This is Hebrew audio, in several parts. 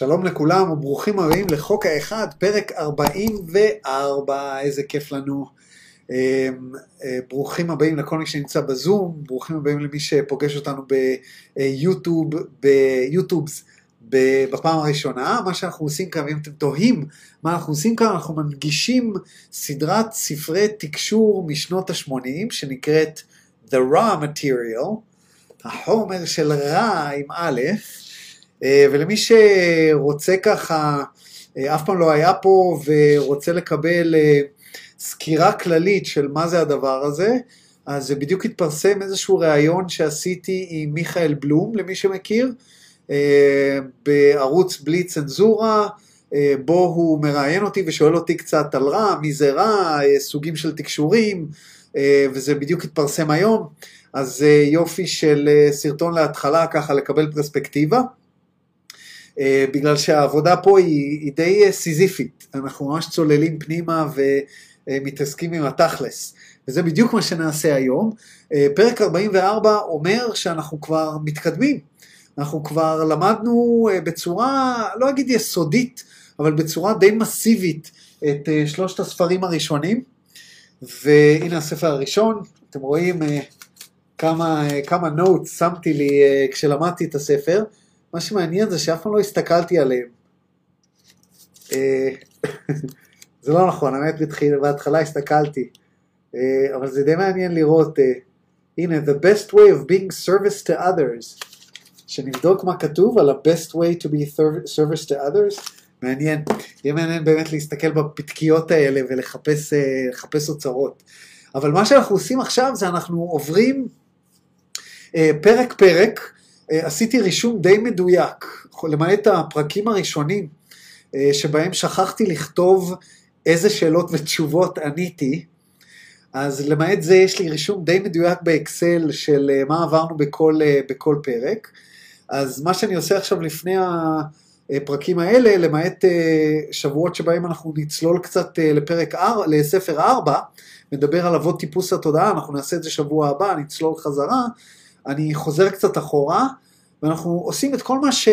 שלום לכולם וברוכים הבאים לחוק האחד, פרק 44, איזה כיף לנו. אה, אה, ברוכים הבאים לכל מי שנמצא בזום, ברוכים הבאים למי שפוגש אותנו ביוטיוב, ביוטיובס בפעם הראשונה. מה שאנחנו עושים כאן, אם אתם תוהים מה אנחנו עושים כאן, אנחנו מנגישים סדרת ספרי תקשור משנות ה-80 שנקראת The Raw Material, החומר של רע עם א', ולמי שרוצה ככה, אה, אף פעם לא היה פה ורוצה לקבל אה, סקירה כללית של מה זה הדבר הזה, אז בדיוק התפרסם איזשהו ראיון שעשיתי עם מיכאל בלום, למי שמכיר, בערוץ בלי צנזורה, בו הוא מראיין אותי ושואל אותי קצת על רע, מי זה רע, סוגים של תקשורים, וזה בדיוק התפרסם היום, אז יופי של סרטון להתחלה ככה לקבל פרספקטיבה. אה, בגלל שהעבודה פה היא, היא די אה, סיזיפית, אנחנו ממש צוללים פנימה ומתעסקים עם התכלס, וזה בדיוק מה שנעשה היום. אה, פרק 44 אומר שאנחנו כבר מתקדמים, אנחנו כבר למדנו בצורה, לא אגיד יסודית, אבל בצורה די מסיבית את שלושת הספרים הראשונים, והנה הספר הראשון, אתם רואים כמה, כמה נוטס שמתי לי כשלמדתי את הספר, מה שמעניין זה שאף פעם לא הסתכלתי עליהם. אה, זה לא נכון, האמת בהתחלה הסתכלתי, אה, אבל זה די מעניין לראות, אה, הנה, the best way of being service to others, שנבדוק מה כתוב על ה-best way to be service to others, מעניין, יהיה מעניין באמת להסתכל בפתקיות האלה ולחפש אוצרות. אבל מה שאנחנו עושים עכשיו זה אנחנו עוברים פרק פרק, עשיתי רישום די מדויק, למעט הפרקים הראשונים, אה, שבהם שכחתי לכתוב איזה שאלות ותשובות עניתי, אז למעט זה יש לי רישום די מדויק באקסל של אה, מה עברנו בכל, בכל פרק. אז מה שאני עושה עכשיו לפני הפרקים האלה, למעט שבועות שבהם אנחנו נצלול קצת לפרק 4, לספר 4, נדבר על אבות טיפוס התודעה, אנחנו נעשה את זה שבוע הבא, נצלול חזרה, אני חוזר קצת אחורה, ואנחנו עושים את כל מה ש...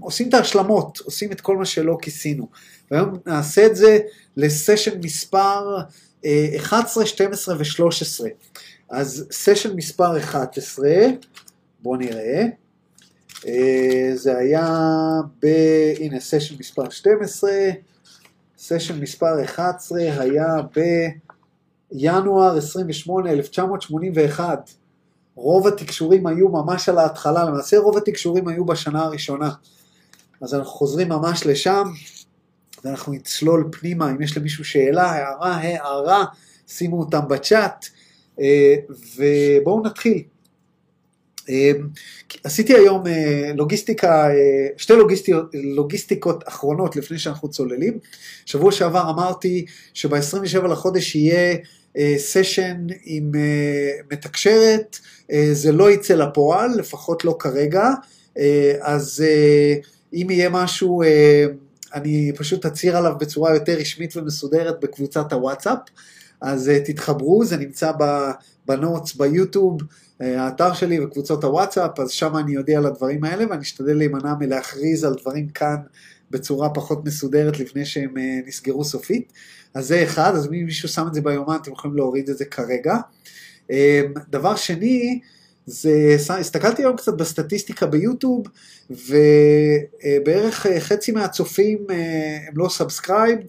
עושים את ההשלמות, עושים את כל מה שלא כיסינו. והיום נעשה את זה לסשן מספר 11, 12 ו-13. אז סשן מספר 11, בואו נראה. אה, זה היה ב... הנה, סשן מספר 12, סשן מספר 11 היה בינואר 28, 1981. רוב התקשורים היו ממש על ההתחלה, למעשה רוב התקשורים היו בשנה הראשונה. אז אנחנו חוזרים ממש לשם, ואנחנו נצלול פנימה, אם יש למישהו שאלה, הערה, הערה, שימו אותם בצ'אט, אה, ובואו נתחיל. אה, עשיתי היום אה, לוגיסטיקה, שתי לוגיסטיקות, לוגיסטיקות אחרונות לפני שאנחנו צוללים. שבוע שעבר אמרתי שב-27 לחודש יהיה סשן עם מתקשרת, אה, זה לא יצא לפועל, לפחות לא כרגע, אה, אז אה, אם יהיה משהו, אני פשוט אצהיר עליו בצורה יותר רשמית ומסודרת בקבוצת הוואטסאפ, אז תתחברו, זה נמצא בנוטס ביוטיוב, האתר שלי וקבוצות הוואטסאפ, אז שם אני אודיע על הדברים האלה ואני אשתדל להימנע מלהכריז על דברים כאן בצורה פחות מסודרת לפני שהם נסגרו סופית. אז זה אחד, אז אם מישהו שם את זה ביומן אתם יכולים להוריד את זה כרגע. אמ, דבר שני, זה, הסתכלתי היום קצת בסטטיסטיקה ביוטיוב, ובערך אה, חצי מהצופים אה, הם לא subscribed,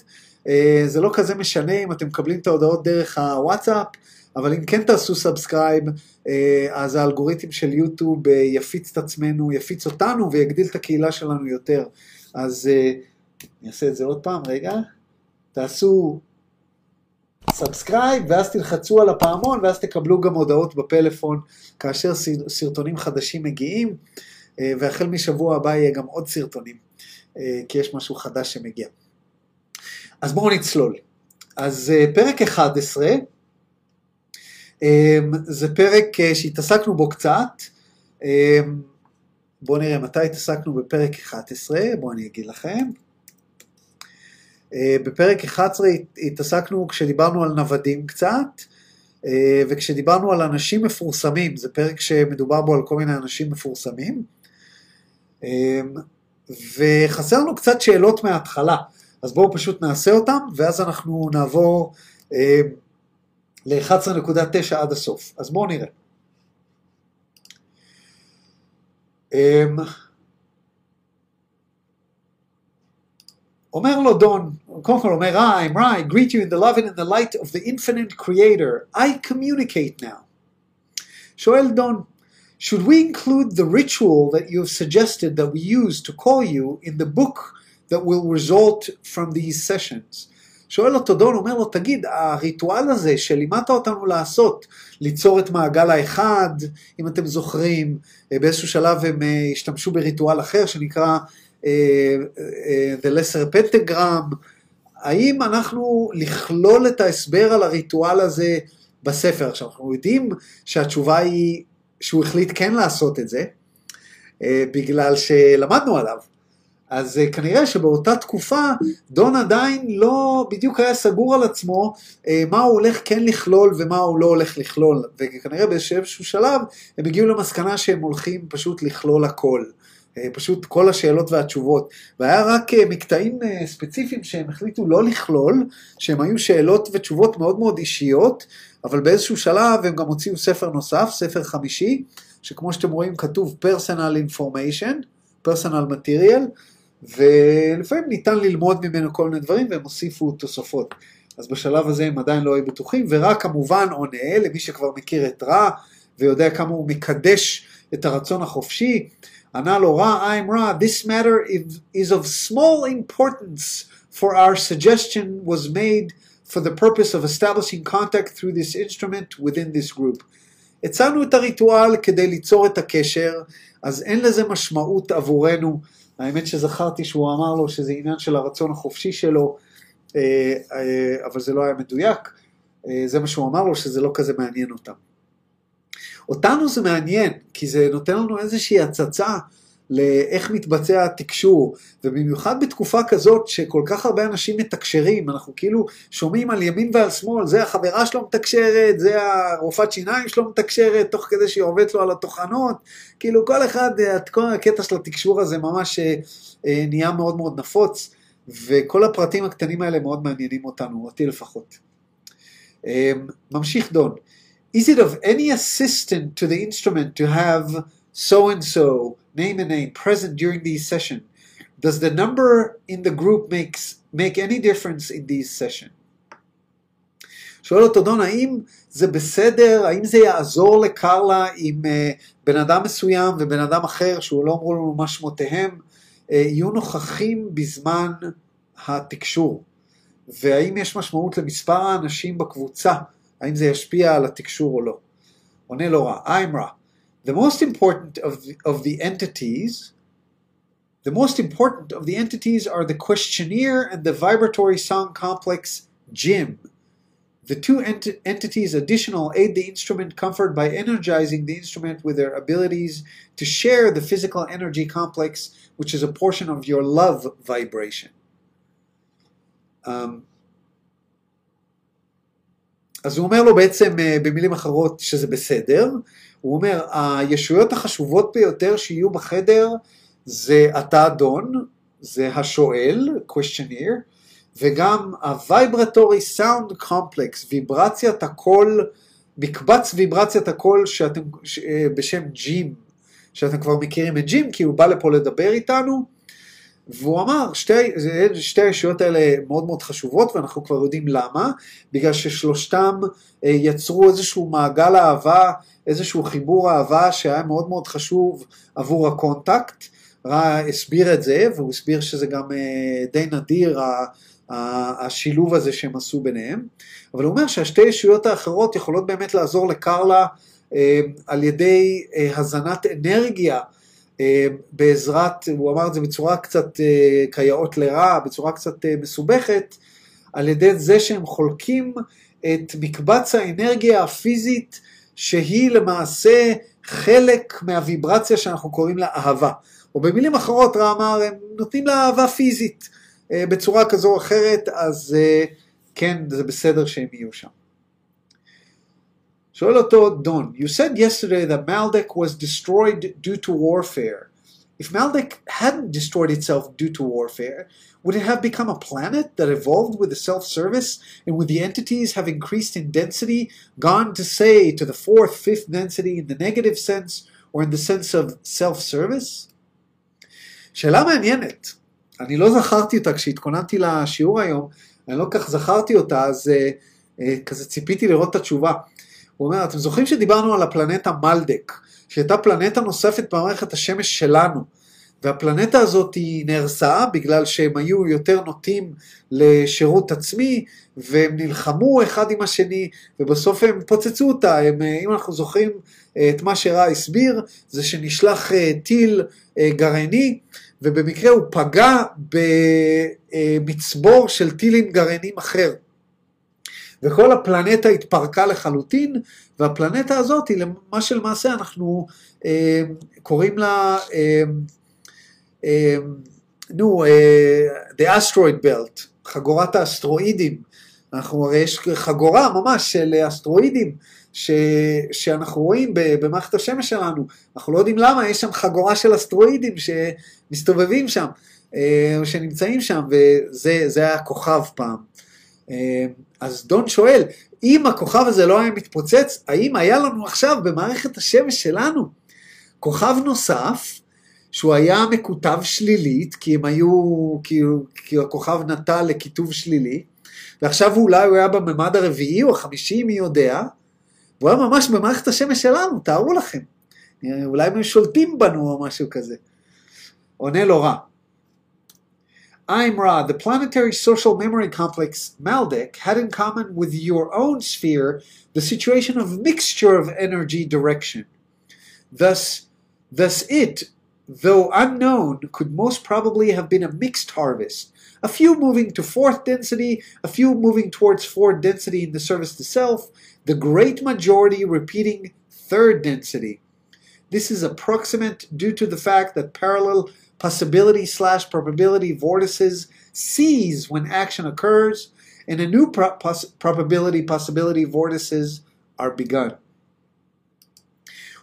אה, זה לא כזה משנה אם אתם מקבלים את ההודעות דרך הוואטסאפ, אבל אם כן תעשו subscribe, אז האלגוריתם של יוטיוב יפיץ את עצמנו, יפיץ אותנו ויגדיל את הקהילה שלנו יותר. אז אני אעשה את זה עוד פעם, רגע. תעשו subscribe, ואז תלחצו על הפעמון, ואז תקבלו גם הודעות בפלאפון כאשר סרטונים חדשים מגיעים, אה, והחל משבוע הבא יהיה גם עוד סרטונים, אה, כי יש משהו חדש שמגיע. אז בואו נצלול. אז אה, פרק 11, זה פרק שהתעסקנו בו קצת, בואו נראה מתי התעסקנו בפרק 11, בואו אני אגיד לכם. אה, בפרק 11 התעסקנו כשדיברנו על נוודים קצת, אה, וכשדיברנו על אנשים מפורסמים, זה פרק שמדובר בו על כל מיני אנשים מפורסמים. אה, וחסר לנו קצת שאלות מההתחלה, אז בואו פשוט נעשה אותם, ואז אנחנו נעבור אה, ל-11.9 עד הסוף. אז בואו נראה. אומר לו דון, קודם כל אומר, I, am I, greet you in the love and in the light of the infinite creator, I communicate now. שואל דון, should we include the ritual that you have suggested that we use to call you in the book that will result from these sessions? שואל אותו דון, אומר לו, תגיד, הריטואל הזה שלימדת אותנו לעשות, ליצור את מעגל האחד, אם אתם זוכרים, באיזשהו שלב הם השתמשו בריטואל אחר שנקרא The Lesser Pentagram, האם אנחנו לכלול את ההסבר על הריטואל הזה בספר? עכשיו, אנחנו יודעים שהתשובה היא שהוא החליט כן לעשות את זה, בגלל שלמדנו עליו. אז כנראה שבאותה תקופה דון עדיין לא בדיוק היה סגור על עצמו מה הוא הולך כן לכלול ומה הוא לא הולך לכלול, וכנראה באיזשהו שלב הם הגיעו למסקנה שהם הולכים פשוט לכלול הכל. פשוט כל השאלות והתשובות, והיה רק מקטעים ספציפיים שהם החליטו לא לכלול, שהם היו שאלות ותשובות מאוד מאוד אישיות, אבל באיזשהו שלב הם גם הוציאו ספר נוסף, ספר חמישי, שכמו שאתם רואים כתוב personal information, personal material, ולפעמים ניתן ללמוד ממנו כל מיני דברים והם הוסיפו תוספות. אז בשלב הזה הם עדיין לא היו בטוחים, ורק כמובן עונה למי שכבר מכיר את רע ויודע כמה הוא מקדש את הרצון החופשי, ענה לו רע, I'm רע, this matter is of small importance for our suggestion was made for the purpose of establishing contact through this instrument within this group. הצענו את הריטואל כדי ליצור את הקשר, אז אין לזה משמעות עבורנו. האמת שזכרתי שהוא אמר לו שזה עניין של הרצון החופשי שלו, אבל זה לא היה מדויק. זה מה שהוא אמר לו, שזה לא כזה מעניין אותם. אותנו זה מעניין, כי זה נותן לנו איזושהי הצצה לאיך מתבצע התקשור, ובמיוחד בתקופה כזאת שכל כך הרבה אנשים מתקשרים, אנחנו כאילו שומעים על ימין ועל שמאל, זה החברה שלו מתקשרת, זה הרופאת שיניים שלו מתקשרת, תוך כדי שהיא עובדת לו על הטוחנות, כאילו כל אחד, כל הקטע של התקשור הזה ממש נהיה מאוד מאוד נפוץ, וכל הפרטים הקטנים האלה מאוד מעניינים אותנו, אותי לפחות. ממשיך דון. Is it of any assistance to the instrument to have so and so, name and name, present during these sessions? Does the number in the group makes, make any difference in these sessions? שואל אותו דון, האם זה בסדר, האם זה יעזור לקרלה אם uh, בן אדם מסוים ובן אדם אחר, שהוא לא אמרו לנו מה שמותיהם, uh, יהיו נוכחים בזמן התקשור? והאם יש משמעות למספר האנשים בקבוצה האם זה ישפיע על התקשור או לא. עונה לו רע, I'm רע. The most important of the, of the entities, the most important of the entities are the questionnaire and the vibratory sound complex JIM. The two ent- entities additional aid the instrument comfort by energizing the instrument with their abilities to share the physical energy complex, which is a portion of your love vibration. Um, אז הוא אומר לו בעצם במילים אחרות שזה בסדר, הוא אומר הישויות החשובות ביותר שיהיו בחדר זה אתה אדון, זה השואל, questionnaire, וגם ה-vibratory sound complex, ויברציית הקול, מקבץ ויברציית הקול שאתם, בשם ג'ים, שאתם כבר מכירים את ג'ים כי הוא בא לפה לדבר איתנו, והוא אמר, שתי, שתי הישויות האלה מאוד מאוד חשובות ואנחנו כבר יודעים למה, בגלל ששלושתם יצרו איזשהו מעגל אהבה, איזשהו חיבור אהבה שהיה מאוד מאוד חשוב עבור ה contact, רע הסביר את זה והוא הסביר שזה גם די נדיר השילוב הזה שהם עשו ביניהם, אבל הוא אומר שהשתי ישויות האחרות יכולות באמת לעזור לקרלה על ידי הזנת אנרגיה בעזרת, הוא אמר את זה בצורה קצת כיאות לרע, בצורה קצת מסובכת, על ידי זה שהם חולקים את מקבץ האנרגיה הפיזית שהיא למעשה חלק מהוויברציה שאנחנו קוראים לה אהבה. או במילים אחרות רע אמר, הם נותנים לה אהבה פיזית בצורה כזו או אחרת, אז כן, זה בסדר שהם יהיו שם. שואל אותו דון, you said yesterday that Maldek was destroyed due to warfare. if Maldek hadn't destroyed itself due to warfare, would it have become a planet that evolved with the self service and would the entities have increased in density, gone to say to the fourth, fifth density in the negative sense or in the sense of self service? שאלה מעניינת. אני לא זכרתי אותה כשהתכוננתי לשיעור היום, אני לא כך זכרתי אותה, אז uh, uh, כזה ציפיתי לראות את התשובה. הוא אומר, אתם זוכרים שדיברנו על הפלנטה מלדק, שהייתה פלנטה נוספת במערכת השמש שלנו, והפלנטה הזאת היא נהרסה בגלל שהם היו יותר נוטים לשירות עצמי, והם נלחמו אחד עם השני, ובסוף הם פוצצו אותה. הם, אם אנחנו זוכרים את מה שרע הסביר, זה שנשלח טיל גרעיני, ובמקרה הוא פגע במצבור של טילים גרעינים אחר. וכל הפלנטה התפרקה לחלוטין, והפלנטה הזאת היא מה שלמעשה אנחנו אה, קוראים לה, אה, אה, נו, אה, The Asteroid Belt, חגורת האסטרואידים. אנחנו הרי יש חגורה ממש של אסטרואידים ש, שאנחנו רואים במערכת השמש שלנו, אנחנו לא יודעים למה, יש שם חגורה של אסטרואידים שמסתובבים שם, אה, שנמצאים שם, וזה היה כוכב פעם. אה, אז דון שואל, אם הכוכב הזה לא היה מתפוצץ, האם היה לנו עכשיו במערכת השמש שלנו כוכב נוסף, שהוא היה מקוטב שלילית, כי הם היו, כי, כי הכוכב נטה לכיתוב שלילי, ועכשיו אולי הוא היה בממד הרביעי או החמישי, מי יודע, והוא היה ממש במערכת השמש שלנו, תארו לכם. אולי הם שולטים בנו או משהו כזה. עונה לו רע. I'm Ra, the planetary social memory complex Maldek had in common with your own sphere the situation of mixture of energy direction. Thus, thus it, though unknown, could most probably have been a mixed harvest, a few moving to fourth density, a few moving towards fourth density in the service to self, the great majority repeating third density. This is approximate due to the fact that parallel possibility slash probability vortices cease when action occurs, and a new pro- poss- probability possibility vortices are begun.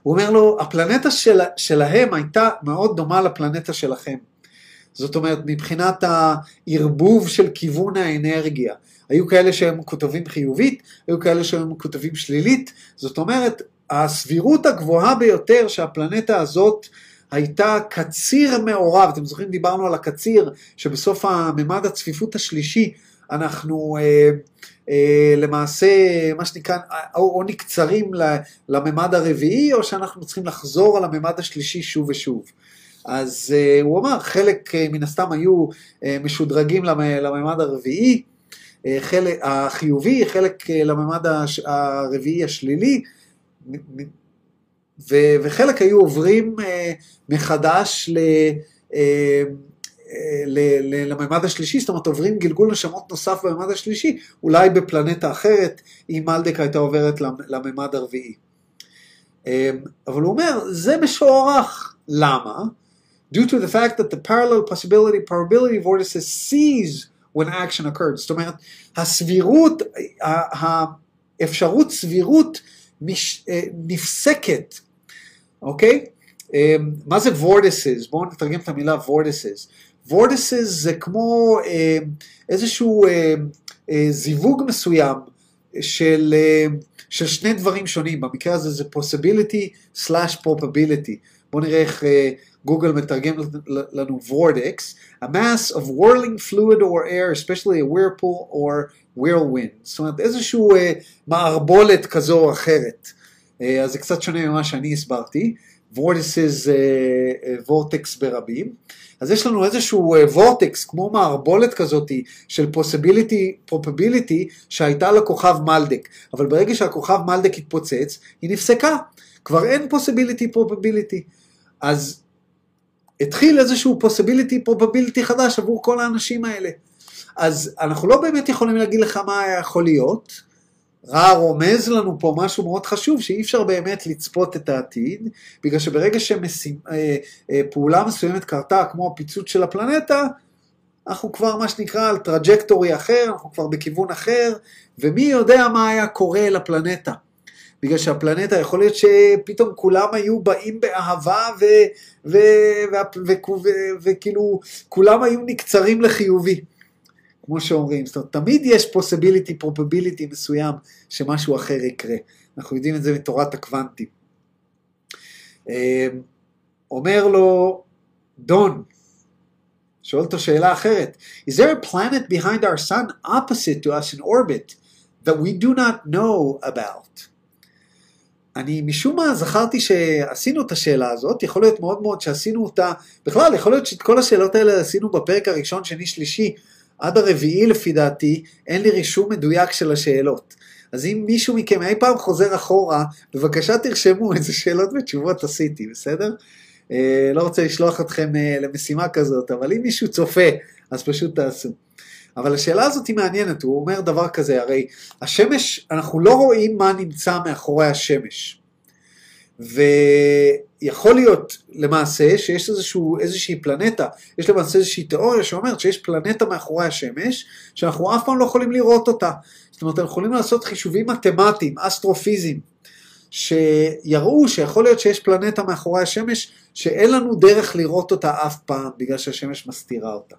הוא אומר לו, הפלנטה של, שלהם הייתה מאוד דומה לפלנטה שלכם. זאת אומרת, מבחינת הערבוב של כיוון האנרגיה. היו כאלה שהם מקוטבים חיובית, היו כאלה שהם מקוטבים שלילית. זאת אומרת, הסבירות הגבוהה ביותר שהפלנטה הזאת הייתה קציר מעורב, אתם זוכרים דיברנו על הקציר, שבסוף הממד הצפיפות השלישי אנחנו אה, אה, למעשה, מה שנקרא, או, או נקצרים לממד הרביעי, או שאנחנו צריכים לחזור על הממד השלישי שוב ושוב. אז אה, הוא אמר, חלק אה, מן הסתם היו אה, משודרגים לממד הרביעי, אה, חלק החיובי, חלק אה, לממד הרביעי השלילי, ו, וחלק היו עוברים אה, מחדש ל, אה, לממד השלישי, זאת אומרת עוברים גלגול נשמות נוסף בממד השלישי, אולי בפלנטה אחרת, אם מלדק הייתה עוברת לממד הרביעי. אה, אבל הוא אומר, זה משוערך. למה? due to the fact that the parallel possibility probability vortices cease when action occurred. זאת אומרת, הסבירות, האפשרות סבירות מש, נפסקת אוקיי? אמ, מה זה vortices? בואו נתרגם את המילה vortices. Vortices זה כמו אמ, איזשהו אמ, אה, זיווג מסוים של, של שני דברים שונים, במקרה הזה זה possibility slash probability. בואו נראה איך אה, גוגל מתרגם לנו vortex, a mass of whirling fluid or air, especially a whirlpool or whirlwind. זאת אומרת איזשהו אה, מערבולת כזו או אחרת. אז זה קצת שונה ממה שאני הסברתי, vortices vortex ברבים, אז יש לנו איזשהו vortex כמו מערבולת כזאת של possibility probability שהייתה לכוכב מלדק, אבל ברגע שהכוכב מלדק התפוצץ, היא נפסקה, כבר אין possibility probability, אז התחיל איזשהו possibility probability חדש עבור כל האנשים האלה. אז אנחנו לא באמת יכולים להגיד לך מה יכול להיות, רע רומז לנו פה משהו מאוד חשוב, שאי אפשר באמת לצפות את העתיד, בגלל שברגע שפעולה מסוימת קרתה, כמו הפיצוץ של הפלנטה, אנחנו כבר מה שנקרא על trajectory אחר, אנחנו כבר בכיוון אחר, ומי יודע מה היה קורה לפלנטה. בגלל שהפלנטה, יכול להיות שפתאום כולם היו באים באהבה וכאילו כולם היו נקצרים לחיובי, כמו שאומרים. זאת אומרת, תמיד יש possibility, probability מסוים שמשהו אחר יקרה. אנחנו יודעים את זה מתורת הקוונטים. אמ, אומר לו דון, שואל אותו שאלה אחרת, is there a planet behind our sun opposite to us in orbit that we do not know about? אני משום מה זכרתי שעשינו את השאלה הזאת, יכול להיות מאוד מאוד שעשינו אותה, בכלל יכול להיות שאת כל השאלות האלה עשינו בפרק הראשון, שני, שלישי, עד הרביעי לפי דעתי, אין לי רישום מדויק של השאלות. אז אם מישהו מכם אי פעם חוזר אחורה, בבקשה תרשמו איזה שאלות ותשובות עשיתי, בסדר? אה, לא רוצה לשלוח אתכם אה, למשימה כזאת, אבל אם מישהו צופה, אז פשוט תעשו. אבל השאלה הזאת היא מעניינת, הוא אומר דבר כזה, הרי השמש, אנחנו לא רואים מה נמצא מאחורי השמש. ויכול להיות למעשה שיש איזשהו, איזושהי פלנטה, יש למעשה איזושהי תיאוריה שאומרת שיש פלנטה מאחורי השמש, שאנחנו אף פעם לא יכולים לראות אותה. זאת אומרת, אנחנו יכולים לעשות חישובים מתמטיים, אסטרופיזיים, שיראו שיכול להיות שיש פלנטה מאחורי השמש, שאין לנו דרך לראות אותה אף פעם, בגלל שהשמש מסתירה אותה.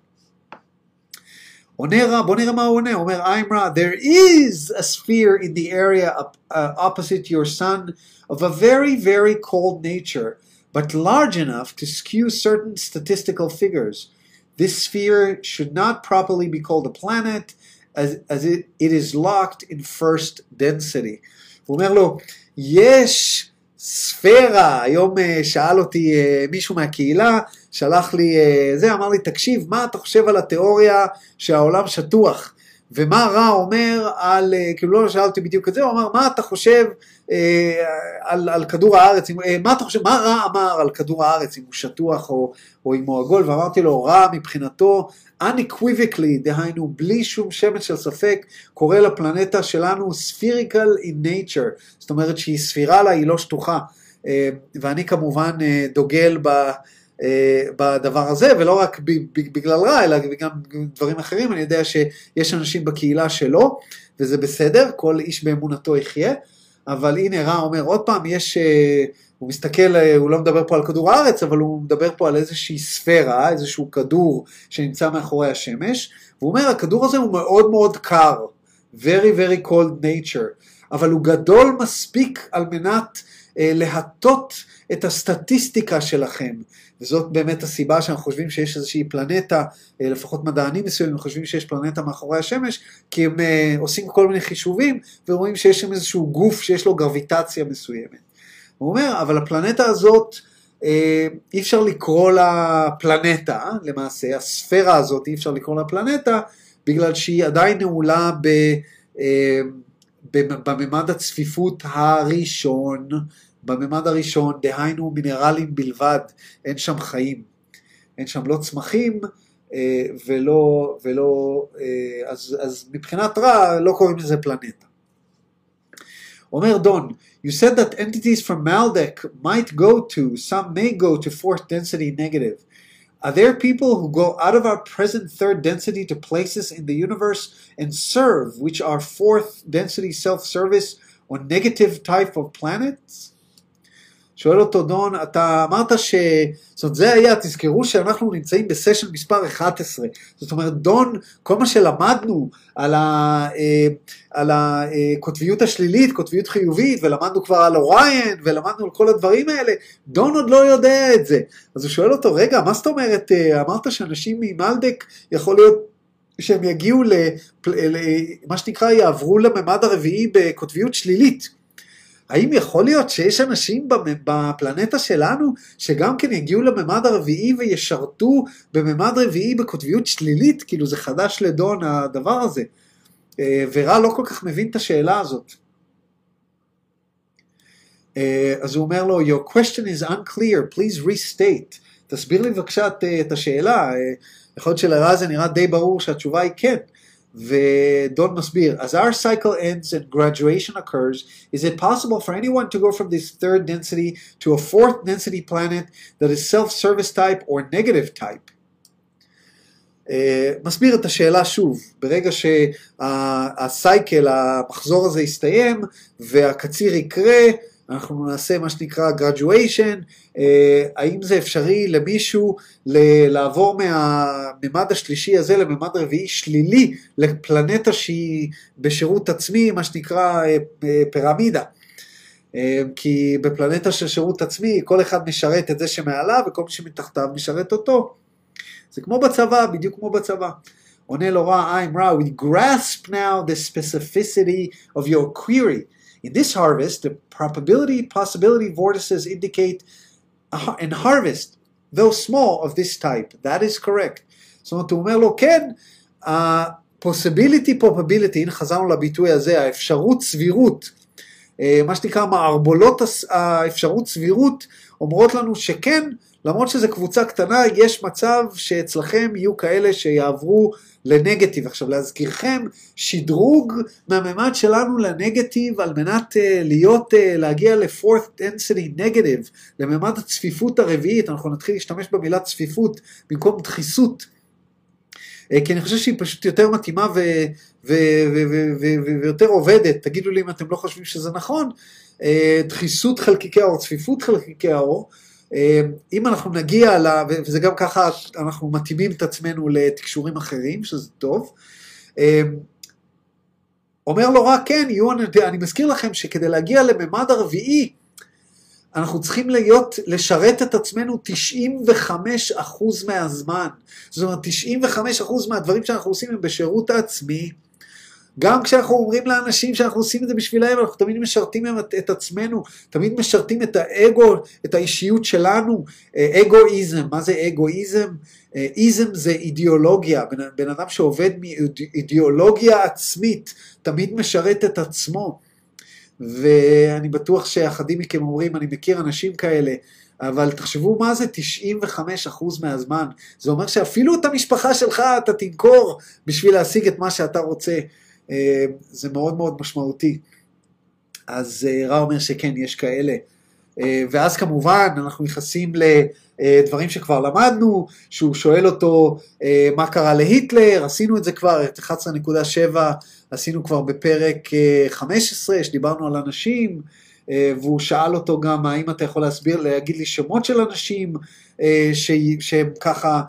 עונה רע, בוא נראה מה הוא עונה, הוא אומר I'm רע, there is a sphere in the area uh, opposite your sun of a very very cold nature, but large enough to skew certain statistical figures. This sphere should not properly be called a planet, as, as it, it is locked in first density. הוא אומר לו, יש ספירה, היום שאל אותי מישהו מהקהילה, שלח לי זה, אמר לי, תקשיב, מה אתה חושב על התיאוריה שהעולם שטוח? ומה רע אומר על, כאילו לא שאל אותי בדיוק את זה, הוא אמר, מה אתה חושב אה, על, על כדור הארץ, אה, מה אתה חושב, מה רע אמר על כדור הארץ, אם הוא שטוח או, או אם הוא עגול, ואמרתי לו, רע מבחינתו, unequivocally, דהיינו בלי שום שמץ של ספק, קורא לפלנטה שלנו spherical in nature, זאת אומרת שהיא ספירה לה, היא לא שטוחה, אה, ואני כמובן דוגל ב... בדבר הזה, ולא רק בגלל רע, אלא גם דברים אחרים, אני יודע שיש אנשים בקהילה שלא, וזה בסדר, כל איש באמונתו יחיה, אבל הנה רע אומר עוד פעם, יש, הוא מסתכל, הוא לא מדבר פה על כדור הארץ, אבל הוא מדבר פה על איזושהי ספירה, איזשהו כדור שנמצא מאחורי השמש, והוא אומר, הכדור הזה הוא מאוד מאוד קר, very very cold nature, אבל הוא גדול מספיק על מנת אה, להטות את הסטטיסטיקה שלכם, וזאת באמת הסיבה שאנחנו חושבים שיש איזושהי פלנטה, אה, לפחות מדענים מסוימים חושבים שיש פלנטה מאחורי השמש, כי הם אה, עושים כל מיני חישובים ורואים שיש שם איזשהו גוף שיש לו גרביטציה מסוימת. הוא אומר, אבל הפלנטה הזאת, אה, אי אפשר לקרוא לה פלנטה, למעשה, הספירה הזאת אי אפשר לקרוא לה פלנטה, בגלל שהיא עדיין נעולה ב... בממד הצפיפות הראשון, בממד הראשון, דהיינו מינרלים בלבד, אין שם חיים. אין שם לא צמחים אה, ולא, ולא אה, אז, אז מבחינת רע לא קוראים לזה פלנטה. אומר דון, you said that entities from Maldek might go to, some may go to fourth density negative. Are there people who go out of our present third density to places in the universe and serve, which are fourth density self-service on negative type of planets? שואל אותו דון, אתה אמרת ש... זאת אומרת, זה היה, תזכרו שאנחנו נמצאים בסשן מספר 11. זאת אומרת, דון, כל מה שלמדנו על, ה, אה, על הקוטביות השלילית, קוטביות חיובית, ולמדנו כבר על אוריין, ולמדנו על כל הדברים האלה, דון עוד לא יודע את זה. אז הוא שואל אותו, רגע, מה זאת אומרת, אה, אמרת שאנשים ממלדק יכול להיות שהם יגיעו למה שנקרא, יעברו לממד הרביעי בקוטביות שלילית. האם יכול להיות שיש אנשים בפלנטה שלנו שגם כן יגיעו לממד הרביעי וישרתו בממד רביעי בקוטביות שלילית? כאילו זה חדש לדון הדבר הזה. אה, ורע לא כל כך מבין את השאלה הזאת. אה, אז הוא אומר לו, your question is unclear, please restate. תסביר לי בבקשה את השאלה. אה, יכול להיות שלרע זה נראה די ברור שהתשובה היא כן. ודון מסביר, as our cycle ends and graduation occurs, is it possible for anyone to go from this third density to a fourth density planet that is self-service type or negative type? מסביר את השאלה שוב, ברגע שהסייקל, המחזור הזה יסתיים והקציר יקרה, אנחנו נעשה מה שנקרא graduation, האם זה אפשרי למישהו לעבור מהממד השלישי הזה לממד רביעי שלילי לפלנטה שהיא בשירות עצמי, מה שנקרא פירמידה. כי בפלנטה של שירות עצמי כל אחד משרת את זה שמעליו וכל מי שמתחתיו משרת אותו. זה כמו בצבא, בדיוק כמו בצבא. עונה לו רע, I'm רע, we grasp now the specificity of your query. In this harvest, the probability possibility vortices indicate an harvest, though small, of this type. That is correct. זאת אומרת, הוא אומר לו, כן, ה-possibility probability, הנה חזרנו לביטוי הזה, האפשרות סבירות, מה שנקרא מערבולות האפשרות סבירות, אומרות לנו שכן, למרות שזו קבוצה קטנה, יש מצב שאצלכם יהיו כאלה שיעברו לנגטיב. עכשיו להזכירכם, שדרוג מהממד שלנו לנגטיב על מנת uh, להיות, uh, להגיע ל-fourth density negative, לממד הצפיפות הרביעית, אנחנו נתחיל להשתמש במילה צפיפות במקום דחיסות. Uh, כי אני חושב שהיא פשוט יותר מתאימה ויותר עובדת, תגידו לי אם אתם לא חושבים שזה נכון, דחיסות חלקיקי האור, צפיפות חלקיקי האור, אם אנחנו נגיע, לה, וזה גם ככה, אנחנו מתאימים את עצמנו לתקשורים אחרים, שזה טוב. אומר לו רק כן, יהיו, אני מזכיר לכם שכדי להגיע לממד הרביעי, אנחנו צריכים להיות, לשרת את עצמנו 95% מהזמן. זאת אומרת, 95% מהדברים שאנחנו עושים הם בשירות העצמי, גם כשאנחנו אומרים לאנשים שאנחנו עושים את זה בשבילם, אנחנו תמיד משרתים את, את עצמנו, תמיד משרתים את האגו, את האישיות שלנו. אגואיזם, מה זה אגואיזם? איזם זה אידיאולוגיה, בן, בן אדם שעובד מאידיאולוגיה עצמית, תמיד משרת את עצמו. ואני בטוח שאחדים מכם אומרים, אני מכיר אנשים כאלה, אבל תחשבו מה זה 95% מהזמן. זה אומר שאפילו את המשפחה שלך אתה תנקור בשביל להשיג את מה שאתה רוצה. אה, זה מאוד מאוד משמעותי. אז אה, רע אומר שכן, יש כאלה. אה, ואז כמובן אנחנו נכנסים לדברים שכבר למדנו, שהוא שואל אותו מה קרה להיטלר, עשינו את זה כבר, את 11.7 עשינו כבר בפרק 15, שדיברנו על אנשים, והוא שאל אותו גם האם אתה יכול להסביר, להגיד לי שמות של אנשים שהם ככה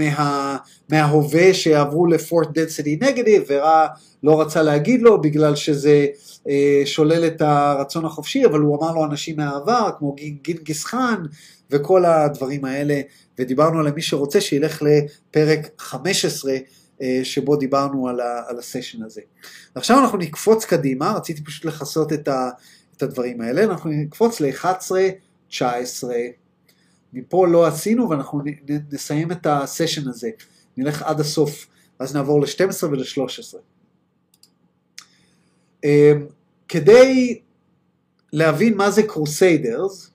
מה, מההווה שעברו ל-Fourth Density Negative, ורע לא רצה להגיד לו בגלל שזה שולל את הרצון החופשי, אבל הוא אמר לו אנשים מהעבר, כמו גינגיס חאן וכל הדברים האלה, ודיברנו על מי שרוצה שילך לפרק 15, שבו דיברנו על, ה, על הסשן הזה. עכשיו אנחנו נקפוץ קדימה, רציתי פשוט לכסות את, את הדברים האלה, אנחנו נקפוץ ל-11-19, מפה לא עשינו ואנחנו נסיים את הסשן הזה, נלך עד הסוף, ואז נעבור ל-12 ול-13. אמ, כדי להבין מה זה קרוסיידרס,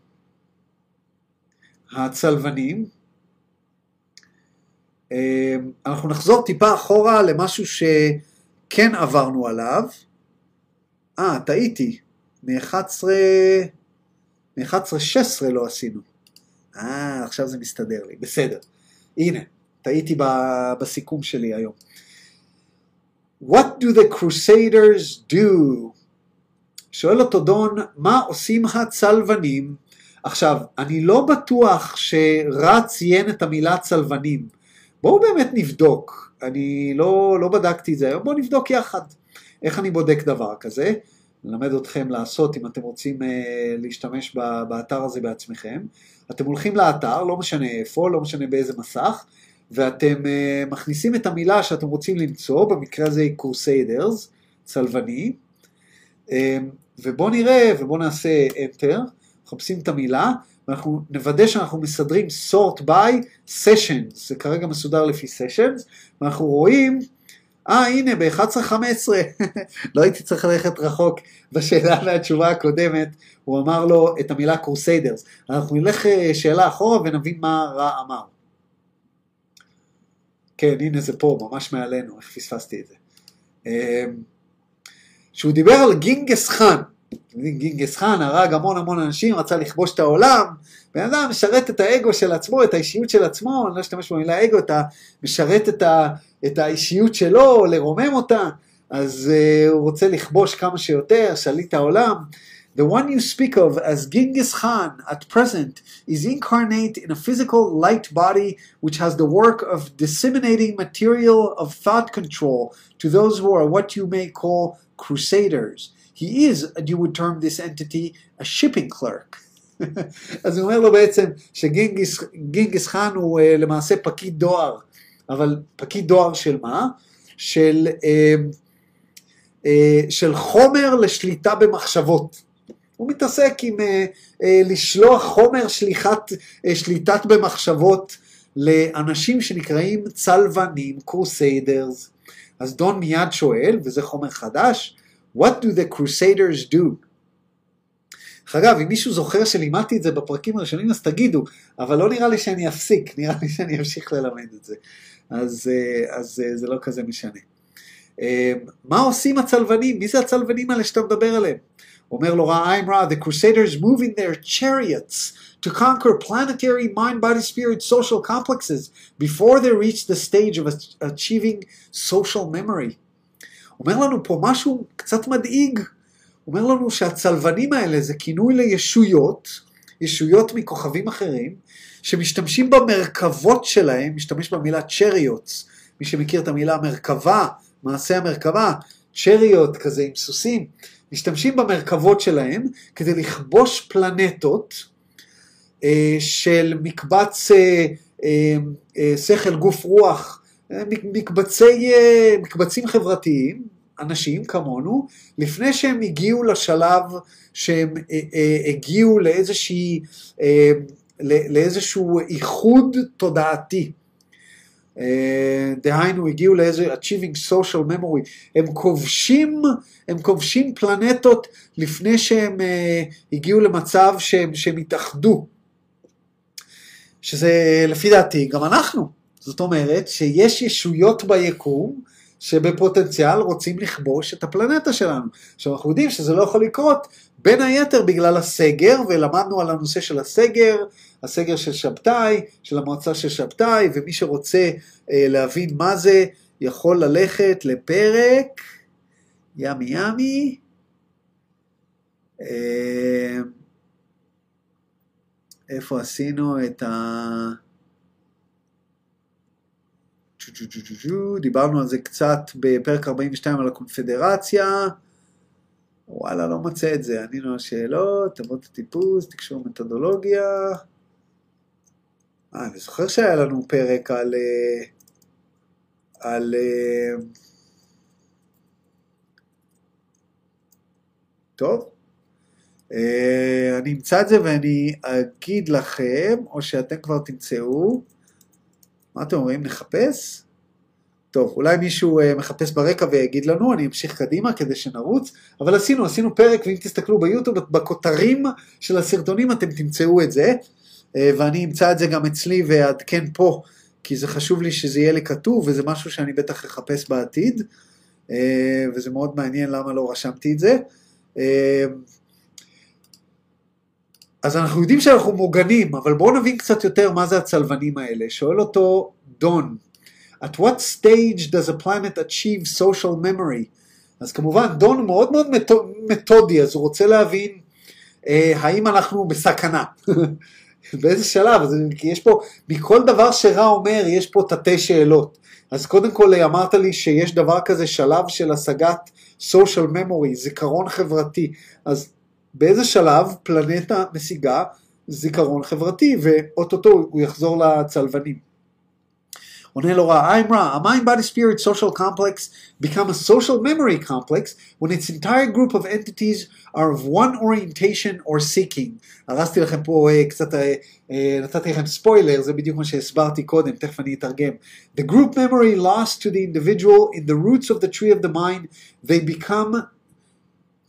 הצלבנים, אנחנו נחזור טיפה אחורה למשהו שכן עברנו עליו. אה, טעיתי, מ-11, מ-11-16 לא עשינו. אה, עכשיו זה מסתדר לי, בסדר. הנה, טעיתי בסיכום שלי היום. What do the crusaders do? שואל אותו דון, מה עושים הצלבנים? עכשיו, אני לא בטוח שרע ציין את המילה צלבנים. בואו באמת נבדוק, אני לא, לא בדקתי את זה היום, בואו נבדוק יחד. איך אני בודק דבר כזה? נלמד אתכם לעשות אם אתם רוצים אה, להשתמש באתר הזה בעצמכם. אתם הולכים לאתר, לא משנה איפה, לא משנה באיזה מסך, ואתם אה, מכניסים את המילה שאתם רוצים למצוא, במקרה הזה היא crusaders, צלבני, אה, ובואו נראה ובואו נעשה Enter, מחפשים את המילה, ואנחנו נוודא שאנחנו מסדרים sort by sessions, זה כרגע מסודר לפי sessions, ואנחנו רואים, אה הנה ב-11-15, לא הייתי צריך ללכת רחוק בשאלה והתשובה הקודמת, הוא אמר לו את המילה קרוסיידרס, אנחנו נלך אה, שאלה אחורה ונבין מה רע אמר. כן, הנה זה פה, ממש מעלינו, איך פספסתי את זה. אמ, שהוא דיבר על גינגס חאן, גינגס חאן הרג המון המון אנשים, רצה לכבוש את העולם, בן אדם משרת את האגו של עצמו, את האישיות של עצמו, אני לא אשתמש במילה אגו, אתה משרת את, ה, את האישיות שלו, לרומם אותה, אז uh, הוא רוצה לכבוש כמה שיותר, שליט העולם. The one you speak of as Genghis Khan at present is incarnate in a physical light body which has the work of disseminating material of thought control to those who are what you may call crusaders. He is, you would term this entity, a shipping clerk. אז הוא אומר לו בעצם שגינגיס חאן הוא uh, למעשה פקיד דואר, אבל פקיד דואר של מה? של, uh, uh, של חומר לשליטה במחשבות. הוא מתעסק עם לשלוח חומר שליחת, שליטת במחשבות לאנשים שנקראים צלבנים, קרוסיידרס. אז דון מיד שואל, וזה חומר חדש, What do the crusaders do? דרך אגב, אם מישהו זוכר שלימדתי את זה בפרקים הראשונים, אז תגידו, אבל לא נראה לי שאני אפסיק, נראה לי שאני אמשיך ללמד את זה. אז, אז זה לא כזה משנה. מה עושים הצלבנים? מי זה הצלבנים האלה שאתה מדבר עליהם? אומר לו רעיים רע, the crusaders move in their chariots to conquer planetary mind, body, spirit, social complexes before they reach the stage of achieving social memory. אומר לנו פה משהו קצת מדאיג. אומר לנו שהצלבנים האלה זה כינוי לישויות, ישויות מכוכבים אחרים, שמשתמשים במרכבות שלהם, משתמש במילה צ'ריוטס, מי שמכיר את המילה מרכבה, מעשה המרכבה, צ'ריוט כזה עם סוסים, משתמשים במרכבות שלהם כדי לכבוש פלנטות אה, של מקבץ אה, אה, שכל גוף רוח, מקבצי, אה, מקבצים חברתיים, אנשים כמונו, לפני שהם הגיעו לשלב שהם אה, הגיעו לאיזושהי, לאיזשהו איחוד תודעתי. דהיינו הגיעו לאיזה achieving social memory, הם כובשים, הם כובשים פלנטות לפני שהם הגיעו למצב שהם, שהם התאחדו, שזה לפי דעתי גם אנחנו, זאת אומרת שיש ישויות ביקום שבפוטנציאל רוצים לכבוש את הפלנטה שלנו. עכשיו אנחנו יודעים שזה לא יכול לקרות בין היתר בגלל הסגר, ולמדנו על הנושא של הסגר, הסגר של שבתאי, של המועצה של שבתאי, ומי שרוצה אה, להבין מה זה, יכול ללכת לפרק ימי ימי. אה, איפה עשינו את ה... דיברנו על זה קצת בפרק 42 על הקונפדרציה. וואלה, לא מוצא את זה. ענינו על שאלות, תמות הטיפוס, תקשור מתודולוגיה. אה, אני זוכר שהיה לנו פרק על... אה, על... אה, טוב. אני אמצא את זה ואני אגיד לכם, או שאתם כבר תמצאו. מה אתם אומרים, נחפש? טוב, אולי מישהו uh, מחפש ברקע ויגיד לנו, אני אמשיך קדימה כדי שנרוץ, אבל עשינו, עשינו פרק, ואם תסתכלו ביוטיוב, בכותרים של הסרטונים אתם תמצאו את זה, uh, ואני אמצא את זה גם אצלי ואעדכן פה, כי זה חשוב לי שזה יהיה לי כתוב, וזה משהו שאני בטח אחפש בעתיד, uh, וזה מאוד מעניין למה לא רשמתי את זה. אז אנחנו יודעים שאנחנו מוגנים, אבל בואו נבין קצת יותר מה זה הצלבנים האלה. שואל אותו דון, At what stage does a planet achieve social memory? אז כמובן דון הוא מאוד מאוד מתודי, אז הוא רוצה להבין אה, האם אנחנו בסכנה. באיזה שלב? אז, כי יש פה, מכל דבר שרע אומר, יש פה תתי שאלות. אז קודם כל אמרת לי שיש דבר כזה שלב של השגת social memory, זיכרון חברתי. אז באיזה שלב פלנטה משיגה זיכרון חברתי, ואו-טו-טו הוא יחזור לצלבנים. עונה לו רע, I'm Ra, a mind body spirit social complex become a social memory complex when its entire group of entities are of one orientation or seeking. הרסתי לכם פה אה, קצת, uh, נתתי לכם ספוילר, זה בדיוק מה שהסברתי קודם, תכף אני אתרגם. The group memory lost to the individual in the roots of the tree of the mind, they become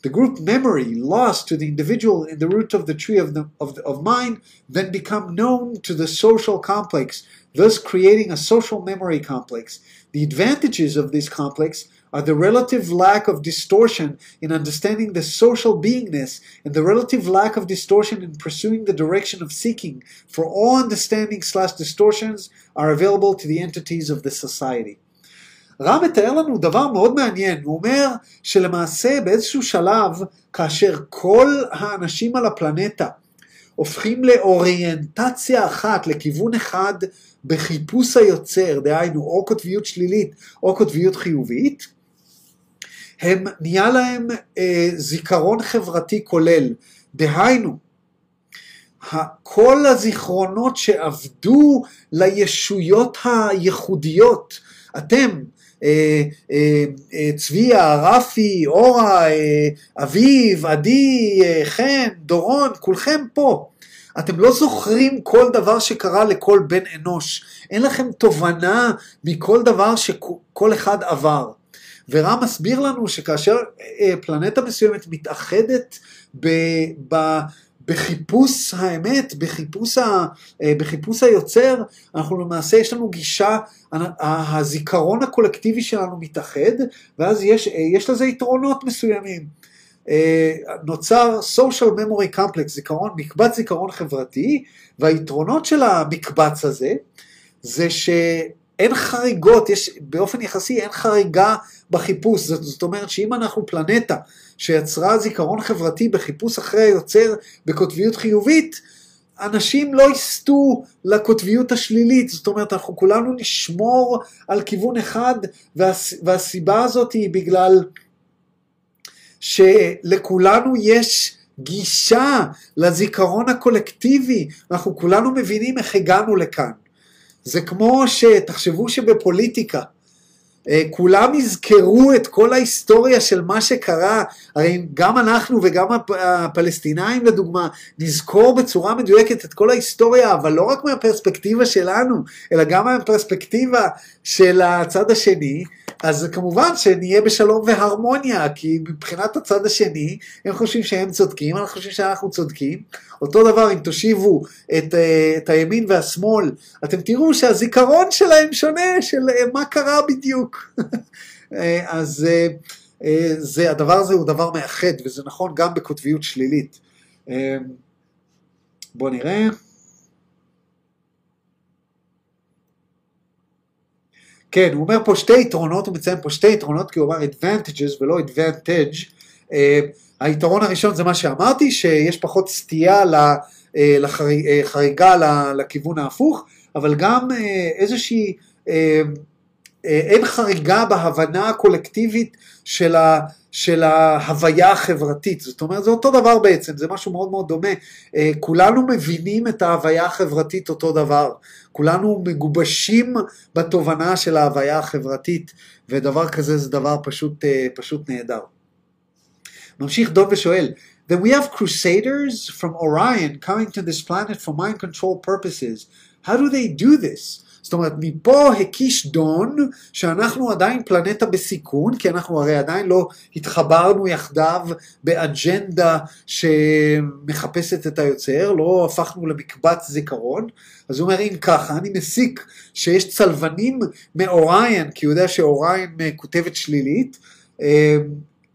the group memory lost to the individual in the root of the tree of, the, of, of mind then become known to the social complex, thus creating a social memory complex. The advantages of this complex are the relative lack of distortion in understanding the social beingness and the relative lack of distortion in pursuing the direction of seeking for all understanding slash distortions are available to the entities of the society. רם מתאר לנו דבר מאוד מעניין, הוא אומר שלמעשה באיזשהו שלב, כאשר כל האנשים על הפלנטה הופכים לאוריינטציה אחת, לכיוון אחד בחיפוש היוצר, דהיינו או קוטביות שלילית או קוטביות חיובית, הם נהיה להם אה, זיכרון חברתי כולל, דהיינו כל הזיכרונות שעבדו לישויות הייחודיות, אתם, צביה, רפי, אורה, אה, אביב, עדי, אה, חן, דורון, כולכם פה. אתם לא זוכרים כל דבר שקרה לכל בן אנוש. אין לכם תובנה מכל דבר שכל אחד עבר. ורם מסביר לנו שכאשר אה, פלנטה מסוימת מתאחדת ב, ב, בחיפוש האמת, בחיפוש, ה, אה, בחיפוש היוצר, אנחנו למעשה יש לנו גישה, הזיכרון הקולקטיבי שלנו מתאחד, ואז יש, אה, יש לזה יתרונות מסוימים. נוצר social memory complex, זיכרון, מקבץ זיכרון חברתי, והיתרונות של המקבץ הזה, זה ש... אין חריגות, יש, באופן יחסי אין חריגה בחיפוש, זאת, זאת אומרת שאם אנחנו פלנטה שיצרה זיכרון חברתי בחיפוש אחרי היוצר בקוטביות חיובית, אנשים לא יסטו לקוטביות השלילית, זאת אומרת אנחנו כולנו נשמור על כיוון אחד והס, והסיבה הזאת היא בגלל שלכולנו יש גישה לזיכרון הקולקטיבי, אנחנו כולנו מבינים איך הגענו לכאן. זה כמו שתחשבו שבפוליטיקה, אה, כולם יזכרו את כל ההיסטוריה של מה שקרה, הרי גם אנחנו וגם הפלסטינאים לדוגמה, נזכור בצורה מדויקת את כל ההיסטוריה, אבל לא רק מהפרספקטיבה שלנו, אלא גם מהפרספקטיבה של הצד השני, אז כמובן שנהיה בשלום והרמוניה, כי מבחינת הצד השני, הם חושבים שהם צודקים, אנחנו חושבים שאנחנו צודקים. אותו דבר אם תושיבו את, אה, את הימין והשמאל, אתם תראו שהזיכרון שלהם שונה, של אה, מה קרה בדיוק. אה, אז זה, הדבר הזה הוא דבר מאחד, וזה נכון גם בקוטביות שלילית. בואו נראה. כן, הוא אומר פה שתי יתרונות, הוא מציין פה שתי יתרונות, כי הוא אמר advantages ולא advantage. Uh, היתרון הראשון זה מה שאמרתי, שיש פחות סטייה לחריגה אה, לכיוון ההפוך, אבל גם uh, איזושהי, אין חריגה בהבנה הקולקטיבית של, ה, של ההוויה החברתית, זאת אומרת זה אותו דבר בעצם, זה משהו מאוד מאוד דומה, אה, כולנו מבינים את ההוויה החברתית אותו דבר, כולנו מגובשים בתובנה של ההוויה החברתית, ודבר כזה זה דבר פשוט, אה, פשוט נהדר. ממשיך דוב ושואל, Then we have crusaders from Orion coming to this planet for mind control purposes. How do they do this? זאת אומרת, מפה הקיש דון שאנחנו עדיין פלנטה בסיכון, כי אנחנו הרי עדיין לא התחברנו יחדיו באג'נדה שמחפשת את היוצר, לא הפכנו למקבץ זיכרון. אז הוא אומר, אם ככה, אני מסיק שיש צלבנים מאוריון, כי הוא יודע שאוריון קוטבית שלילית, אה,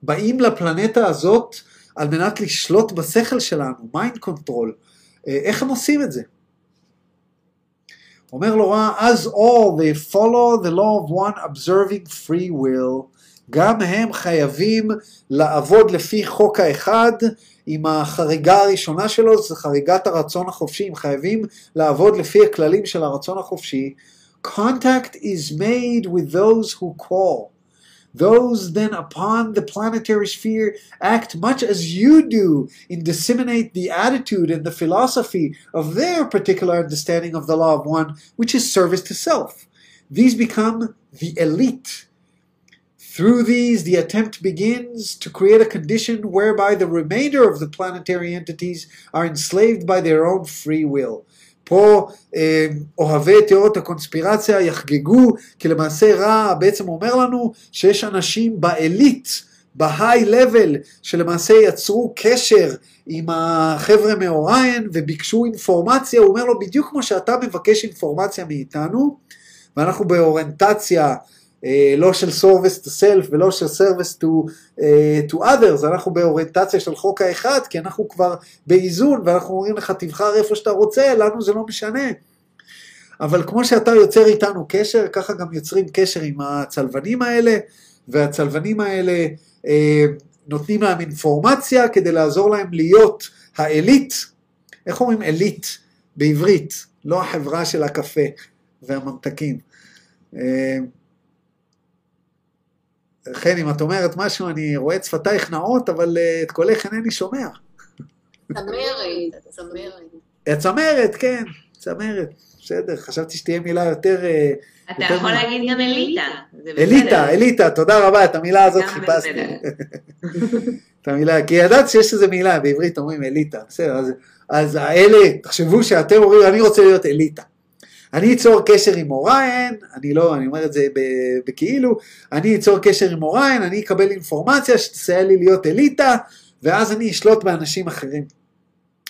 באים לפלנטה הזאת על מנת לשלוט בשכל שלנו, mind control. אה, איך הם עושים את זה? אומר לו as do all they follow the law of one observing free will, גם הם חייבים לעבוד לפי חוק האחד, עם החריגה הראשונה שלו, זה חריגת הרצון החופשי, הם חייבים לעבוד לפי הכללים של הרצון החופשי. Contact is made with those who call. Those then upon the planetary sphere act much as you do in disseminate the attitude and the philosophy of their particular understanding of the law of one, which is service to self. These become the elite. Through these, the attempt begins to create a condition whereby the remainder of the planetary entities are enslaved by their own free will. פה אה, אוהבי תיאוריות הקונספירציה יחגגו, כי למעשה רע בעצם אומר לנו שיש אנשים בעילית, בהיי לבל, שלמעשה יצרו קשר עם החבר'ה מאוריין וביקשו אינפורמציה, הוא אומר לו בדיוק כמו שאתה מבקש אינפורמציה מאיתנו, ואנחנו באוריינטציה לא של service to self ולא של service to, אה, to others, אנחנו באוריינטציה של חוק האחד, כי אנחנו כבר באיזון ואנחנו אומרים לך תבחר איפה שאתה רוצה, לנו זה לא משנה. אבל כמו שאתה יוצר איתנו קשר, ככה גם יוצרים קשר עם הצלבנים האלה, והצלבנים האלה אה, נותנים להם אינפורמציה כדי לעזור להם להיות העילית, איך אומרים עילית בעברית, לא החברה של הקפה והממתקים. אה, חן, אם את אומרת משהו, אני רואה את שפתייך נאות, אבל אה, את קולך אינני שומע. צמרת, צמרת. צמרת, כן, צמרת, בסדר, חשבתי שתהיה מילה יותר... אה, אתה יותר יכול מה- להגיד גם אליטה. אליטה, אליטה, תודה רבה, את המילה הזאת חיפשתי. את המילה, כי ידעת שיש איזה מילה, בעברית אומרים אליטה, בסדר, אז, אז האלה, תחשבו שאתם אומרים, אני רוצה להיות אליטה. אני אצור קשר עם אוריין, אני לא, אני אומר את זה בכאילו, אני אצור קשר עם אוריין, אני אקבל אינפורמציה שתסייע לי להיות אליטה, ואז אני אשלוט באנשים אחרים.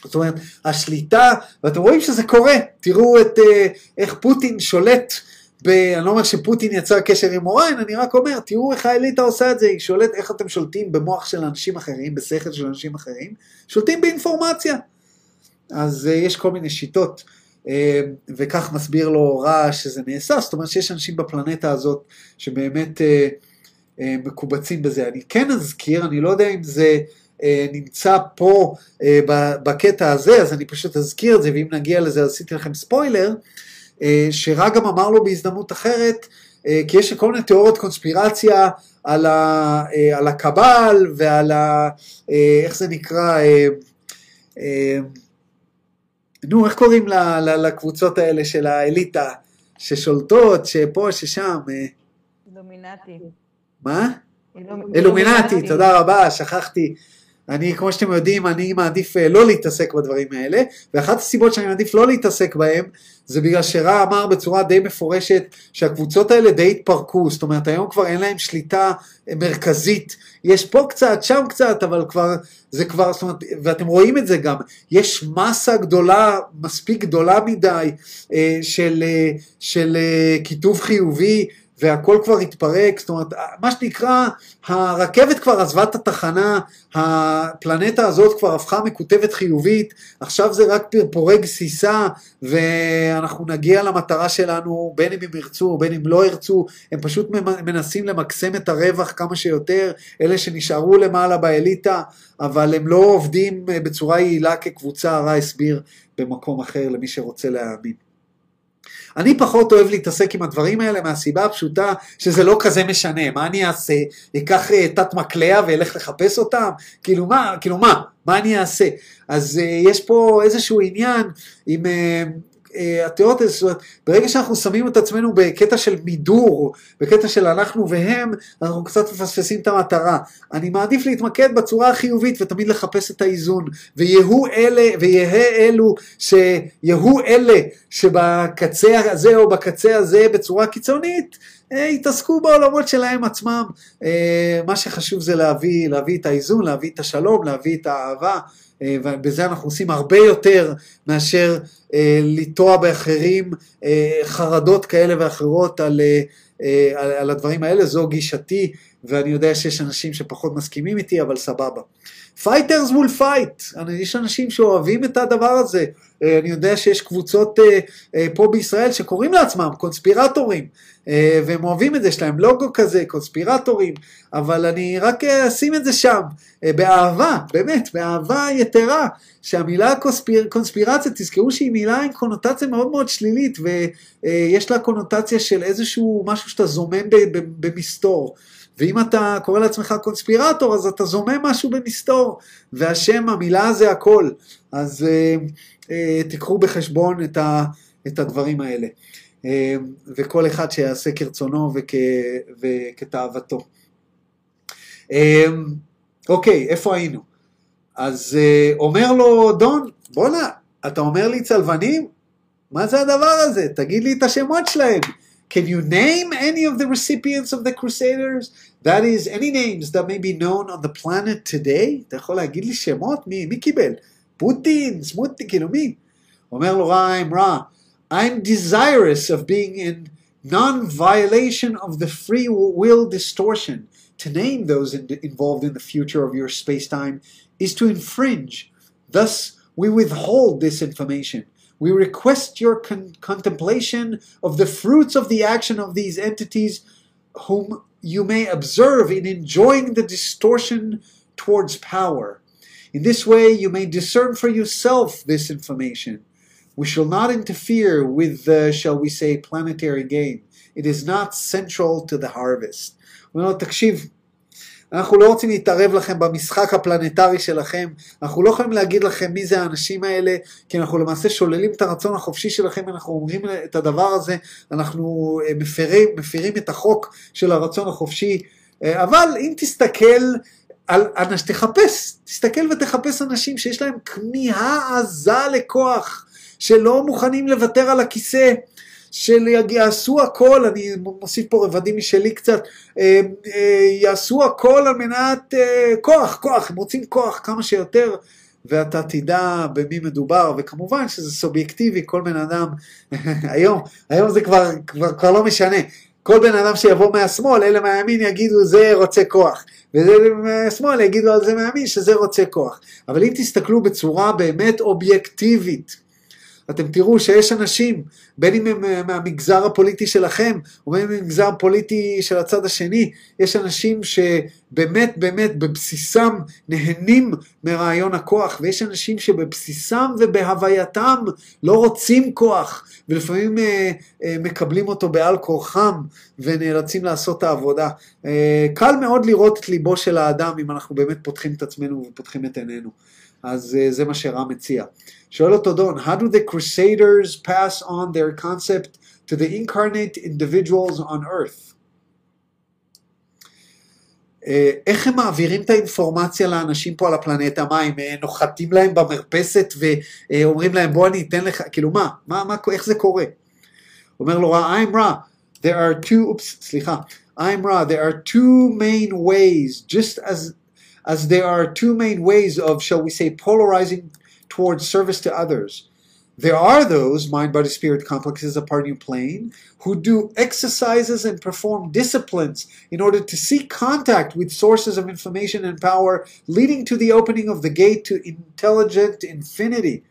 זאת אומרת, השליטה, ואתם רואים שזה קורה, תראו את אה, איך פוטין שולט, ב, אני לא אומר שפוטין יצר קשר עם אוריין, אני רק אומר, תראו איך האליטה עושה את זה, היא שולט איך אתם שולטים במוח של אנשים אחרים, בשכל של אנשים אחרים, שולטים באינפורמציה. אז אה, יש כל מיני שיטות, וכך מסביר לו רע שזה נעשה, זאת אומרת שיש אנשים בפלנטה הזאת שבאמת אה, אה, מקובצים בזה. אני כן אזכיר, אני לא יודע אם זה אה, נמצא פה אה, בקטע הזה, אז אני פשוט אזכיר את זה, ואם נגיע לזה עשיתי לכם ספוילר, אה, שרע גם אמר לו בהזדמנות אחרת, אה, כי יש כל מיני תיאוריות קונספירציה על, ה, אה, על הקבל ועל ה... אה, איך זה נקרא? נו, איך קוראים ל- ל- לקבוצות האלה של האליטה ששולטות, שפה, ששם? אה, דומינטי. מה? אילומ- אילומינטי, תודה רבה, שכחתי. אני, כמו שאתם יודעים, אני מעדיף אה, לא להתעסק בדברים האלה, ואחת הסיבות שאני מעדיף לא להתעסק בהם, זה בגלל שרע אמר בצורה די מפורשת שהקבוצות האלה די התפרקו, זאת אומרת היום כבר אין להם שליטה אה, מרכזית, יש פה קצת, שם קצת, אבל כבר, זה כבר, זאת אומרת, ואתם רואים את זה גם, יש מסה גדולה, מספיק גדולה מדי, אה, של, של אה, כיתוב חיובי, והכל כבר התפרק, זאת אומרת, מה שנקרא, הרכבת כבר עזבה את התחנה, הפלנטה הזאת כבר הפכה מקוטבת חיובית, עכשיו זה רק פרפורי גסיסה, ואנחנו נגיע למטרה שלנו, בין אם הם ירצו בין אם לא ירצו, הם פשוט מנסים למקסם את הרווח כמה שיותר, אלה שנשארו למעלה באליטה, אבל הם לא עובדים אה, בצורה יעילה כקבוצה, הרע הסביר במקום אחר למי שרוצה להאמין. אני פחות אוהב להתעסק עם הדברים האלה מהסיבה הפשוטה שזה לא כזה משנה, מה אני אעשה? אקח אה, תת מקלע ואלך לחפש אותם? כאילו מה, כאילו מה, מה אני אעשה? אז uh, יש פה איזשהו עניין עם uh, uh, התיאוריות האלה, זאת אומרת, ברגע שאנחנו שמים את עצמנו בקטע של מידור, בקטע של אנחנו והם, אנחנו קצת מפספסים את המטרה. אני מעדיף להתמקד בצורה החיובית ותמיד לחפש את האיזון, ויהיו אלה, ויהא אלו, שיהיו אלה שבקצה הזה או בקצה הזה בצורה קיצונית, אה, יתעסקו בעולמות שלהם עצמם. אה, מה שחשוב זה להביא, להביא את האיזון, להביא את השלום, להביא את האהבה, אה, ובזה אנחנו עושים הרבה יותר מאשר אה, לטוע באחרים אה, חרדות כאלה ואחרות על, אה, אה, על, על הדברים האלה, זו גישתי, ואני יודע שיש אנשים שפחות מסכימים איתי, אבל סבבה. fighters מול fight, יש אנשים שאוהבים את הדבר הזה, אה, אני יודע שיש קבוצות אה, אה, פה בישראל שקוראים לעצמם קונספירטורים, והם אוהבים את זה, יש להם לוגו כזה, קונספירטורים, אבל אני רק אשים את זה שם, אה, באהבה, באמת, באהבה יתרה, שהמילה קונספיר, קונספירציה, תזכרו שהיא מילה עם קונוטציה מאוד מאוד שלילית, ויש לה קונוטציה של איזשהו משהו שאתה זומם במסתור. ואם אתה קורא לעצמך קונספירטור, אז אתה זומם משהו במסתור, והשם, המילה זה הכל. אז אה, אה, תיקחו בחשבון את, ה, את הדברים האלה. אה, וכל אחד שיעשה כרצונו וכ, וכתאוותו. אה, אוקיי, איפה היינו? אז אה, אומר לו דון, בואנה, אתה אומר לי צלבנים? מה זה הדבר הזה? תגיד לי את השמות שלהם. Can you name any of the recipients of the Crusaders? That is, any names that may be known on the planet today? אתה יכול להגיד לי שמות? מי, מי קיבל? פוטין, סמוטי, כאילו מי? אומר לו ריים רע, I'm desirous of being in non-violation of the free will distortion. To name those in- involved in the future of your space-time is to infringe. Thus, we withhold this information. We request your con- contemplation of the fruits of the action of these entities, whom you may observe in enjoying the distortion towards power. In this way, you may discern for yourself this information. We shall not interfere with the, shall we say, planetary gain. It is not central to the harvest. הוא אומר לו, תקשיב, אנחנו לא רוצים להתערב לכם במשחק הפלנטרי שלכם, אנחנו לא יכולים להגיד לכם מי זה האנשים האלה, כי אנחנו למעשה שוללים את הרצון החופשי שלכם, אנחנו אומרים את הדבר הזה, אנחנו אה, מפרים, מפירים את החוק של הרצון החופשי, אה, אבל אם תסתכל על, אנש, תחפש, תסתכל ותחפש אנשים שיש להם כמיהה עזה לכוח, שלא מוכנים לוותר על הכיסא, שיעשו הכל, אני מוסיף פה רבדים משלי קצת, אה, אה, יעשו הכל על מנת אה, כוח, כוח, הם רוצים כוח כמה שיותר, ואתה תדע במי מדובר, וכמובן שזה סובייקטיבי, כל בן אדם, היום, היום זה כבר, כבר, כבר לא משנה, כל בן אדם שיבוא מהשמאל, אלה מהימין יגידו זה רוצה כוח, וזה מהשמאל יגידו על זה מהימין שזה רוצה כוח, אבל אם תסתכלו בצורה באמת אובייקטיבית, אתם תראו שיש אנשים, בין אם הם אה, מהמגזר הפוליטי שלכם, או בין אם הם מהמגזר הפוליטי של הצד השני, יש אנשים שבאמת באמת בבסיסם נהנים מרעיון הכוח, ויש אנשים שבבסיסם ובהווייתם לא רוצים כוח, ולפעמים אה, אה, מקבלים אותו בעל כורחם, ונאלצים לעשות את העבודה. אה, קל מאוד לראות את ליבו של האדם אם אנחנו באמת פותחים את עצמנו ופותחים את עינינו. אז אה, זה מה שרם מציע. שואל אותו דון, how do the crusaders pass on their concept to the incarnate individuals on earth? אה, איך הם מעבירים את האינפורמציה לאנשים פה על הפלנטה? מה, הם אה, נוחתים להם במרפסת ואומרים להם בוא אני אתן לך, כאילו מה, מה, מה איך זה קורה? אומר לו רע, I'm רע, there are two, אופס, סליחה, I'm רע, there are two main ways, just as, as there are two main ways of, shall we say, polarizing towards service to others. There are those, mind, body, spirit complexes upon your plane, who do exercises and perform disciplines in order to seek contact with sources of information and power, leading to the opening of the gate to intelligent infinity.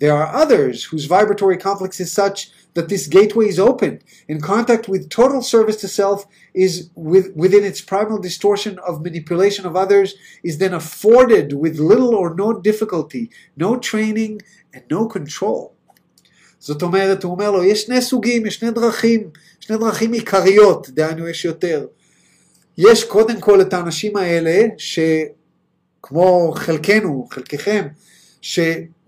There are others whose vibratory complex is such that this gateway is open, and contact with total service to self is with, within its primal distortion of manipulation of others, is then afforded with little or no difficulty, no training, and no control. זאת אומרת, הוא אומר לו, יש שני סוגים, יש שני דרכים, שני דרכים עיקריות, דהיינו יש יותר. יש קודם כל את האנשים האלה, שכמו חלקנו, חלקכם,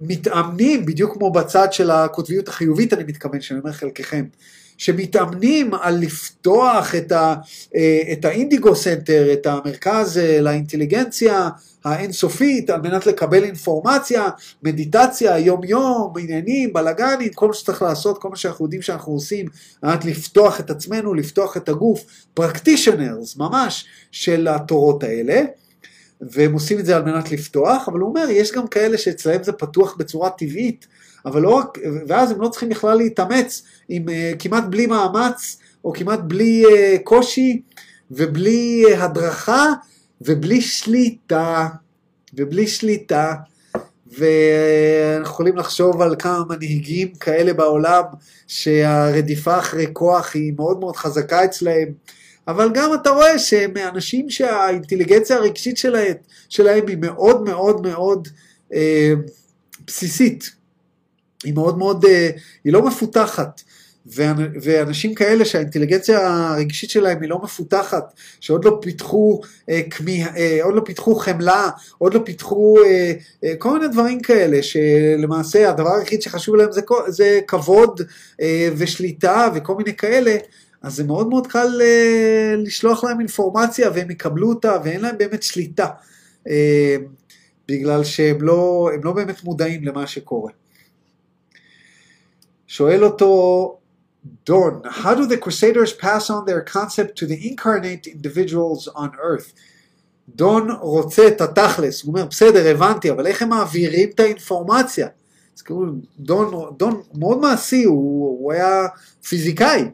שמתאמנים, בדיוק כמו בצד של הקוטביות החיובית אני מתכוון, שאני אומר חלקכם, שמתאמנים על לפתוח את, ה, את ה indigo center, את המרכז לאינטליגנציה האינסופית, על מנת לקבל אינפורמציה, מדיטציה, יום יום, עניינים, בלאגנים, כל מה שצריך לעשות, כל מה שאנחנו יודעים שאנחנו עושים, על מנת לפתוח את עצמנו, לפתוח את הגוף, practitioners ממש של התורות האלה. והם עושים את זה על מנת לפתוח, אבל הוא אומר, יש גם כאלה שאצלהם זה פתוח בצורה טבעית, אבל לא רק, ואז הם לא צריכים בכלל להתאמץ, עם uh, כמעט בלי מאמץ, או כמעט בלי uh, קושי, ובלי uh, הדרכה, ובלי שליטה, ובלי שליטה, ואנחנו יכולים לחשוב על כמה מנהיגים כאלה בעולם, שהרדיפה אחרי כוח היא מאוד מאוד חזקה אצלהם, אבל גם אתה רואה שהם אנשים שהאינטליגנציה הרגשית שלהם, שלהם היא מאוד מאוד מאוד אה, בסיסית. היא מאוד מאוד, אה, היא לא מפותחת. ואנשים כאלה שהאינטליגנציה הרגשית שלהם היא לא מפותחת, שעוד לא פיתחו אה, כמי, אה, עוד לא פיתחו חמלה, עוד לא פיתחו אה, אה, כל מיני דברים כאלה, שלמעשה הדבר היחיד שחשוב להם זה, זה כבוד אה, ושליטה וכל מיני כאלה, אז זה מאוד מאוד קל uh, לשלוח להם אינפורמציה והם יקבלו אותה ואין להם באמת שליטה, uh, בגלל שהם לא, לא באמת מודעים למה שקורה. שואל אותו דון, how do the crusaders pass on their concept to the incarnate individuals on earth? דון רוצה את התכלס, הוא אומר בסדר הבנתי, אבל איך הם מעבירים את האינפורמציה? אז כאילו דון, דון מאוד מעשי, הוא, הוא היה פיזיקאי,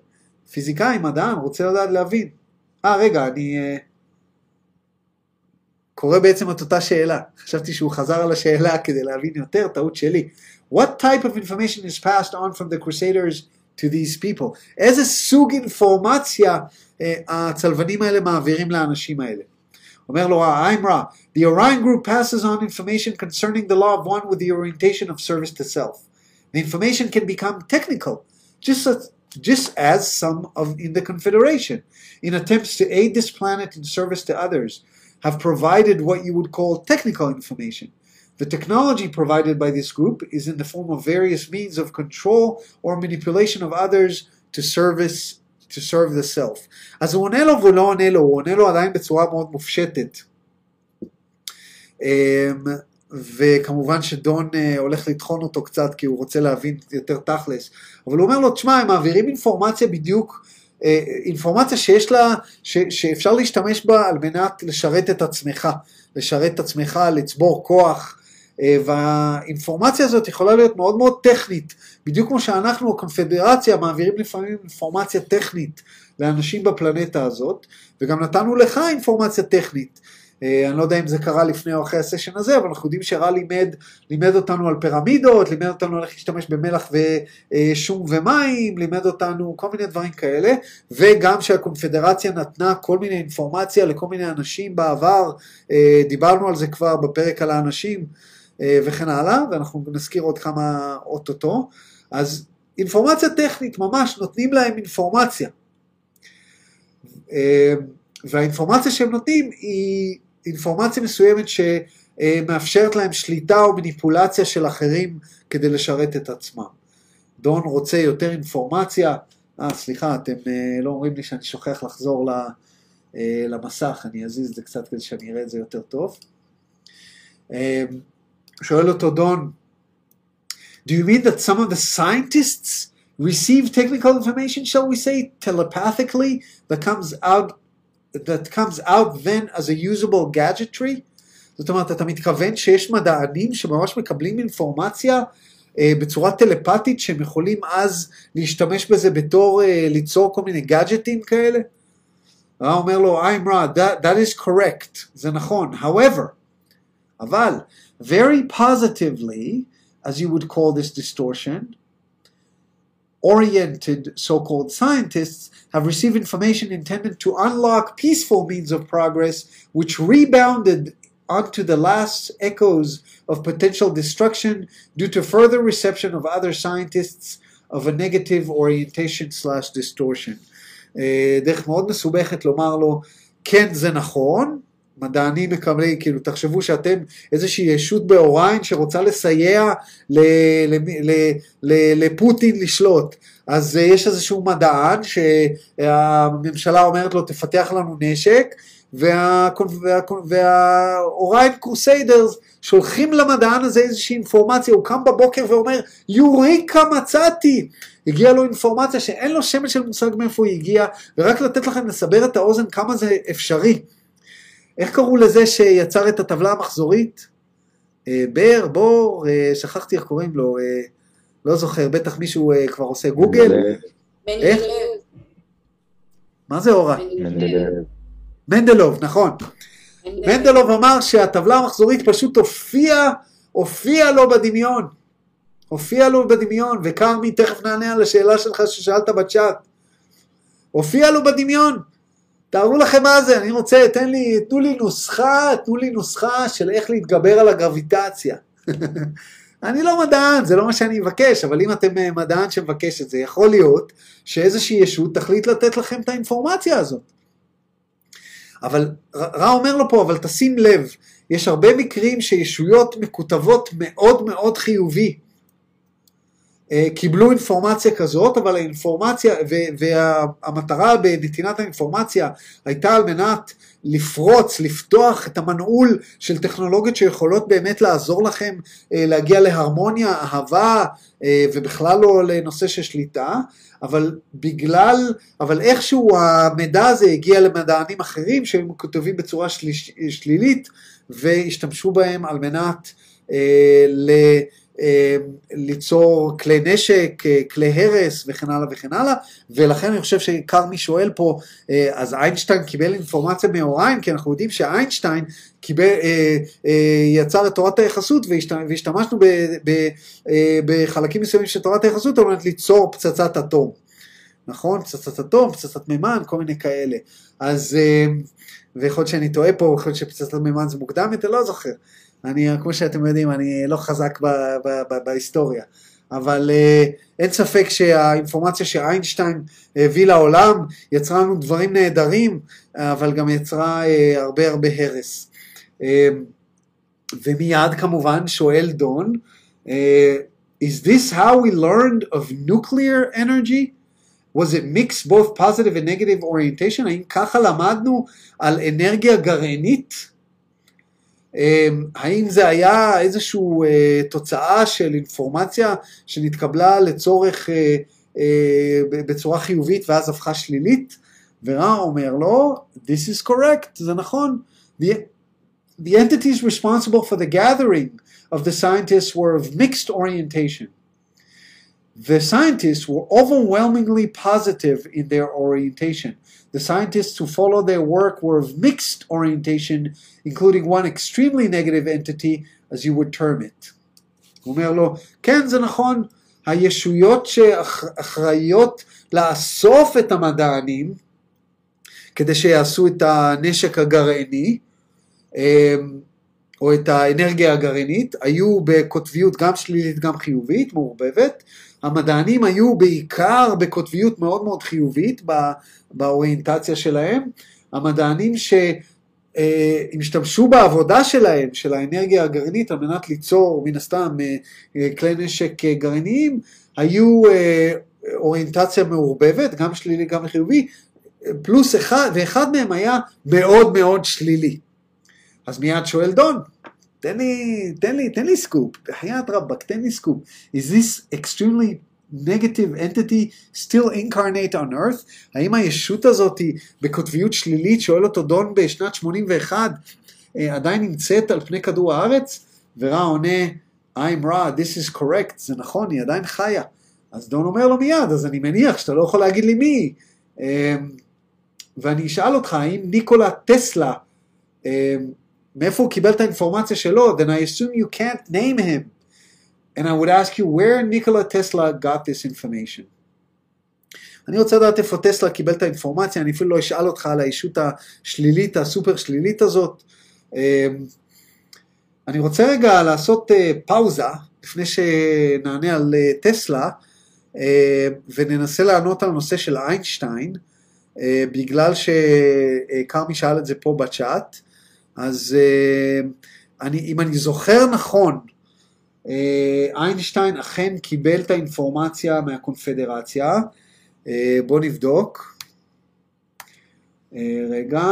פיזיקאי, מדען, רוצה לדעת להבין. אה, רגע, אני אה, קורא בעצם את אותה שאלה. חשבתי שהוא חזר על השאלה כדי להבין יותר, טעות שלי. What type of information is passed on from the crusaders to these people? איזה סוג אינפורמציה אה, הצלבנים האלה מעבירים לאנשים האלה? אומר לו האיימרה, The Orion group passes on information concerning the law of one with the orientation of service to self. The information can become technical, just as, just as some of in the Confederation, in attempts to aid this planet in service to others, have provided what you would call technical information. The technology provided by this group is in the form of various means of control or manipulation of others to service to serve the self. אז הוא עונה לו ולא עונה לו, הוא עונה לו עדיין בצורה מאוד מופשטת. אמ, וכמובן שדון אה, הולך לטחון אותו קצת כי הוא רוצה להבין יותר תכלס, אבל הוא אומר לו, תשמע, הם מעבירים אינפורמציה בדיוק, אה, אינפורמציה שיש לה, ש, שאפשר להשתמש בה על מנת לשרת את עצמך, לשרת את עצמך, לצבור כוח, אה, והאינפורמציה הזאת יכולה להיות מאוד מאוד טכנית, בדיוק כמו שאנחנו, הקונפדרציה, מעבירים לפעמים אינפורמציה טכנית לאנשים בפלנטה הזאת, וגם נתנו לך אינפורמציה טכנית. אה, אני לא יודע אם זה קרה לפני או אחרי הסשן הזה, אבל אנחנו יודעים שרע לימד, לימד אותנו על פירמידות, לימד אותנו איך להשתמש במלח ושום ומים, לימד אותנו כל מיני דברים כאלה, וגם שהקונפדרציה נתנה כל מיני אינפורמציה לכל מיני אנשים בעבר, אה, דיברנו על זה כבר בפרק על האנשים אה, וכן הלאה, ואנחנו נזכיר עוד כמה אוטוטו, אז אינפורמציה טכנית, ממש נותנים להם אינפורמציה. והאינפורמציה שהם נותנים היא אינפורמציה מסוימת שמאפשרת להם שליטה או מניפולציה של אחרים כדי לשרת את עצמם. דון רוצה יותר אינפורמציה, אה סליחה אתם אה, לא אומרים לי שאני שוכח לחזור אה, למסך, אני אזיז את זה קצת כדי שאני אראה את זה יותר טוב. אה, שואל אותו דון, Do you mean that some of the scientists receive technical information, shall we say, telepathically, that comes out that comes out then as a usable gadgetry? זאת אומרת, אתה מתכוון שיש מדענים שממש מקבלים אינפורמציה אה, בצורה טלפתית שהם יכולים אז להשתמש בזה בתור אה, ליצור כל מיני גאדג'טים כאלה? הוא אומר לו, I'm right, that, that is correct, זה נכון. However, אבל, very positively, as you would call this distortion, oriented so called scientists have received information intended to unlock peaceful means of progress, which rebounded onto the last echoes of potential destruction due to further reception of other scientists of a negative orientation slash distortion. דרך מאוד מסובכת לומר לו, כן זה נכון, מדענים מקבלים, כאילו תחשבו שאתם איזושהי ישות באוריין שרוצה לסייע לפוטין לשלוט. אז יש איזשהו מדען שהממשלה אומרת לו תפתח לנו נשק, והאוריין קרוסיידרס שולחים למדען הזה איזושהי אינפורמציה, הוא קם בבוקר ואומר יוריקה מצאתי, הגיעה לו אינפורמציה שאין לו שמץ של מושג מאיפה היא הגיעה, ורק לתת לכם לסבר את האוזן כמה זה אפשרי. איך קראו לזה שיצר את הטבלה המחזורית? אה, בר, בור, אה, שכחתי איך קוראים לו, אה, לא זוכר, בטח מישהו כבר עושה גוגל. איך? מה זה אורה? מנדלוב, נכון. מנדלוב אמר שהטבלה המחזורית פשוט הופיעה, הופיעה לו בדמיון. הופיע לו בדמיון, וכרמי, תכף נענה על השאלה שלך ששאלת בצ'אט. הופיע לו בדמיון. תארו לכם מה זה, אני רוצה, תן לי, תנו לי נוסחה, תנו לי נוסחה של איך להתגבר על הגרביטציה. אני לא מדען, זה לא מה שאני מבקש, אבל אם אתם אה, מדען שמבקש את זה, יכול להיות שאיזושהי ישות תחליט לתת לכם את האינפורמציה הזאת. אבל רע אומר לו פה, אבל תשים לב, יש הרבה מקרים שישויות מקוטבות מאוד מאוד חיובי. אה, קיבלו אינפורמציה כזאת, אבל האינפורמציה, והמטרה בנתינת האינפורמציה הייתה על מנת לפרוץ, לפתוח את המנעול של טכנולוגיות שיכולות באמת לעזור לכם אה, להגיע להרמוניה, אהבה, אה, ובכלל לא לנושא של שליטה, אבל בגלל, אבל איכשהו המידע הזה הגיע למדענים אחרים שהם כותבים בצורה של, שלילית, והשתמשו בהם על מנת אה. אה, ליצור כלי נשק, אה, כלי הרס וכן הלאה וכן הלאה, ולכן אני חושב שכרמי שואל פה, אה, אז איינשטיין קיבל אינפורמציה מאוריין, כי אנחנו יודעים שאיינשטיין קיבל, יצר את תורת היחסות והשת, והשתמשנו ב, ב, בחלקים מסוימים של תורת היחסות על מנת ליצור פצצת אטום. נכון? פצצת אטום, פצצת מימן, כל מיני כאלה. אז, ויכול להיות שאני טועה פה, יכול להיות שפצצת מימן זה מוקדם יותר, לא זוכר. אני, כמו שאתם יודעים, אני לא חזק ב, ב, ב, בהיסטוריה. אבל uh, אין ספק שהאינפורמציה שאיינשטיין הביא לעולם יצרה לנו דברים נהדרים, אבל גם יצרה uh, הרבה הרבה הרס. Uh, ומיד כמובן שואל דון, is this how we learned of nuclear energy? Was it mixed both positive and negative orientation? האם ככה למדנו על אנרגיה גרעינית? האם זה היה איזושהי תוצאה של אינפורמציה שנתקבלה לצורך בצורה חיובית ואז הפכה שלילית? ורע אומר לו, this is correct, זה נכון. The, the entities responsible for the gathering of the scientists were of mixed orientation. The scientists were overwhelmingly positive in their orientation. The scientists who followed their work were of mixed orientation, including one extremely negative entity, as you would term it. הוא אומר לו, כן, זה נכון, הישויות שאחראיות לאסוף את המדענים, כדי שיעשו את הנשק הגרעיני, או את האנרגיה הגרעינית, היו בקוטביות גם שלילית גם חיובית, מעורבבת. המדענים היו בעיקר בקוטביות מאוד מאוד חיובית באוריינטציה שלהם. המדענים שהשתמשו בעבודה שלהם, של האנרגיה הגרעינית, על מנת ליצור מן הסתם כלי נשק גרעיניים, היו אוריינטציה מעורבבת, גם שלילי גם חיובי, פלוס אחד, ואחד מהם היה מאוד מאוד שלילי. אז מיד שואל דון, תן לי, תן לי, תן לי סקופ, בחיית רבאק, תן לי סקופ. Is this extremely negative entity still incarnate on earth? האם הישות הזאת בקוטביות שלילית, שואל אותו דון בשנת 81, עדיין נמצאת על פני כדור הארץ? ורע עונה, I'm רע, this is correct, זה נכון, היא עדיין חיה. אז דון אומר לו מיד, אז אני מניח שאתה לא יכול להגיד לי מי. ואני אשאל אותך, האם ניקולה טסלה, מאיפה הוא קיבל את האינפורמציה שלו, then I assume you can't name him. And I would ask you where Nikola Tesla got this information. אני רוצה לדעת איפה טסלה קיבל את האינפורמציה, אני אפילו לא אשאל אותך על הישות השלילית, הסופר שלילית הזאת. אני רוצה רגע לעשות פאוזה, לפני שנענה על טסלה, וננסה לענות על הנושא של איינשטיין, בגלל שכרמי שאל את זה פה בצ'אט. אז אני, אם אני זוכר נכון, איינשטיין אכן קיבל את האינפורמציה מהקונפדרציה. בואו נבדוק. רגע.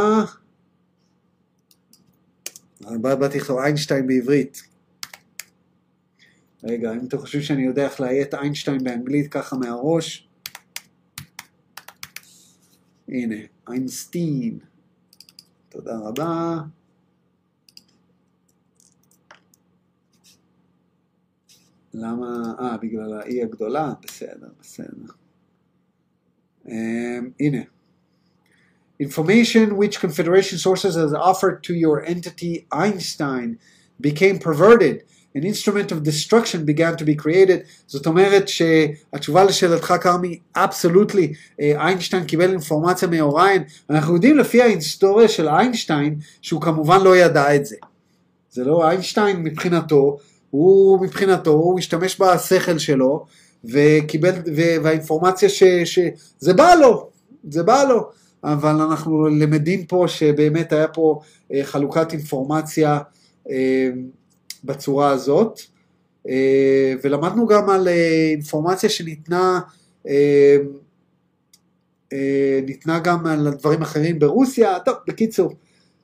באתי לכתוב איינשטיין בעברית. רגע, אם אתם חושבים שאני יודע איך לאיית איינשטיין באנגלית ככה מהראש. הנה, איינשטיין. תודה רבה. למה, אה, בגלל האי הגדולה? בסדר, בסדר. Um, הנה. Information which Confederation sources has offered to your entity Einstein became perverted. An instrument of destruction began to be created. זאת אומרת שהתשובה לשאלתך כרמי, אבסולוטלי, איינשטיין קיבל אינפורמציה מאוריין. אנחנו יודעים לפי ההיסטוריה של איינשטיין שהוא כמובן לא ידע את זה. זה לא איינשטיין מבחינתו, הוא מבחינתו, הוא השתמש בשכל שלו, וקיבל, והאינפורמציה ש, שזה בא לו, זה בא לו, אבל אנחנו למדים פה שבאמת היה פה חלוקת אינפורמציה בצורה הזאת, ולמדנו גם על אינפורמציה שניתנה ניתנה גם על דברים אחרים ברוסיה, טוב, בקיצור,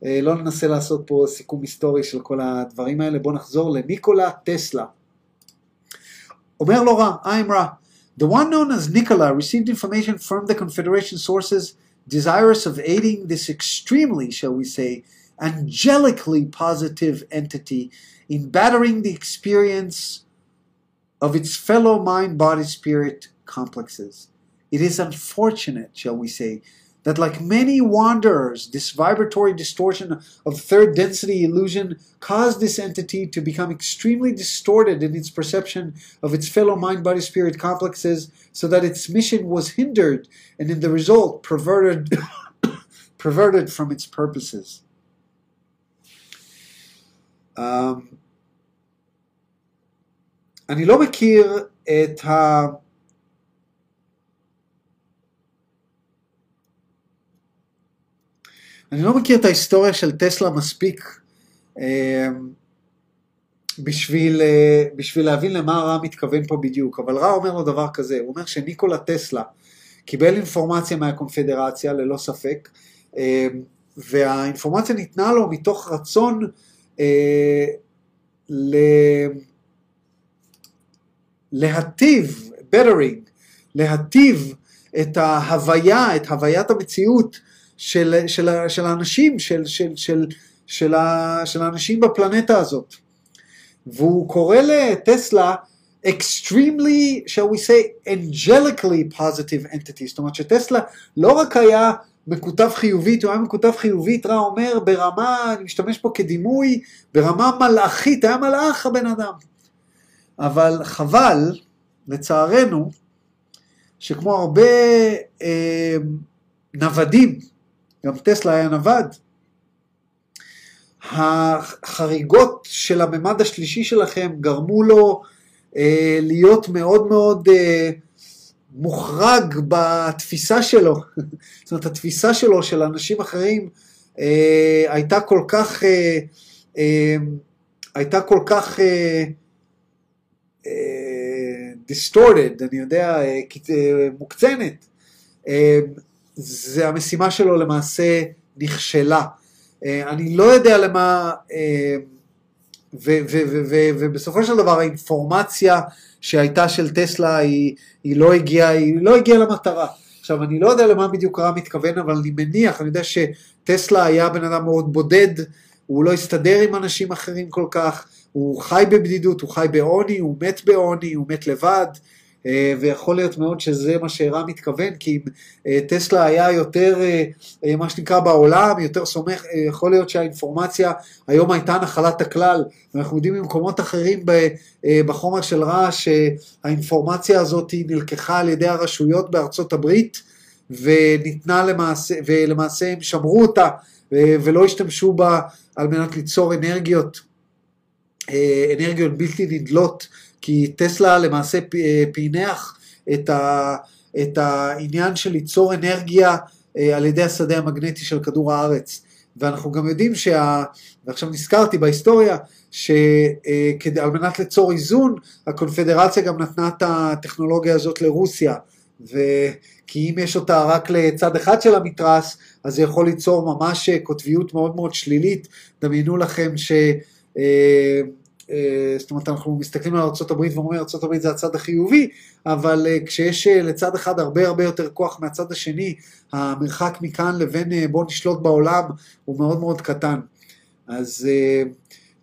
לא ננסה לעשות פה סיכום היסטורי של כל הדברים האלה, בואו נחזור לניקולה טסלה. אומר לו רע, I'm רע. The one known as Nikola received information from the Confederation sources desirous of aiding this extremely, shall we say, angelically positive entity in battering the experience of its fellow mind body spirit complexes. It is unfortunate, shall we say, that like many wanderers, this vibratory distortion of third density illusion caused this entity to become extremely distorted in its perception of its fellow mind body spirit complexes, so that its mission was hindered and in the result perverted, perverted from its purposes. Um, אני לא מכיר את ה... אני לא מכיר את ההיסטוריה של טסלה מספיק אה, בשביל, אה, בשביל להבין למה רע מתכוון פה בדיוק, אבל רע אומר לו דבר כזה, הוא אומר שניקולה טסלה קיבל אינפורמציה מהקונפדרציה ללא ספק, אה, והאינפורמציה ניתנה לו מתוך רצון ל... להטיב, bettering, להטיב את ההוויה, את הוויית המציאות של, של, של האנשים, של, של, של, של, ה, של האנשים בפלנטה הזאת. והוא קורא לטסלה extremely, shall we say, angelically positive entity, זאת אומרת שטסלה לא רק היה מקוטב חיובית, הוא היה מקוטב חיובית, רע אומר, ברמה, אני משתמש פה כדימוי, ברמה מלאכית, היה מלאך הבן אדם. אבל חבל, לצערנו, שכמו הרבה אה, נוודים, גם טסלה היה נווד, החריגות של הממד השלישי שלכם גרמו לו אה, להיות מאוד מאוד אה, מוחרג בתפיסה שלו. זאת אומרת, התפיסה שלו של אנשים אחרים אה, הייתה כל כך, אה, אה, הייתה כל כך אה, אה, distorted, אני יודע, אה, אה, מוקצנת. אה, זה המשימה שלו למעשה נכשלה. אה, אני לא יודע למה, אה, ובסופו של דבר האינפורמציה שהייתה של טסלה היא, היא, לא הגיעה, היא לא הגיעה למטרה. עכשיו אני לא יודע למה בדיוק רם מתכוון, אבל אני מניח, אני יודע שטסלה היה בן אדם מאוד בודד, הוא לא הסתדר עם אנשים אחרים כל כך, הוא חי בבדידות, הוא חי בעוני, הוא מת בעוני, הוא מת לבד. אה, ויכול להיות מאוד שזה מה שרם מתכוון, כי אם אה, טסלה היה יותר, אה, מה שנקרא בעולם, יותר סומך, יכול להיות שהאינפורמציה היום הייתה נחלת הכלל, ואנחנו יודעים ממקומות אחרים בחומר של רע שהאינפורמציה הזאת נלקחה על ידי הרשויות בארצות הברית, וניתנה למעשה, ולמעשה הם שמרו אותה ולא השתמשו בה על מנת ליצור אנרגיות, אנרגיות בלתי נדלות כי טסלה למעשה אה, פענח את, ה, את העניין של ליצור אנרגיה אה, על ידי השדה המגנטי של כדור הארץ. ואנחנו גם יודעים, שה, ועכשיו נזכרתי בהיסטוריה, שעל אה, מנת ליצור איזון, הקונפדרציה גם נתנה את הטכנולוגיה הזאת לרוסיה. ו... כי אם יש אותה רק לצד אחד של המתרס, אז זה יכול ליצור ממש קוטביות מאוד מאוד שלילית. דמיינו לכם ש... אה, זאת אומרת אנחנו מסתכלים על ארה"ב ואומרים ארה"ב זה הצד החיובי, אבל אה, כשיש אה, לצד אחד הרבה הרבה יותר כוח מהצד השני, המרחק מכאן לבין בוא נשלוט בעולם הוא מאוד מאוד קטן. אז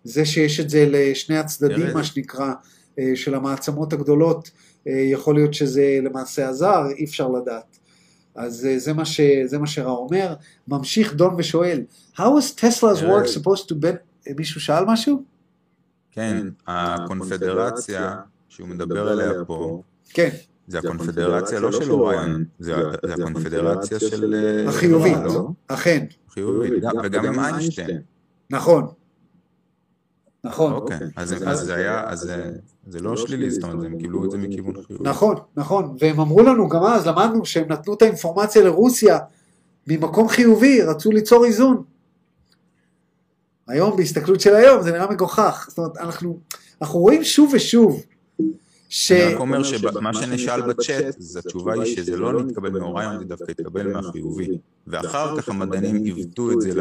זה שיש את זה לשני הצדדים, מה שנקרא, של המעצמות הגדולות, יכול להיות שזה למעשה עזר, אי אפשר לדעת. אז זה מה, ש, זה מה שרע אומר. ממשיך דון ושואל, How is Tesla's work supposed to be... מישהו שאל משהו? כן, כן הקונפדרציה שהוא מדבר עליה פה, כן. זה הקונפדרציה לא של אוריון, זה הקונפדרציה של... אה, החיובית, לא? אכן. חיובית, וגם עם איינשטיין. נכון. נכון. אוקיי, אז זה היה, אז זה לא שלילי, זאת אומרת, הם קיבלו את זה מכיוון חיובי. נכון, נכון, והם אמרו לנו גם אז, למדנו שהם נתנו את האינפורמציה לרוסיה ממקום חיובי, רצו ליצור איזון. היום, בהסתכלות של היום, זה נראה מגוחך. זאת אומרת, אנחנו, אנחנו רואים שוב ושוב, ש... אני רק אומר שמה שנשאל בצ'אט, אז התשובה היא שזה לא נתקבל מאוריון, זה דווקא התקבל מהחיובי. ואחר כך המדענים עיוותו את זה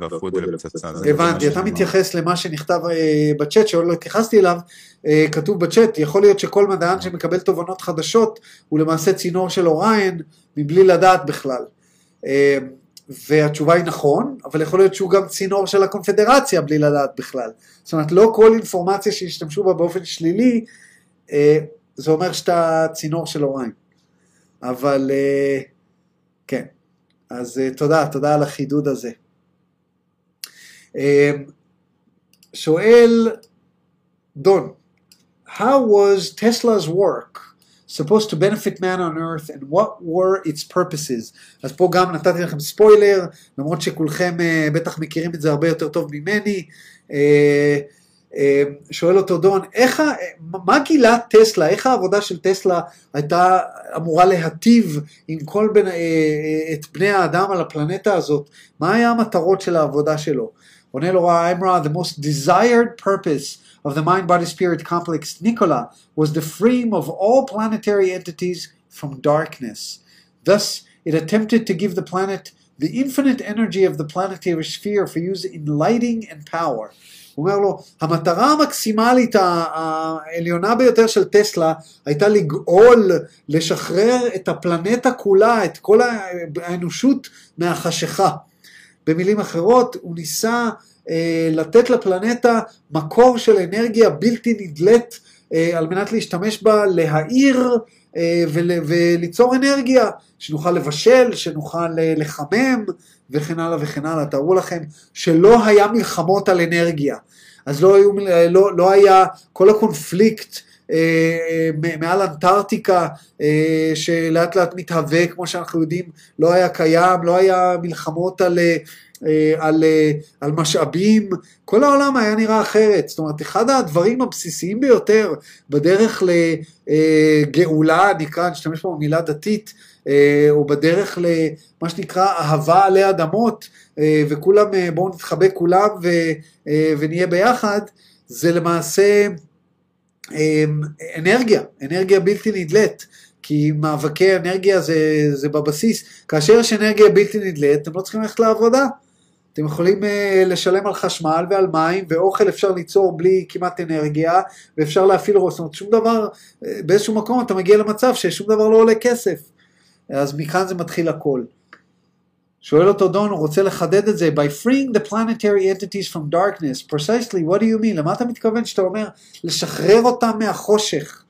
והפכו את זה לפצצה. הבנתי, אתה מתייחס למה שנכתב אה, בצ'אט, שעוד לא התייחסתי אליו, אה, כתוב בצ'אט, יכול להיות שכל מדען שמקבל תובנות חדשות, הוא למעשה צינור של אוריין, מבלי לדעת בכלל. והתשובה היא נכון, אבל יכול להיות שהוא גם צינור של הקונפדרציה בלי לדעת בכלל. זאת אומרת, לא כל אינפורמציה שהשתמשו בה באופן שלילי אה, זה אומר שאתה צינור של אוריים. אבל אה, כן, אז אה, תודה, תודה על החידוד הזה. אה, שואל דון, how was Tesla's work supposed to benefit man on earth and what were its purposes? אז פה גם נתתי לכם ספוילר, למרות שכולכם אה, בטח מכירים את זה הרבה יותר טוב ממני. אה, אה, שואל אותו דון, איך, מה גילה טסלה, איך העבודה של טסלה הייתה אמורה להטיב עם כל אה, אה, את בני האדם על הפלנטה הזאת? מה היה המטרות של העבודה שלו? עונה לו האמרה, the most desired purpose of the mind body spirit complex Nikola was the freeing of all planetary entities from darkness. Thus, it attempted to give the planet the infinite energy of the planetary sphere for use in lighting and power. הוא אומר לו, המטרה המקסימלית ה- העליונה ביותר של טסלה הייתה לגאול, לשחרר את הפלנטה כולה, את כל האנושות מהחשיכה. במילים אחרות, הוא ניסה אה, לתת לפלנטה מקור של אנרגיה בלתי נדלית אה, על מנת להשתמש בה, להאיר אה, ול, וליצור אנרגיה, שנוכל לבשל, שנוכל אה, לחמם וכן הלאה וכן הלאה. תארו לכם שלא היה מלחמות על אנרגיה, אז לא, היו, אה, לא, לא היה כל הקונפליקט אה, אה, מעל אנטארקטיקה אה, שלאט לאט מתהווה כמו שאנחנו יודעים לא היה קיים, לא היה מלחמות על, אה, אה, על, אה, על משאבים, כל העולם היה נראה אחרת, זאת אומרת אחד הדברים הבסיסיים ביותר בדרך לגאולה, נקרא, נשתמש פה במילה דתית, אה, או בדרך למה שנקרא אהבה עלי אדמות, אה, וכולם אה, בואו נתחבק כולם ו, אה, ונהיה ביחד, זה למעשה אה, אנרגיה, אנרגיה בלתי נדלית. כי מאבקי אנרגיה זה, זה בבסיס. כאשר יש אנרגיה בלתי נדלית, אתם לא צריכים ללכת לעבודה. אתם יכולים uh, לשלם על חשמל ועל מים, ואוכל אפשר ליצור בלי כמעט אנרגיה, ואפשר להפעיל ראש. זאת אומרת, שום דבר, uh, באיזשהו מקום אתה מגיע למצב ששום דבר לא עולה כסף. אז מכאן זה מתחיל הכל. שואל אותו דון, הוא רוצה לחדד את זה, by freeing the planetary entities from darkness, precisely, what do you mean? למה אתה מתכוון שאתה אומר לשחרר אותם מהחושך?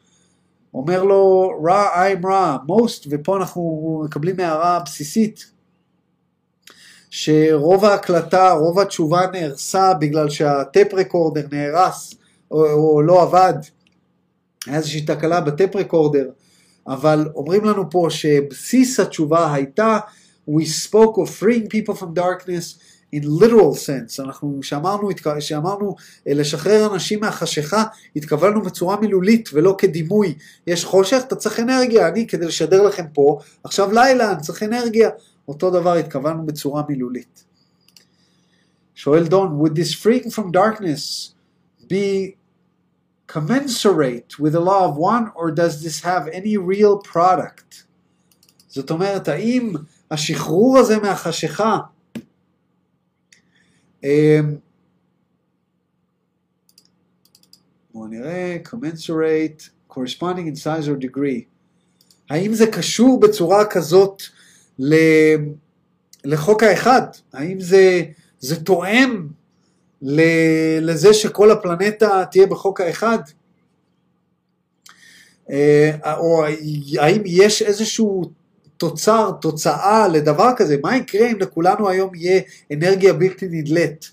אומר לו רע I'm רע, most, ופה אנחנו מקבלים הערה בסיסית, שרוב ההקלטה, רוב התשובה נהרסה בגלל שהטפ רקורדר נהרס או, או לא עבד, היה איזושהי תקלה בטפ רקורדר, אבל אומרים לנו פה שבסיס התשובה הייתה We spoke of freeing people from darkness in literal sense, אנחנו שאמרנו, שאמרנו אה, לשחרר אנשים מהחשיכה, התכוונו בצורה מילולית ולא כדימוי. יש חושך, אתה צריך אנרגיה, אני כדי לשדר לכם פה, עכשיו לילה, אני צריך אנרגיה. אותו דבר התכוונו בצורה מילולית. שואל דון, would this freeing from darkness be commensurate with the law of one or does this have any real product? זאת אומרת, האם השחרור הזה מהחשיכה אמ, בואו נראה, commensurate, corresponding in size or degree. האם זה קשור בצורה כזאת. לחוק האחד? האם זה, זה תואם. לזה שכל הפלנטה תהיה בחוק האחד? אה, או האם יש איזשהו תוצר, תוצאה לדבר כזה? מה יקרה אם לכולנו היום יהיה אנרגיה בלתי נדלית?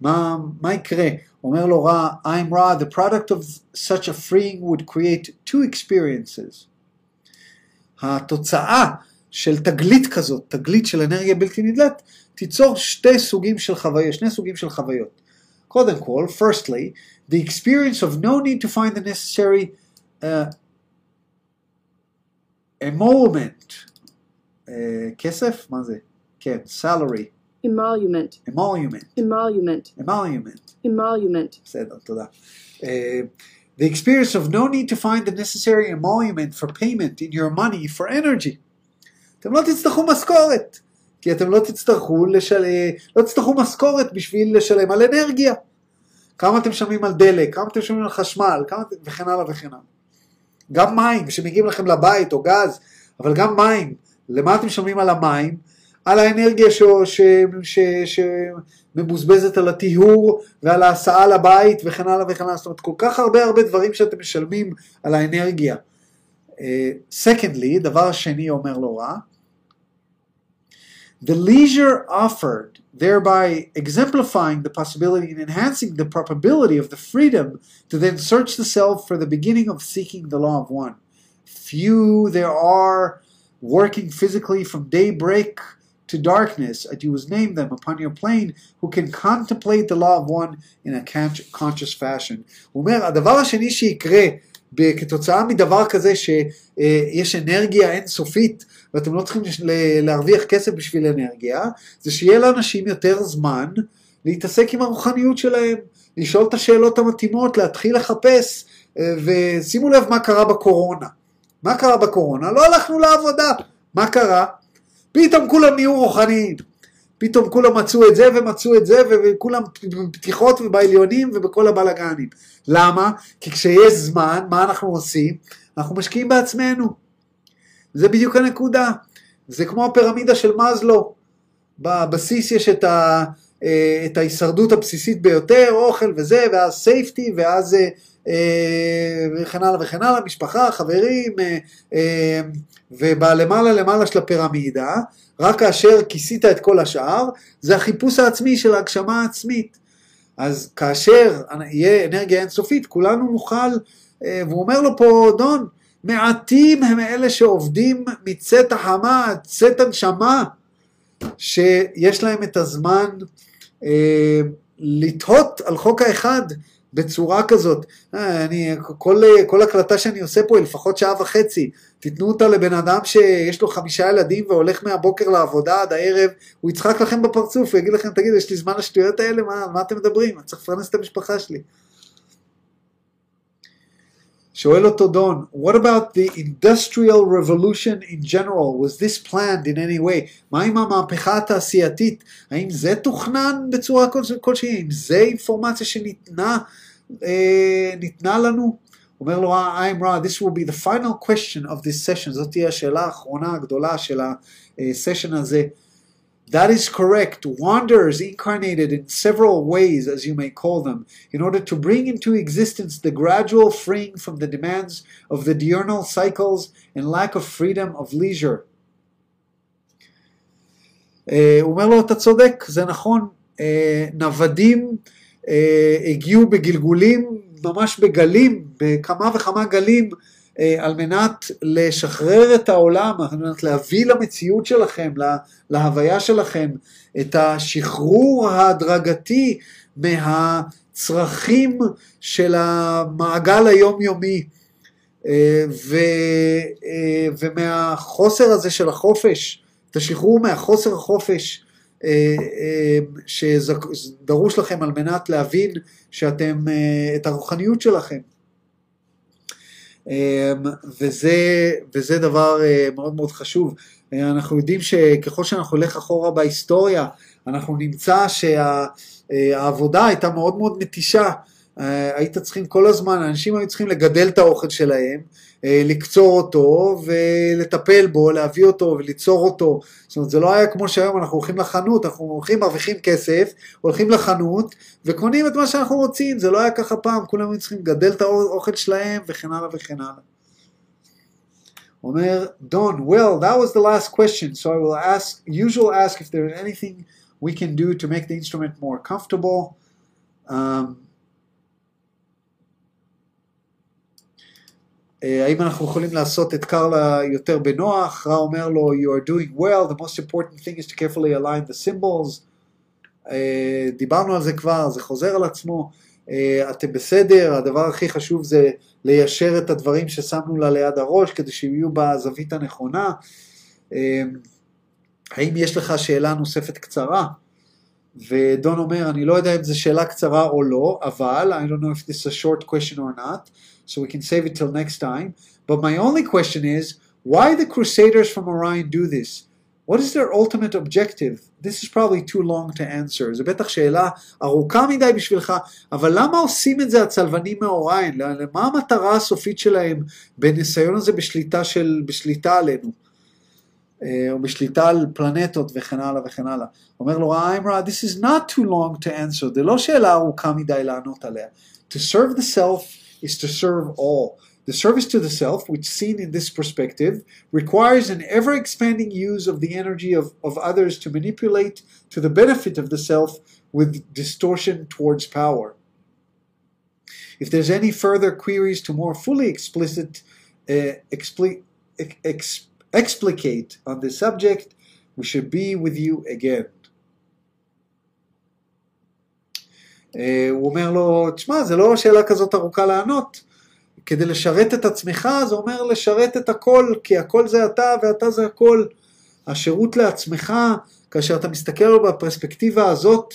מה, מה יקרה? אומר לו רע, I'm רע, the product of such a freeing would create two experiences. התוצאה של תגלית כזאת, תגלית של אנרגיה בלתי נדלית, תיצור שתי סוגים של חוויות, שני סוגים של חוויות. קודם כל, firstly, the experience of no need to find the necessary uh, emolument, uh, כסף? מה זה? כן, salary, emolument, emolument, emolument, emolument. emolument, בסדר, תודה. Uh, the experience of no need to find the necessary emolument for payment in your money for energy. אתם לא תצטרכו משכורת, כי אתם לא תצטרכו, לשל... לא תצטרכו משכורת בשביל לשלם על אנרגיה. כמה אתם משלמים על דלק, כמה אתם משלמים על חשמל, כמה... וכן הלאה וכן הלאה. גם מים שמגיעים לכם לבית או גז, אבל גם מים. למה אתם משלמים על המים? על האנרגיה ש, ש, ש, שמבוזבזת על הטיהור ועל ההסעה לבית וכן הלאה וכן הלאה, זאת אומרת כל כך הרבה הרבה דברים שאתם משלמים על האנרגיה. סקנדלי, uh, דבר השני אומר לא רע, The leisure offered, thereby exemplifying the possibility and enhancing the probability of the freedom to then search the self for the beginning of seeking the law of one. Few there are working physically from daybreak to darkness, as you was named them upon your plane, who can contemplate the law of one in a conscious fashion. הוא אומר, הדבר השני שיקרה כתוצאה מדבר כזה שיש אנרגיה אינסופית ואתם לא צריכים להרוויח כסף בשביל אנרגיה, זה שיהיה לאנשים יותר זמן להתעסק עם הרוחניות שלהם, לשאול את השאלות המתאימות, להתחיל לחפש, ושימו לב מה קרה בקורונה. מה קרה בקורונה? לא הלכנו לעבודה. מה קרה? פתאום כולם נהיו רוחניים. פתאום כולם מצאו את זה ומצאו את זה וכולם פתיחות ובעליונים ובכל הבלאגנים. למה? כי כשיש זמן, מה אנחנו עושים? אנחנו משקיעים בעצמנו. זה בדיוק הנקודה. זה כמו הפירמידה של מאזלו. בבסיס יש את, ה, אה, את ההישרדות הבסיסית ביותר, אוכל וזה, ואז סייפטי, ואז אה, וכן הלאה וכן הלאה, משפחה, חברים, אה, ובלמעלה למעלה של הפירמידה, רק כאשר כיסית את כל השאר, זה החיפוש העצמי של ההגשמה העצמית. אז כאשר יהיה אנרגיה אינסופית, כולנו נוכל, והוא אומר לו פה, דון, מעטים הם אלה שעובדים מצאת החמה צאת הנשמה, שיש להם את הזמן אה, לתהות על חוק האחד בצורה כזאת. אה, אני, כל, כל הקלטה שאני עושה פה היא לפחות שעה וחצי. תיתנו אותה לבן אדם שיש לו חמישה ילדים והולך מהבוקר לעבודה עד הערב, הוא יצחק לכם בפרצוף, הוא יגיד לכם, תגיד, יש לי זמן לשטויות האלה, מה, מה אתם מדברים? אני צריך לפרנס את המשפחה שלי. שואל אותו דון, what about the industrial revolution in general? Was this planned in any way? מה עם המהפכה התעשייתית? האם זה תוכנן בצורה כלשהי? האם זה אינפורמציה שניתנה אה, ניתנה לנו? אומר לו, I'm right, this will be the final question of this session, זאת תהיה השאלה האחרונה הגדולה של הסשן הזה. That is correct. Wanderers incarnated in several ways, as you may call them, in order to bring into existence the gradual freeing from the demands of the diurnal cycles and lack of freedom of leisure. הוא אומר לו, אתה צודק, זה נכון, נוודים הגיעו בגלגולים, ממש בגלים, בכמה וכמה גלים, על מנת לשחרר את העולם, על מנת להביא למציאות שלכם, להוויה שלכם, את השחרור ההדרגתי מהצרכים של המעגל היומיומי ו, ומהחוסר הזה של החופש, את השחרור מהחוסר החופש שדרוש לכם על מנת להבין שאתם, את הרוחניות שלכם. אמ, וזה, וזה דבר אה, מאוד מאוד חשוב. אה, אנחנו יודעים שככל שאנחנו נלך אחורה בהיסטוריה, אנחנו נמצא שהעבודה אה, הייתה מאוד מאוד מתישה. היית צריכים כל הזמן, אנשים היו צריכים לגדל את האוכל שלהם, לקצור אותו ולטפל בו, להביא אותו וליצור אותו. זאת אומרת, זה לא היה כמו שהיום אנחנו הולכים לחנות, אנחנו הולכים, מרוויחים כסף, הולכים לחנות וקונים את מה שאנחנו רוצים, זה לא היה ככה פעם, כולם היו צריכים לגדל את האוכל שלהם וכן הלאה וכן הלאה. אומר, Don, well, that was the last question, so I will ask, usual ask if there is anything we can do to make the instrument more comfortable. Um, האם אנחנו יכולים לעשות את קרלה יותר בנוח? רע אומר לו, you are doing well, the most important thing is to carefully align the symbols. דיברנו על זה כבר, זה חוזר על עצמו. אתם בסדר, הדבר הכי חשוב זה ליישר את הדברים ששמנו לה ליד הראש כדי שיהיו בזווית הנכונה. האם יש לך שאלה נוספת קצרה? ודון אומר, אני לא יודע אם זו שאלה קצרה או לא, אבל I don't know if this is a short question or not. so we can save it till next time. But my only question is why the Crusaders from Orion do this? What is their ultimate objective? This is probably too long to answer. זו בטח שאלה ארוכה מדי בשבילך, אבל למה עושים את זה הצלבנים מאוריין? מה המטרה הסופית שלהם בניסיון הזה בשליטה, של, בשליטה עלינו? אה, או בשליטה על פלנטות וכן הלאה וכן הלאה. אומר לו רעיים רע, this is not too long to answer, זה לא שאלה ארוכה מדי לענות עליה. To serve the self is to serve all. The service to the self, which seen in this perspective, requires an ever expanding use of the energy of, of others to manipulate to the benefit of the self with distortion towards power. If there's any further queries to more fully explicit uh, expli- ex- ex- explicate on this subject, we should be with you again. הוא אומר לו, תשמע, זה לא שאלה כזאת ארוכה לענות. כדי לשרת את עצמך, זה אומר לשרת את הכל, כי הכל זה אתה ואתה זה הכל. השירות לעצמך, כאשר אתה מסתכל בפרספקטיבה הזאת,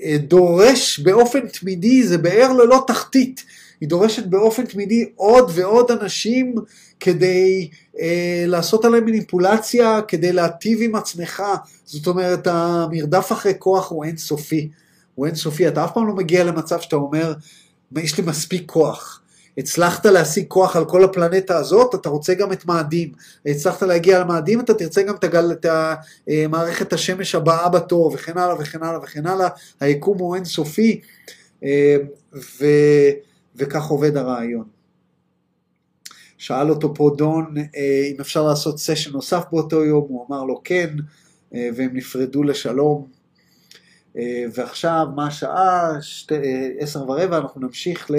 אה, דורש באופן תמידי, זה באר ללא תחתית. היא דורשת באופן תמידי עוד ועוד אנשים כדי אה, לעשות עליהם מניפולציה, כדי להטיב עם עצמך. זאת אומרת, המרדף אחרי כוח הוא אינסופי. הוא אינסופי, אתה אף פעם לא מגיע למצב שאתה אומר, יש לי מספיק כוח. הצלחת להשיג כוח על כל הפלנטה הזאת, אתה רוצה גם את מאדים. הצלחת להגיע למאדים, אתה תרצה גם את, הגל, את אה, מערכת השמש הבאה בתור, וכן הלאה וכן הלאה וכן הלאה. היקום הוא אינסופי, אה, ו, וכך עובד הרעיון. שאל אותו פה דון אה, אם אפשר לעשות סשן נוסף באותו יום, הוא אמר לו כן, והם נפרדו לשלום. ועכשיו, מה השעה? שתי, עשר ורבע, אנחנו נמשיך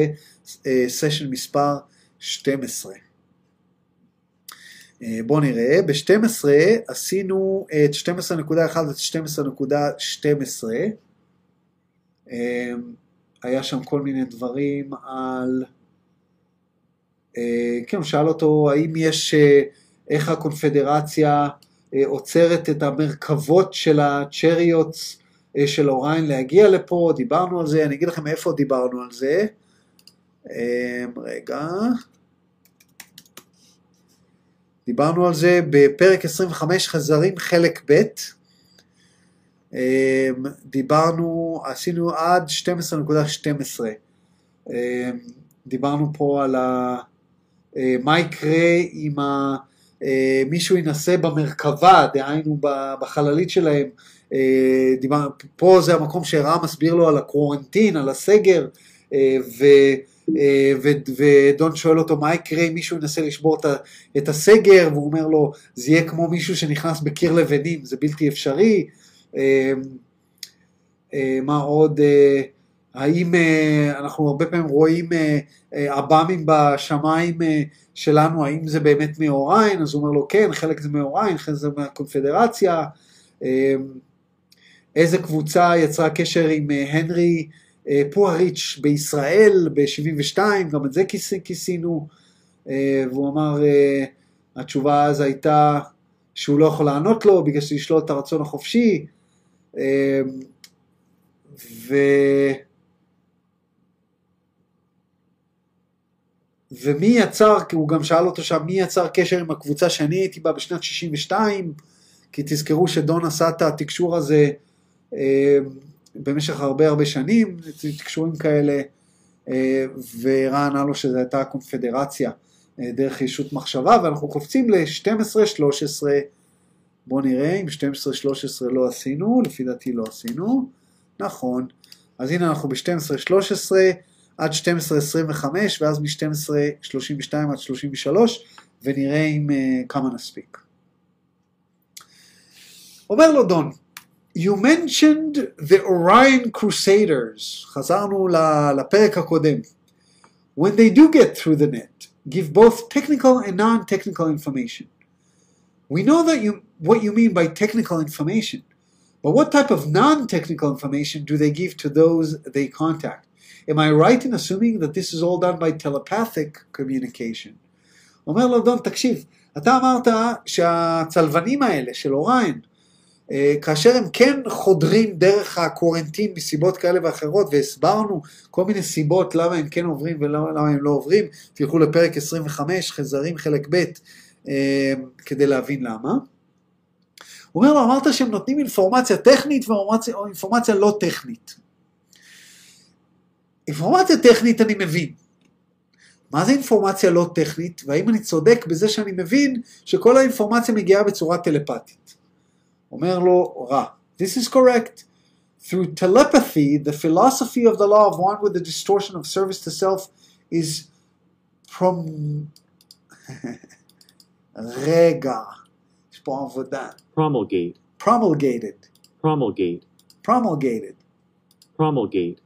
לסשן מספר 12. בואו נראה, ב-12 עשינו את 12.1 עד 12.12. היה שם כל מיני דברים על... כן, הוא שאל אותו האם יש, איך הקונפדרציה עוצרת את המרכבות של הצ'ריוטס של אוריין להגיע לפה, דיברנו על זה, אני אגיד לכם איפה דיברנו על זה. רגע. דיברנו על זה בפרק 25 חזרים חלק ב'. דיברנו, עשינו עד 12.12. דיברנו פה על ה... מה יקרה אם ה... מישהו ינסה במרכבה, דהיינו בחללית שלהם, דיבר, פה זה המקום שהרעה מסביר לו על הקוורנטין, על הסגר, ו, ו, ודון שואל אותו מה יקרה אם מישהו ינסה לשבור את הסגר, והוא אומר לו זה יהיה כמו מישהו שנכנס בקיר לבנים, זה בלתי אפשרי. מה עוד? האם אנחנו הרבה פעמים רואים עב"מים בשמיים שלנו, האם זה באמת מאוריין? אז הוא אומר לו כן, חלק זה מאוריין, חלק זה מהקונפדרציה. איזה קבוצה יצרה קשר עם הנרי פוהריץ' בישראל ב-72, גם את זה כיסינו, והוא אמר, התשובה אז הייתה שהוא לא יכול לענות לו בגלל שישלוט את הרצון החופשי, ו... ומי יצר, הוא גם שאל אותו שם, מי יצר קשר עם הקבוצה שאני הייתי בה בשנת 62, כי תזכרו שדון עשה את התקשור הזה אה, במשך הרבה הרבה שנים, תקשורים כאלה, אה, ורע ענה לו שזו הייתה הקונפדרציה אה, דרך ישות מחשבה, ואנחנו קופצים ל-12-13, בואו נראה אם 12-13 לא עשינו, לפי דעתי לא עשינו, נכון, אז הנה אנחנו ב-12-13, עד 12.25 ואז מ-12.32 עד 33 ונראה אם uh, כמה נספיק. אומר לו דון, You mentioned the Orion Crusaders, חזרנו לפרק הקודם. When they do get through the net, give both technical and non-technical information. We know that you, what you mean by technical information, but what type of non-technical information do they give to those they contact? Am I right in assuming that this is all done by telepathic communication? אומר לו דון, תקשיב, אתה אמרת שהצלבנים האלה של אוריין, כאשר הם כן חודרים דרך הקורנטין מסיבות כאלה ואחרות, והסברנו כל מיני סיבות למה הם כן עוברים ולמה הם לא עוברים, תלכו לפרק 25, חזרים חלק ב', כדי להבין למה. הוא אומר לו, אמרת שהם נותנים אינפורמציה טכנית או אינפורמציה לא טכנית. אינפורמציה טכנית אני מבין. מה זה אינפורמציה לא טכנית, והאם אני צודק בזה שאני מבין שכל האינפורמציה מגיעה בצורה טלפתית. אומר לו רע, This is correct. Through telepathy, the philosophy of the law of one with the distortion of service to self is from... רגע, יש פה עבודה. promulgate, promulgated, promulgate, promulgated, promulgate,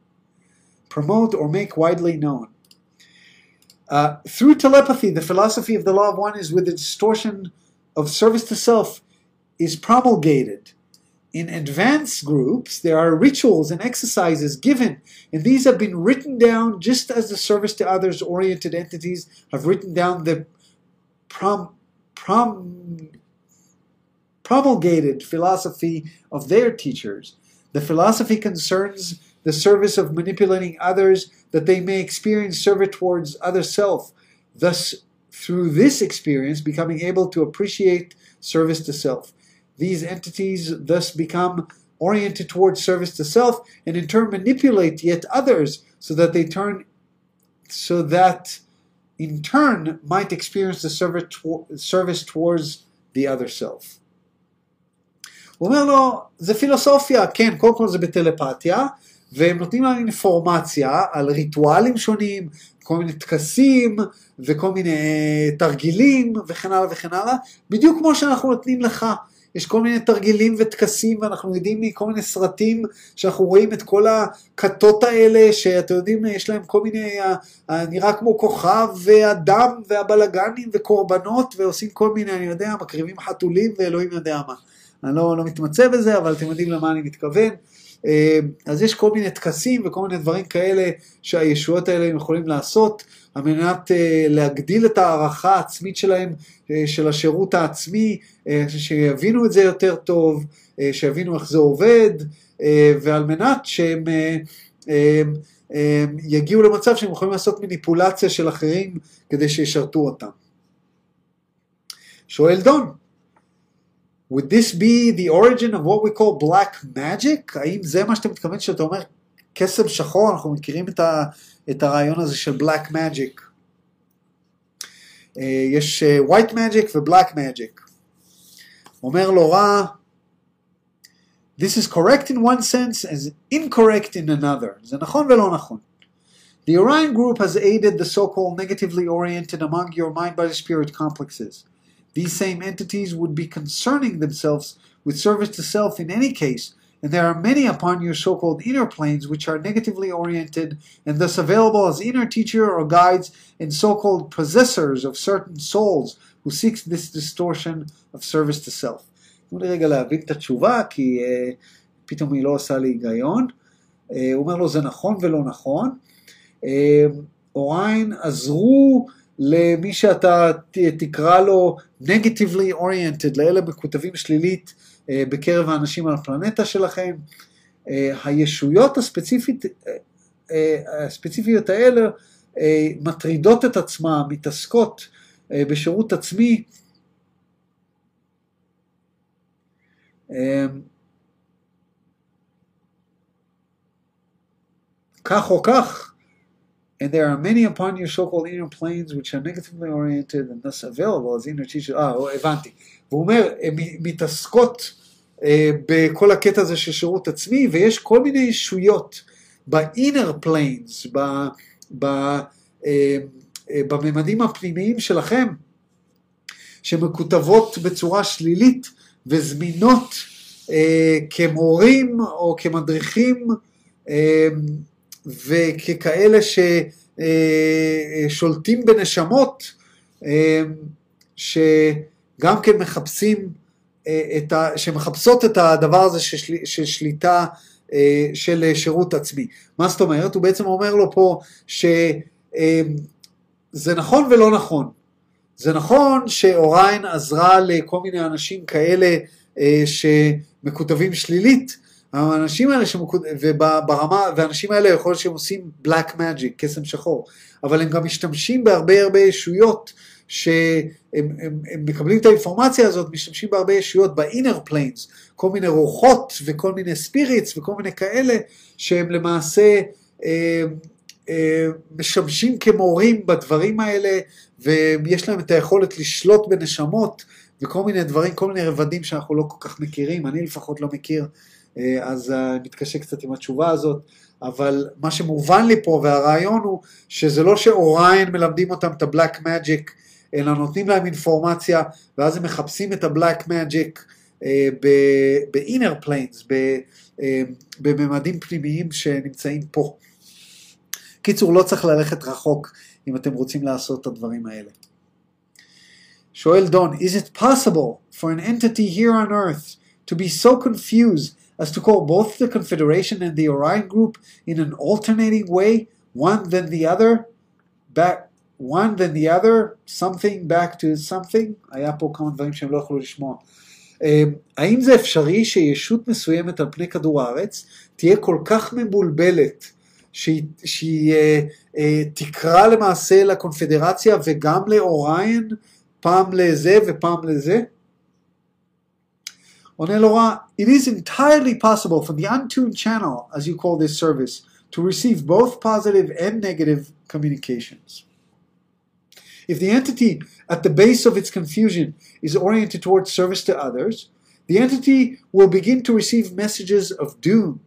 promote or make widely known. Uh, through telepathy, the philosophy of the law of one is with the distortion of service to self is promulgated. In advanced groups, there are rituals and exercises given, and these have been written down just as the service to others oriented entities have written down the prom, prom, promulgated philosophy of their teachers. The philosophy concerns the service of manipulating others that they may experience service towards other self, thus, through this experience, becoming able to appreciate service to self. These entities thus become oriented towards service to self and in turn manipulate yet others so that they turn so that in turn might experience the service, to, service towards the other self. הוא אומר לו, זה פילוסופיה, כן, קודם כל זה בטלפתיה, והם נותנים לנו אינפורמציה על ריטואלים שונים, כל מיני טקסים וכל מיני אה, תרגילים וכן הלאה וכן הלאה, בדיוק כמו שאנחנו נותנים לך. יש כל מיני תרגילים וטקסים ואנחנו יודעים מכל מיני סרטים שאנחנו רואים את כל הכתות האלה שאתם יודעים יש להם כל מיני אה, אה, נראה כמו כוכב והדם והבלגנים וקורבנות ועושים כל מיני אני יודע מקריבים חתולים ואלוהים יודע מה. אני לא, לא מתמצא בזה אבל אתם יודעים למה אני מתכוון. אה, אז יש כל מיני טקסים וכל מיני דברים כאלה שהישויות האלה יכולים לעשות על מנת להגדיל את הערכה העצמית שלהם של השירות העצמי, שיבינו את זה יותר טוב, שיבינו איך זה עובד, ועל מנת שהם יגיעו למצב שהם יכולים לעשות מניפולציה של אחרים כדי שישרתו אותם. שואל דון, would this be the origin of what we call black magic? האם זה מה שאתה מתכוון שאתה אומר קסם שחור? אנחנו מכירים את, ה, את הרעיון הזה של black magic. יש white magic ו-black magic. אומר לו רע, This is correct in one sense as incorrect in another. זה נכון ולא נכון. The Orion group has aided the so-called negatively oriented among your mind-body-spirit complexes. These same entities would be concerning themselves with service to self in any case, and there are many upon your so-called inner planes which are negatively oriented and thus available as inner teacher or guides and so-called possessors of certain souls who seeks this distortion of service to self. תנו לי רגע להבין את התשובה, כי uh, פתאום היא לא עושה לי היגיון. Uh, הוא אומר לו, זה נכון ולא נכון. Uh, אוריין עזרו למי שאתה תקרא לו negatively oriented, לאלה מקוטבים שלילית uh, בקרב האנשים על הפלנטה שלכם. Uh, הישויות הספציפית, uh, הספציפיות האלה מטרידות את עצמן, מתעסקות בשירות עצמי, Um, כך או כך, and there are many upon your so-called inner planes which are negatively oriented and thus available as inner teacher, אה, הבנתי. והוא אומר, הן מתעסקות אה, בכל הקטע הזה של שירות עצמי, ויש כל מיני ישויות ב-inner planes, ב, ב, אה, אה, בממדים הפנימיים שלכם, שמקוטבות בצורה שלילית, וזמינות אה, כמורים או כמדריכים אה, וככאלה ששולטים אה, בנשמות אה, שגם כן מחפשים אה, את ה, שמחפשות את הדבר הזה של, של, של שליטה אה, של שירות עצמי. מה זאת אומרת? הוא בעצם אומר לו פה שזה אה, נכון ולא נכון. זה נכון שאוריין עזרה לכל מיני אנשים כאלה אה, שמקוטבים שלילית, האנשים האלה שמקוט... וברמה, והאנשים האלה יכול להיות שהם עושים black magic, קסם שחור, אבל הם גם משתמשים בהרבה הרבה ישויות שהם הם, הם מקבלים את האינפורמציה הזאת, משתמשים בהרבה ישויות ב-inner planes, כל מיני רוחות וכל מיני spirits וכל מיני כאלה שהם למעשה אה, משמשים כמורים בדברים האלה, ויש להם את היכולת לשלוט בנשמות, וכל מיני דברים, כל מיני רבדים שאנחנו לא כל כך מכירים, אני לפחות לא מכיר, אה, אז אה, אני מתקשה קצת עם התשובה הזאת, אבל מה שמובן לי פה, והרעיון הוא שזה לא שאוריין מלמדים אותם את הבלק מג'יק, אלא נותנים להם אינפורמציה, ואז הם מחפשים את הבלק מג'יק planes, אה, בממדים פנימיים שנמצאים פה. קיצור, לא צריך ללכת רחוק אם אתם רוצים לעשות את הדברים האלה. שואל דון, is it possible for an entity here on earth to be so confused as to call both the Confederation and the Orion group in an alternating way, one then the other, back, one then the other, something back to something? היה פה כמה דברים שהם לא יכלו לשמוע. האם זה אפשרי שישות מסוימת על פני כדור הארץ תהיה כל כך מבולבלת שהיא, שהיא אה, אה, תקרא למעשה לקונפדרציה וגם לאוריין פעם לזה ופעם לזה? Onelora, it is entirely possible for the untuned channel, as you call this service, to receive both positive and negative communications. If the entity at the base of its confusion is oriented towards service to others, the entity will begin to receive messages of doom.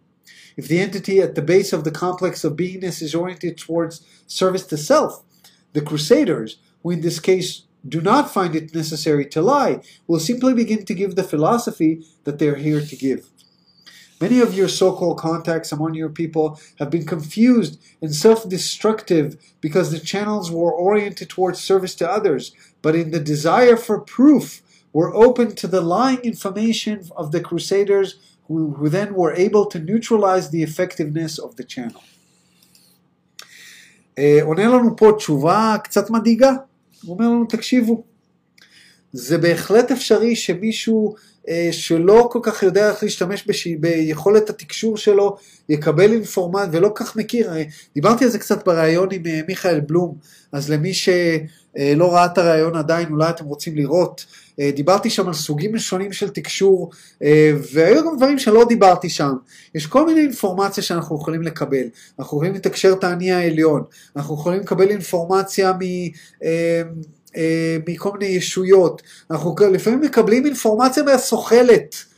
If the entity at the base of the complex of beingness is oriented towards service to self, the crusaders, who in this case do not find it necessary to lie, will simply begin to give the philosophy that they are here to give. Many of your so called contacts among your people have been confused and self destructive because the channels were oriented towards service to others, but in the desire for proof were open to the lying information of the Crusaders, who, who then were able to neutralize the effectiveness of the channel. עונה לנו פה תשובה קצת מדאיגה. הוא אומר לנו, תקשיבו, זה בהחלט אפשרי שמישהו אה, שלא כל כך יודע איך להשתמש בש... ביכולת התקשור שלו, יקבל אינפורמט ולא כל כך מכיר. דיברתי על זה קצת בריאיון עם אה, מיכאל בלום, אז למי שלא ראה את הריאיון עדיין, אולי אתם רוצים לראות. אה, דיברתי שם על סוגים שונים של תקשור, אה, והיו גם דברים שלא דיברתי שם. יש כל מיני אינפורמציה שאנחנו יכולים לקבל. אנחנו יכולים לתקשר את האני העליון, אנחנו יכולים לקבל אינפורמציה מ... אה, מכל מיני ישויות. אנחנו לפעמים מקבלים אינפורמציה מהסוכלת.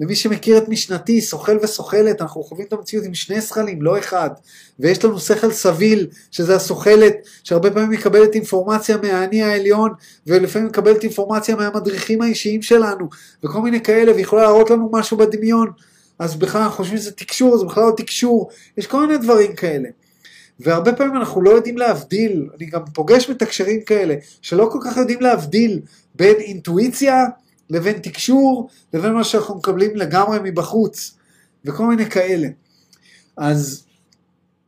למי שמכיר את משנתי, סוכל וסוכלת, אנחנו חווים את המציאות עם שני שכלים, לא אחד. ויש לנו שכל סביל, שזה הסוכלת, שהרבה פעמים מקבלת אינפורמציה מהאני העליון, ולפעמים מקבלת אינפורמציה מהמדריכים האישיים שלנו, וכל מיני כאלה, ויכולה להראות לנו משהו בדמיון. אז בכלל אנחנו חושבים שזה תקשור, זה בכלל לא תקשור. יש כל מיני דברים כאלה. והרבה פעמים אנחנו לא יודעים להבדיל, אני גם פוגש מתקשרים כאלה, שלא כל כך יודעים להבדיל בין אינטואיציה לבין תקשור, לבין מה שאנחנו מקבלים לגמרי מבחוץ, וכל מיני כאלה. אז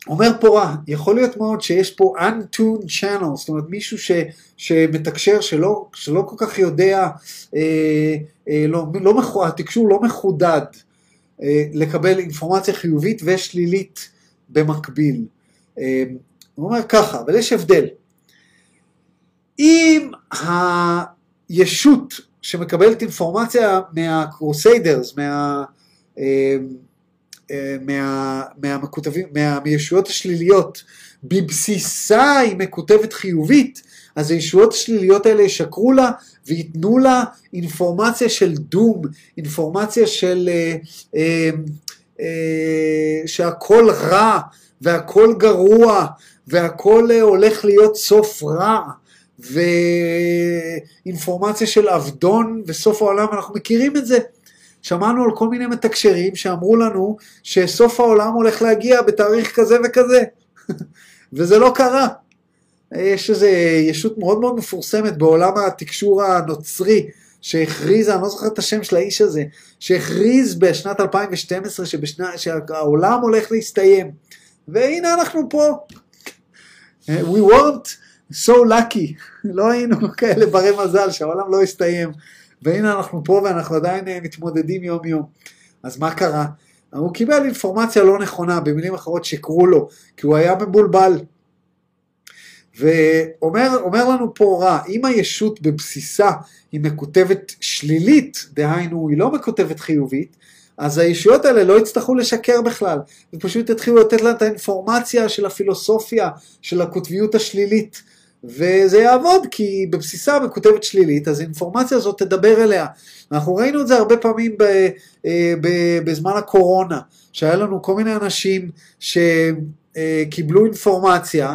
אומר פה רע, יכול להיות מאוד שיש פה untuned channel, זאת אומרת מישהו ש, שמתקשר שלא, שלא כל כך יודע, אה, אה, לא, לא התקשור לא מחודד אה, לקבל אינפורמציה חיובית ושלילית במקביל. אה, הוא אומר ככה, אבל יש הבדל. אם הישות שמקבלת אינפורמציה מהקרוסיידרס, מה, אה, אה, מה, מהמקוטבים, מה, מהישויות השליליות, בבסיסה היא מקוטבת חיובית, אז הישויות השליליות האלה ישקרו לה וייתנו לה אינפורמציה של דום, אינפורמציה של אה, אה, אה, שהכל רע והכל גרוע והכל הולך להיות סוף רע. ואינפורמציה של עבדון וסוף העולם, אנחנו מכירים את זה. שמענו על כל מיני מתקשרים שאמרו לנו שסוף העולם הולך להגיע בתאריך כזה וכזה, וזה לא קרה. יש איזו ישות מאוד מאוד מפורסמת בעולם התקשור הנוצרי, שהכריזה, אני לא זוכר את השם של האיש הזה, שהכריז בשנת 2012 שבשנה, שהעולם הולך להסתיים. והנה אנחנו פה. We weren't so lucky, לא היינו כאלה ברי מזל שהעולם לא הסתיים, והנה אנחנו פה ואנחנו עדיין אה, מתמודדים יום יום. אז מה קרה? הוא קיבל אינפורמציה לא נכונה, במילים אחרות שיקרו לו, כי הוא היה מבולבל. ואומר לנו פה רע, אם הישות בבסיסה היא מקוטבת שלילית, דהיינו היא לא מקוטבת חיובית, אז הישויות האלה לא יצטרכו לשקר בכלל, ופשוט יתחילו לתת להם את האינפורמציה של הפילוסופיה, של הקוטביות השלילית. וזה יעבוד כי בבסיסה מקוטבת שלילית, אז האינפורמציה הזאת תדבר אליה. אנחנו ראינו את זה הרבה פעמים ב, אה, ב, בזמן הקורונה, שהיה לנו כל מיני אנשים שקיבלו אינפורמציה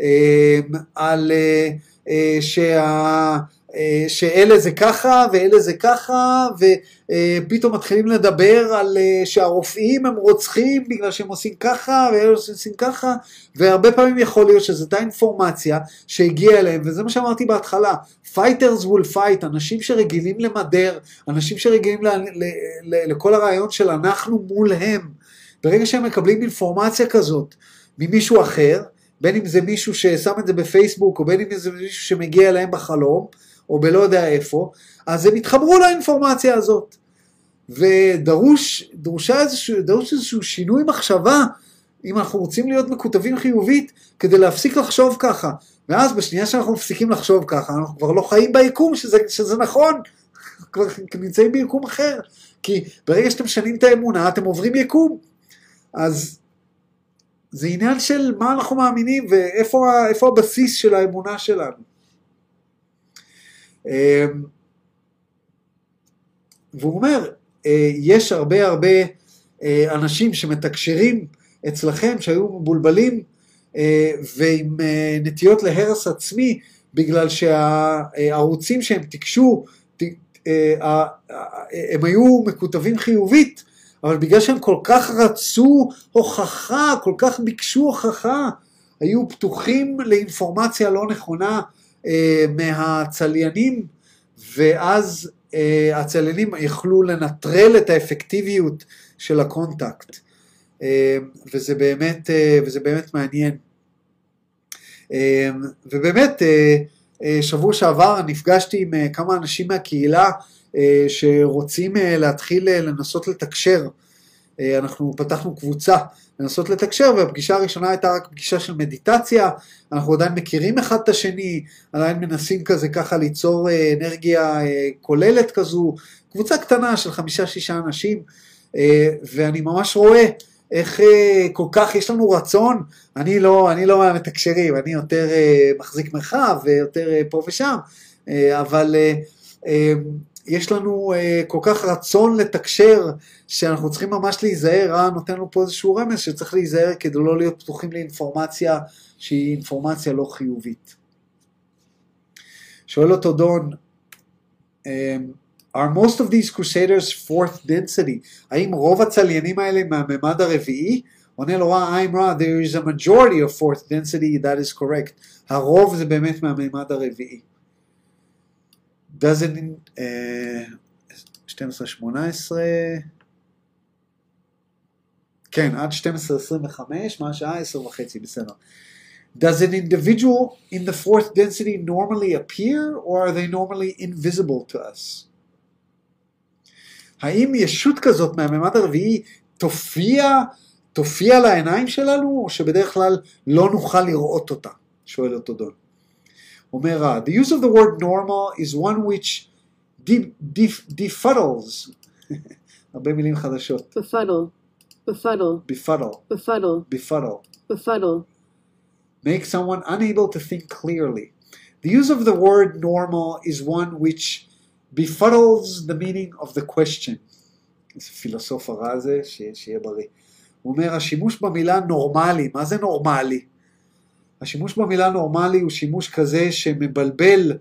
אה, על אה, שה... אה, שאלה זה ככה ואלה זה ככה ופתאום מתחילים לדבר על אה, שהרופאים הם רוצחים בגלל שהם עושים ככה ואלה עושים ככה והרבה פעמים יכול להיות שזו אותה אינפורמציה שהגיעה אליהם וזה מה שאמרתי בהתחלה. Fighters will fight אנשים שרגילים למדר אנשים שרגילים ל, ל, ל, לכל הרעיון של אנחנו מול הם ברגע שהם מקבלים אינפורמציה כזאת ממישהו אחר בין אם זה מישהו ששם את זה בפייסבוק או בין אם זה מישהו שמגיע אליהם בחלום או בלא יודע איפה, אז הם יתחברו לאינפורמציה הזאת. ודרוש איזשהו, דרוש איזשהו שינוי מחשבה, אם אנחנו רוצים להיות מקוטבים חיובית, כדי להפסיק לחשוב ככה. ואז בשנייה שאנחנו מפסיקים לחשוב ככה, אנחנו כבר לא חיים ביקום שזה, שזה נכון, כבר נמצאים ביקום אחר. כי ברגע שאתם משנים את האמונה, אתם עוברים יקום. אז זה עניין של מה אנחנו מאמינים ואיפה הבסיס של האמונה שלנו. אמ, והוא אומר, אה, יש הרבה הרבה אה, אנשים שמתקשרים אצלכם שהיו מבולבלים אה, ועם נטיות להרס עצמי בגלל שהערוצים שהם תיקשו הם היו מקוטבים חיובית אבל בגלל שהם כל כך רצו הוכחה, כל כך ביקשו הוכחה, היו פתוחים לאינפורמציה לא נכונה אה, מהצליינים, ואז אה, הצליינים יכלו לנטרל את האפקטיביות של ה contact. אה, וזה באמת, אה, וזה באמת מעניין. אה, ובאמת, אה, אה, שבוע שעבר נפגשתי עם אה, כמה אנשים מהקהילה אה, שרוצים להתחיל לנסות לתקשר. אנחנו פתחנו קבוצה לנסות לתקשר, והפגישה הראשונה הייתה רק פגישה של מדיטציה, אנחנו עדיין מכירים אחד את השני, עדיין מנסים כזה ככה ליצור אה, אנרגיה אה, כוללת כזו, קבוצה קטנה של חמישה-שישה אנשים, אה, ואני ממש רואה איך כל כך יש לנו רצון, אני לא, אני לא מהמתקשרים, אני יותר מחזיק מרחב ויותר פה ושם, אבל יש לנו uh, כל כך רצון לתקשר, שאנחנו צריכים ממש להיזהר, רע נותן לנו פה איזשהו רמז שצריך להיזהר כדי לא להיות פתוחים לאינפורמציה שהיא אינפורמציה לא חיובית. שואל אותו דון, um, are most of these crusaders fourth density? האם רוב הצליינים האלה מהממד הרביעי? עונה לו רע, I'm רע, there is a majority of fourth density, that is correct. הרוב זה באמת מהממד הרביעי. Doesn't, uh, 12-18, כן, עד 12-25, מה השעה? 10 וחצי, בסדר. Does an individual in the fourth density normally appear, or are they normally invisible to us? האם ישות כזאת מהממד הרביעי תופיע, תופיע לעיניים שלנו, או שבדרך כלל לא נוכל לראות אותה? שואל אותו דון. אומר the use of the word normal is one which befuddles, הרבה מילים חדשות. befuddle, befuddle, befuddle, befuddle, befuddle, befuddle. Make someone unable to think clearly. The use of the word normal is one which befuddles the meaning of the question. איזה פילוסוף הרע הזה, שיהיה בריא. הוא אומר, השימוש במילה נורמלי, מה זה נורמלי? השימוש במילה נורמלי הוא שימוש כזה שמבלבל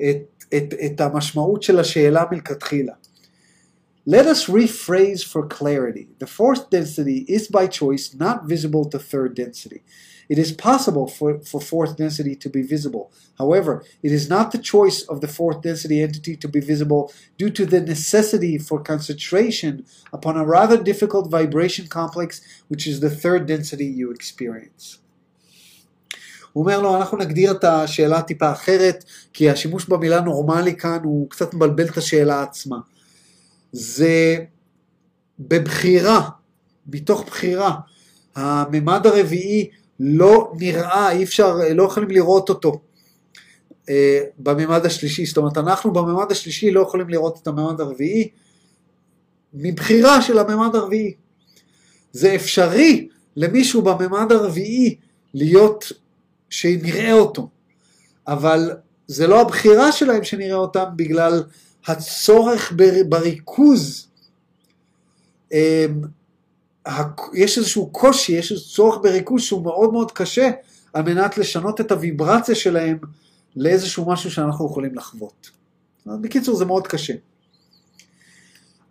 את, את, את המשמעות של השאלה מלכתחילה. Let us rephrase for clarity. The fourth density is by choice not visible to third density. It is possible for, for fourth density to be visible. However, it is not the choice of the fourth density entity to be visible due to the necessity for concentration upon a rather difficult vibration complex, which is the third density you experience. הוא אומר לו, אנחנו נגדיר את השאלה טיפה אחרת, כי השימוש במילה נורמלי כאן הוא קצת מבלבל את השאלה עצמה. זה בבחירה, מתוך בחירה. הממד הרביעי לא נראה, אי אפשר, לא יכולים לראות אותו אה, בממד השלישי. זאת אומרת, אנחנו בממד השלישי לא יכולים לראות את הממד הרביעי, מבחירה של הממד הרביעי. זה אפשרי למישהו בממד הרביעי להיות, שנראה אותו, אבל זה לא הבחירה שלהם שנראה אותם בגלל הצורך בר- בריכוז. אמ, יש איזשהו קושי, יש איזשהו צורך בריכוז שהוא מאוד מאוד קשה על מנת לשנות את הוויברציה שלהם לאיזשהו משהו שאנחנו יכולים לחוות. בקיצור זה מאוד קשה.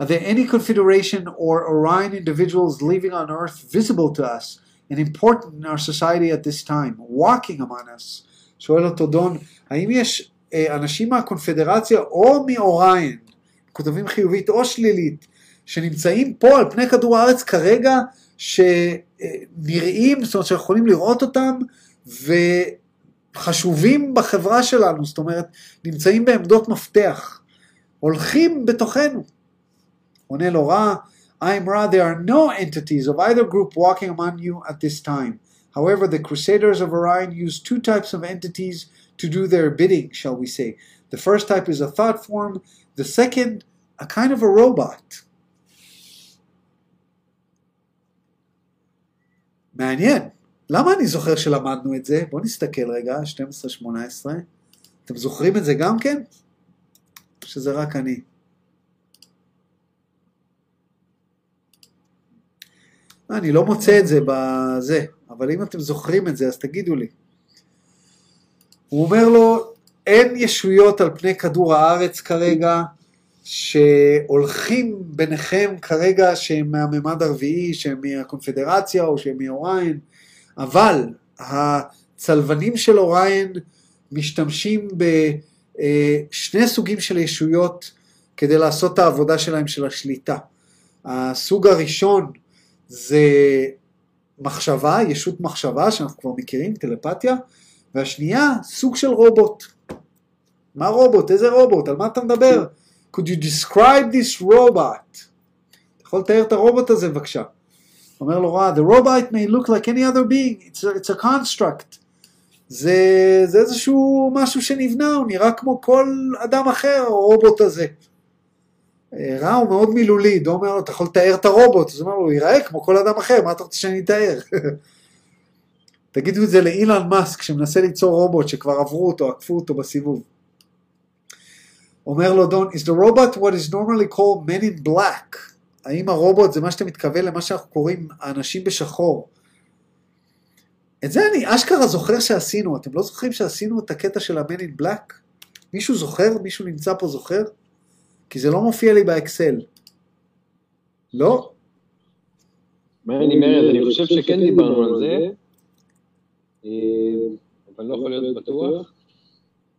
Are there any confederation or Orion individuals living on Earth visible to us and important in our society at this time, walking among us? שואל אותו דון, האם יש אה, אנשים מהקונפדרציה או מאוריין, כותבים חיובית או שלילית, שנמצאים פה על פני כדור הארץ כרגע, שנראים, זאת אומרת שיכולים לראות אותם, וחשובים בחברה שלנו, זאת אומרת, נמצאים בעמדות מפתח, הולכים בתוכנו. עונה לו רע, I'm Ra, there are no entities of either group walking among you at this time. However, the Crusaders of Orion use two types of entities to do their bidding, shall we say. The first type is a thought form, the second, a kind of a robot. מעניין. למה אני זוכר שלמדנו את זה? בואו נסתכל רגע, 12-18. אתם זוכרים את זה גם כן? או שזה רק אני? אני לא מוצא את זה בזה, אבל אם אתם זוכרים את זה אז תגידו לי. הוא אומר לו, אין ישויות על פני כדור הארץ כרגע שהולכים ביניכם כרגע שהם מהממד הרביעי, שהם מהקונפדרציה או שהם מאוריין, אבל הצלבנים של אוריין משתמשים בשני סוגים של ישויות כדי לעשות את העבודה שלהם של השליטה. הסוג הראשון זה מחשבה, ישות מחשבה שאנחנו כבר מכירים, טלפתיה, והשנייה סוג של רובוט. מה רובוט? איזה רובוט? על מה אתה מדבר? could you describe this robot? אתה יכול לתאר את הרובוט הזה בבקשה. אומר לו רע, the robot may look like any other being, it's a, it's a construct. זה, זה איזשהו משהו שנבנה, הוא נראה כמו כל אדם אחר, הרובוט הזה. רע הוא מאוד מילולי, דו אומר לו, אתה יכול לתאר את הרובוט, אז הוא אומר לו, הוא ייראה כמו כל אדם אחר, מה אתה רוצה שאני אתאר? תגידו את זה לאילן מאסק, שמנסה ליצור רובוט שכבר עברו אותו, עקפו אותו בסיבוב. אומר לו דון, is the robot what is normally called men in black? האם הרובוט זה מה שאתה מתכוון למה שאנחנו קוראים האנשים בשחור? את זה אני אשכרה זוכר שעשינו, אתם לא זוכרים שעשינו את הקטע של ה-men in black? מישהו זוכר? מישהו נמצא פה זוכר? כי זה לא מופיע לי באקסל. לא? אני אומר? אני חושב שכן דיברנו על זה, אה, אבל לא יכול להיות בטוח,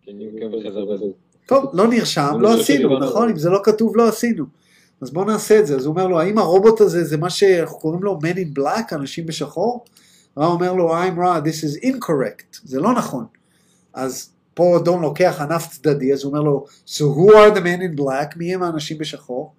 כי אני עוקב אחרי זה הרבה זמן. טוב, לא נרשם, לא עשינו, נכון? אם זה לא כתוב, לא עשינו. אז בואו נעשה את זה. אז הוא אומר לו, האם הרובוט הזה זה מה שאנחנו קוראים לו Men in Black, אנשים בשחור? רע אומר לו, I'm raw, this is incorrect. זה לא נכון. אז פה דון לוקח ענף צדדי, אז הוא אומר לו, so who are the men in black? מי הם האנשים בשחור?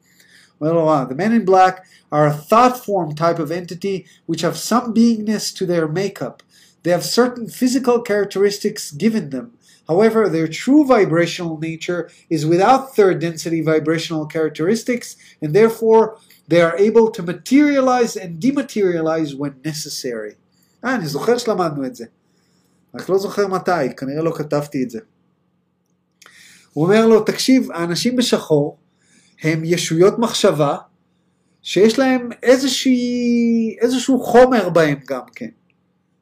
הוא אומר לו, רע, the men in black are a thought form type of entity which have some beingness to their makeup. They have certain physical characteristics given them. However, their true vibrational nature is without third density vibrational characteristics, and therefore they are able to materialize and dematerialize when necessary. אה, אני זוכר שלמדנו את זה. רק לא זוכר מתי, כנראה לא כתבתי את זה. הוא אומר לו, תקשיב, האנשים בשחור הם ישויות מחשבה שיש להם איזושהי, איזשהו חומר בהם גם כן.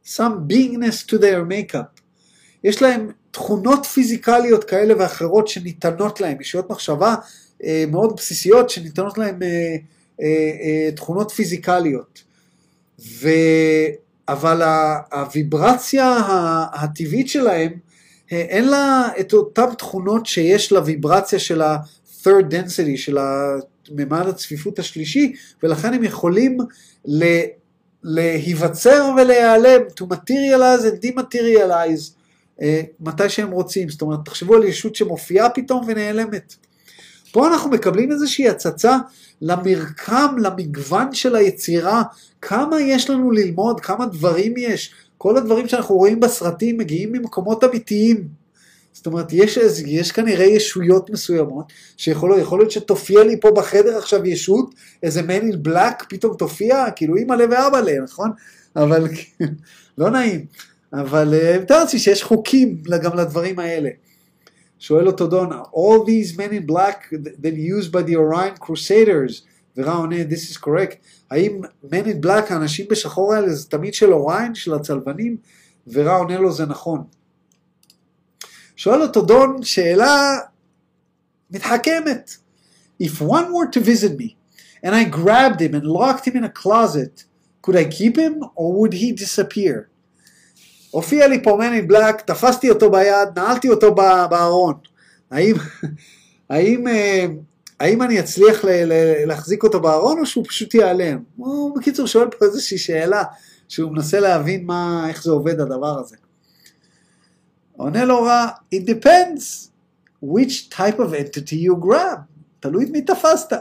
some beingness to their makeup. יש להם תכונות פיזיקליות כאלה ואחרות שניתנות להם, ישויות מחשבה אה, מאוד בסיסיות שניתנות להם אה, אה, אה, תכונות פיזיקליות. ו... אבל הוויברציה הטבעית שלהם, אה, אין לה את אותן תכונות שיש לוויברציה של ה-third density, של ממד הצפיפות השלישי, ולכן הם יכולים להיווצר ולהיעלם, to materialize and dematerialize, אה, מתי שהם רוצים. זאת אומרת, תחשבו על ישות שמופיעה פתאום ונעלמת. פה אנחנו מקבלים איזושהי הצצה למרקם, למגוון של היצירה, כמה יש לנו ללמוד, כמה דברים יש. כל הדברים שאנחנו רואים בסרטים מגיעים ממקומות אמיתיים. זאת אומרת, יש, יש כנראה ישויות מסוימות, שיכול יכול להיות שתופיע לי פה בחדר עכשיו ישות, איזה man in black פתאום תופיע, כאילו אימא לב ואבא לב, נכון? אבל לא נעים. אבל אה, מתאר לעצמי שיש חוקים גם לדברים האלה. שואל אותו דון, all these men in black that used by the Orion Crusaders, ורע עונה, this is correct, האם men in black, האנשים בשחור האלה, זה תמיד של אוריין, של הצלבנים? ורע עונה לו, זה נכון. שואל אותו דון שאלה מתחכמת. If one were to visit me, and I grabbed him and locked him in a closet, could I keep him, or would he disappear? הופיע לי פה in black, תפסתי אותו ביד, נעלתי אותו בארון. האם, האם, אה, האם אני אצליח ל- ל- להחזיק אותו בארון, או שהוא פשוט ייעלם? הוא בקיצור שואל פה איזושהי שאלה, שהוא מנסה להבין מה, איך זה עובד הדבר הזה. עונה לו רע, it depends which type of entity you grab. תלוי את מי תפסת.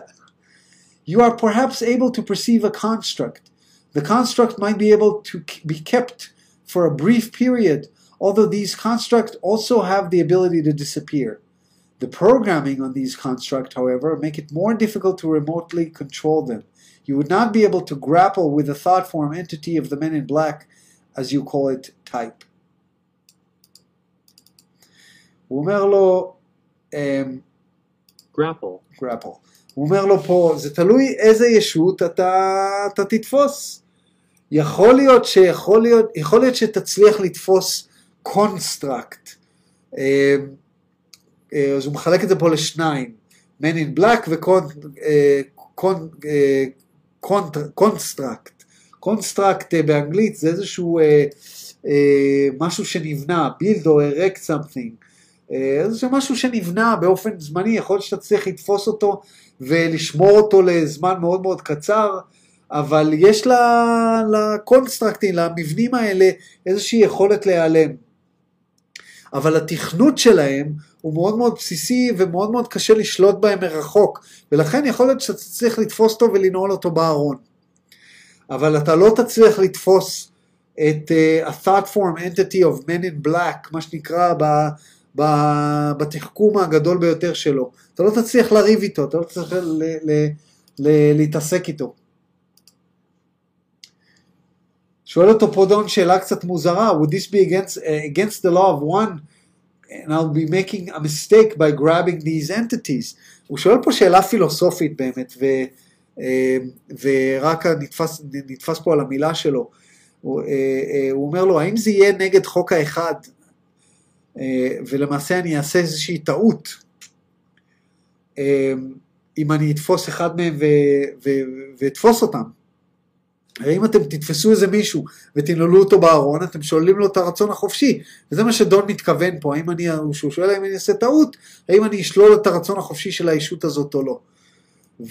You are perhaps able to perceive a construct. The construct might be able to be kept for a brief period, although these constructs also have the ability to disappear. The programming on these constructs, however, make it more difficult to remotely control them. You would not be able to grapple with the thought form entity of the men in black, as you call it, type. הוא אומר לו, אמ, grapple, grapple. הוא אומר לו פה, זה תלוי איזה ישות אתה, אתה תתפוס. יכול להיות שיכול להיות, יכול להיות שתצליח לתפוס קונסטרקט. אה, אה, אז הוא מחלק את זה פה לשניים, Man in Black ו construct. construct אה, באנגלית זה איזשהו משהו שנבנה, build או erect something. זה משהו שנבנה באופן זמני, יכול להיות שתצליח לתפוס אותו ולשמור אותו לזמן מאוד מאוד קצר, אבל יש לקונסטרקטים, למבנים האלה, איזושהי יכולת להיעלם. אבל התכנות שלהם הוא מאוד מאוד בסיסי ומאוד מאוד קשה לשלוט בהם מרחוק, ולכן יכול להיות שאתה צריך לתפוס אותו ולנעול אותו בארון. אבל אתה לא תצליח לתפוס את uh, a thought form entity of men in black, מה שנקרא ב, ב, בתחכום הגדול ביותר שלו. אתה לא תצליח לריב איתו, אתה לא תצליח ל, ל, ל, להתעסק איתו. שואל אותו פה דון שאלה קצת מוזרה, would this be against, uh, against the law of one and I'll be making a mistake by grabbing these entities. הוא שואל פה שאלה פילוסופית באמת, ו, אה, ורק נתפס, נתפס פה על המילה שלו. הוא, אה, אה, הוא אומר לו, האם זה יהיה נגד חוק האחד, אה, ולמעשה אני אעשה איזושהי טעות, אה, אם אני אתפוס אחד מהם ואתפוס אותם. אם אתם תתפסו איזה מישהו ותנעלו אותו בארון, אתם שוללים לו את הרצון החופשי. וזה מה שדון מתכוון פה, האם אני, שהוא שואל האם אני אעשה טעות, האם אני אשלול את הרצון החופשי של הישות הזאת או לא.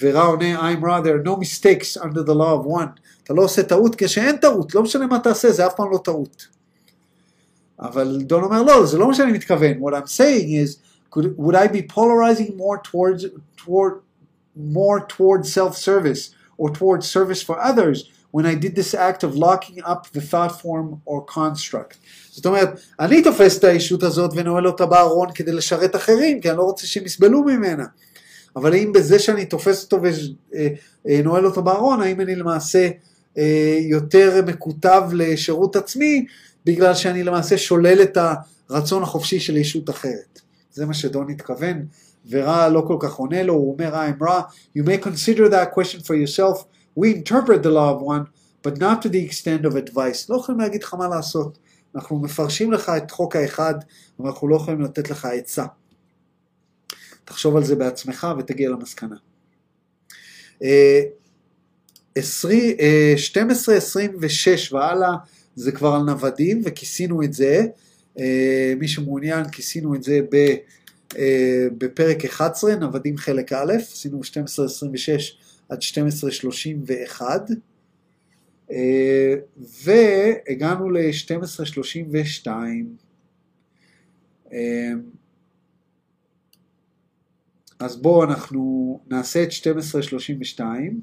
ורע עונה, I'm rather no mistakes under the law of one. אתה לא עושה טעות כשאין טעות, לא משנה מה תעשה, זה אף פעם לא טעות. אבל דון אומר, לא, זה לא מה שאני מתכוון. What I'm saying is, could, would I be polarizing more towards, toward, more towards self-service or towards service for others when I did this act of locking up the thought form or construct. זאת אומרת, אני תופס את הישות הזאת ונועל אותה בארון כדי לשרת אחרים, כי אני לא רוצה שהם יסבלו ממנה. אבל האם בזה שאני תופס אותו ונועל אותו בארון, האם אני למעשה אה, יותר מקוטב לשירות עצמי, בגלל שאני למעשה שולל את הרצון החופשי של ישות אחרת. זה מה שדון התכוון, ורע לא כל כך עונה לו, הוא אומר, I'm רע, you may consider that question for yourself, we interpret the law of one, but not to the extent of advice. לא יכולים להגיד לך מה לעשות. אנחנו מפרשים לך את חוק האחד, אבל אנחנו לא יכולים לתת לך עצה. תחשוב על זה בעצמך ותגיע למסקנה. 12-26 והלאה זה כבר על נוודים וכיסינו את זה. מי שמעוניין כיסינו את זה בפרק 11, נוודים חלק א', עשינו 12-26 עד 12-31. והגענו ל-1232. אז בואו אנחנו נעשה את 1232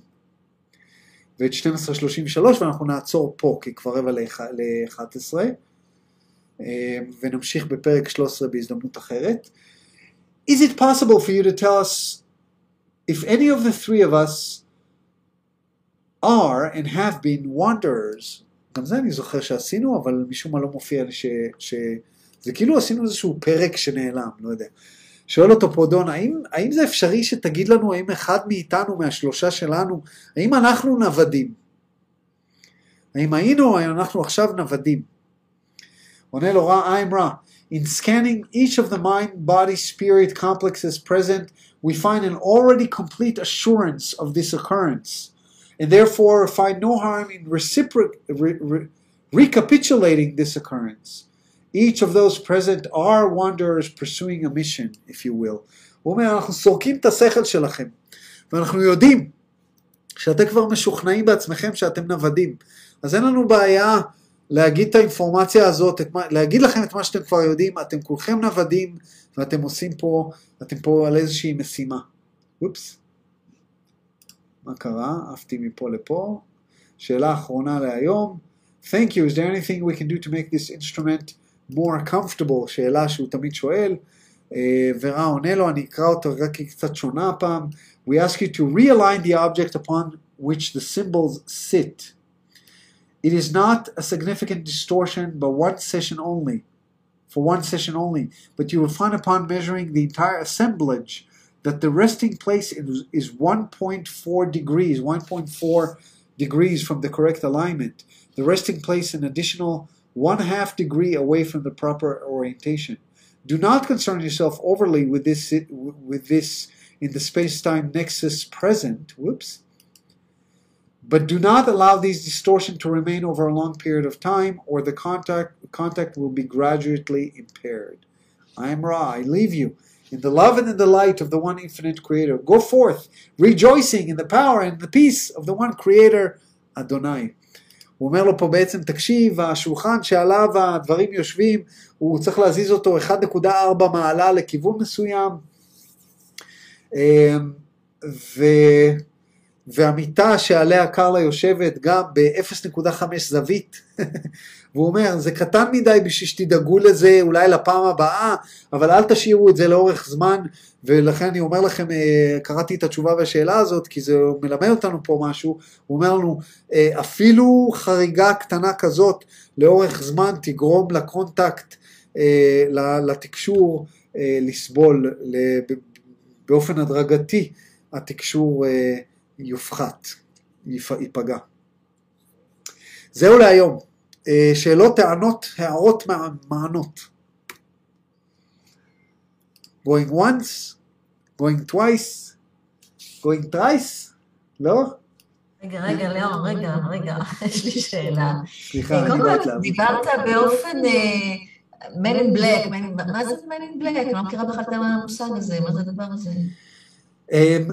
ואת 1233 ואנחנו נעצור פה כי כבר רבע ל-11. אה, ונמשיך בפרק 13 בהזדמנות אחרת. Is it possible for you to tell us if any of the three of us are and have been wanderers? גם זה אני זוכר שעשינו, אבל משום מה לא מופיע לי ש... ש... זה כאילו עשינו איזשהו פרק שנעלם, לא יודע. שואל אותו פה דון, האם, האם זה אפשרי שתגיד לנו האם אחד מאיתנו, מהשלושה שלנו, האם אנחנו נוודים? האם היינו או אנחנו עכשיו נוודים? עונה לו רע, I'm רע. In scanning each of the mind, body, spirit complexes present, we find an already complete assurance of this occurrence, and therefore find no harm in recipro- re- re- recapitulating this occurrence. Each of those present are wanderers pursuing a mission, if you will. הוא אומר, אנחנו סורקים את השכל שלכם, ואנחנו יודעים שאתם כבר משוכנעים בעצמכם שאתם נוודים. אז אין לנו בעיה להגיד את האינפורמציה הזאת, את מה, להגיד לכם את מה שאתם כבר יודעים, אתם כולכם נוודים, ואתם עושים פה, אתם פה על איזושהי משימה. אופס. מה קרה? עפתי מפה לפה. שאלה אחרונה להיום. Thank you, is there anything we can do to make this instrument more comfortable? שאלה שהוא תמיד שואל. אה, ורע עונה לו, אני אקרא אותו רק כי היא קצת שונה הפעם. We ask you to realign the object upon which the symbols sit. It is not a significant distortion, but one session only, for one session only. But you will find upon measuring the entire assemblage that the resting place is, is 1.4 degrees, 1.4 degrees from the correct alignment. The resting place an additional one half degree away from the proper orientation. Do not concern yourself overly with this with this in the space-time nexus present. Whoops. But do not allow these distortions to remain over a long period of time, or the contact contact will be gradually impaired. I am Ra. I leave you in the love and in the light of the one infinite Creator. Go forth, rejoicing in the power and the peace of the one Creator, Adonai. הוא אומר לו פה בעצם, תקשיב, השולחן שעליו הדברים יושבים, הוא צריך להזיז אותו 1.4 מעלה לכיוון מסוים, ו... והמיטה שעליה קרלה יושבת גם ב-0.5 זווית. והוא אומר, זה קטן מדי בשביל שתדאגו לזה אולי לפעם הבאה, אבל אל תשאירו את זה לאורך זמן, ולכן אני אומר לכם, אה, קראתי את התשובה והשאלה הזאת, כי זה מלמד אותנו פה משהו, הוא אומר לנו, אה, אפילו חריגה קטנה כזאת לאורך זמן תגרום לקונטקט, אה, לתקשור לסבול באופן הדרגתי, התקשור יופחת, ייפגע. זהו להיום. שאלות, טענות, הערות, מענות. going once, going twice, going thrice, לא? רגע, רגע, ליאור, רגע, רגע, יש לי שאלה. סליחה, אני באתי להבין. דיברת באופן man in black, מה זה man in black? אני לא מכירה בכלל את המושג הזה, מה זה הדבר הזה?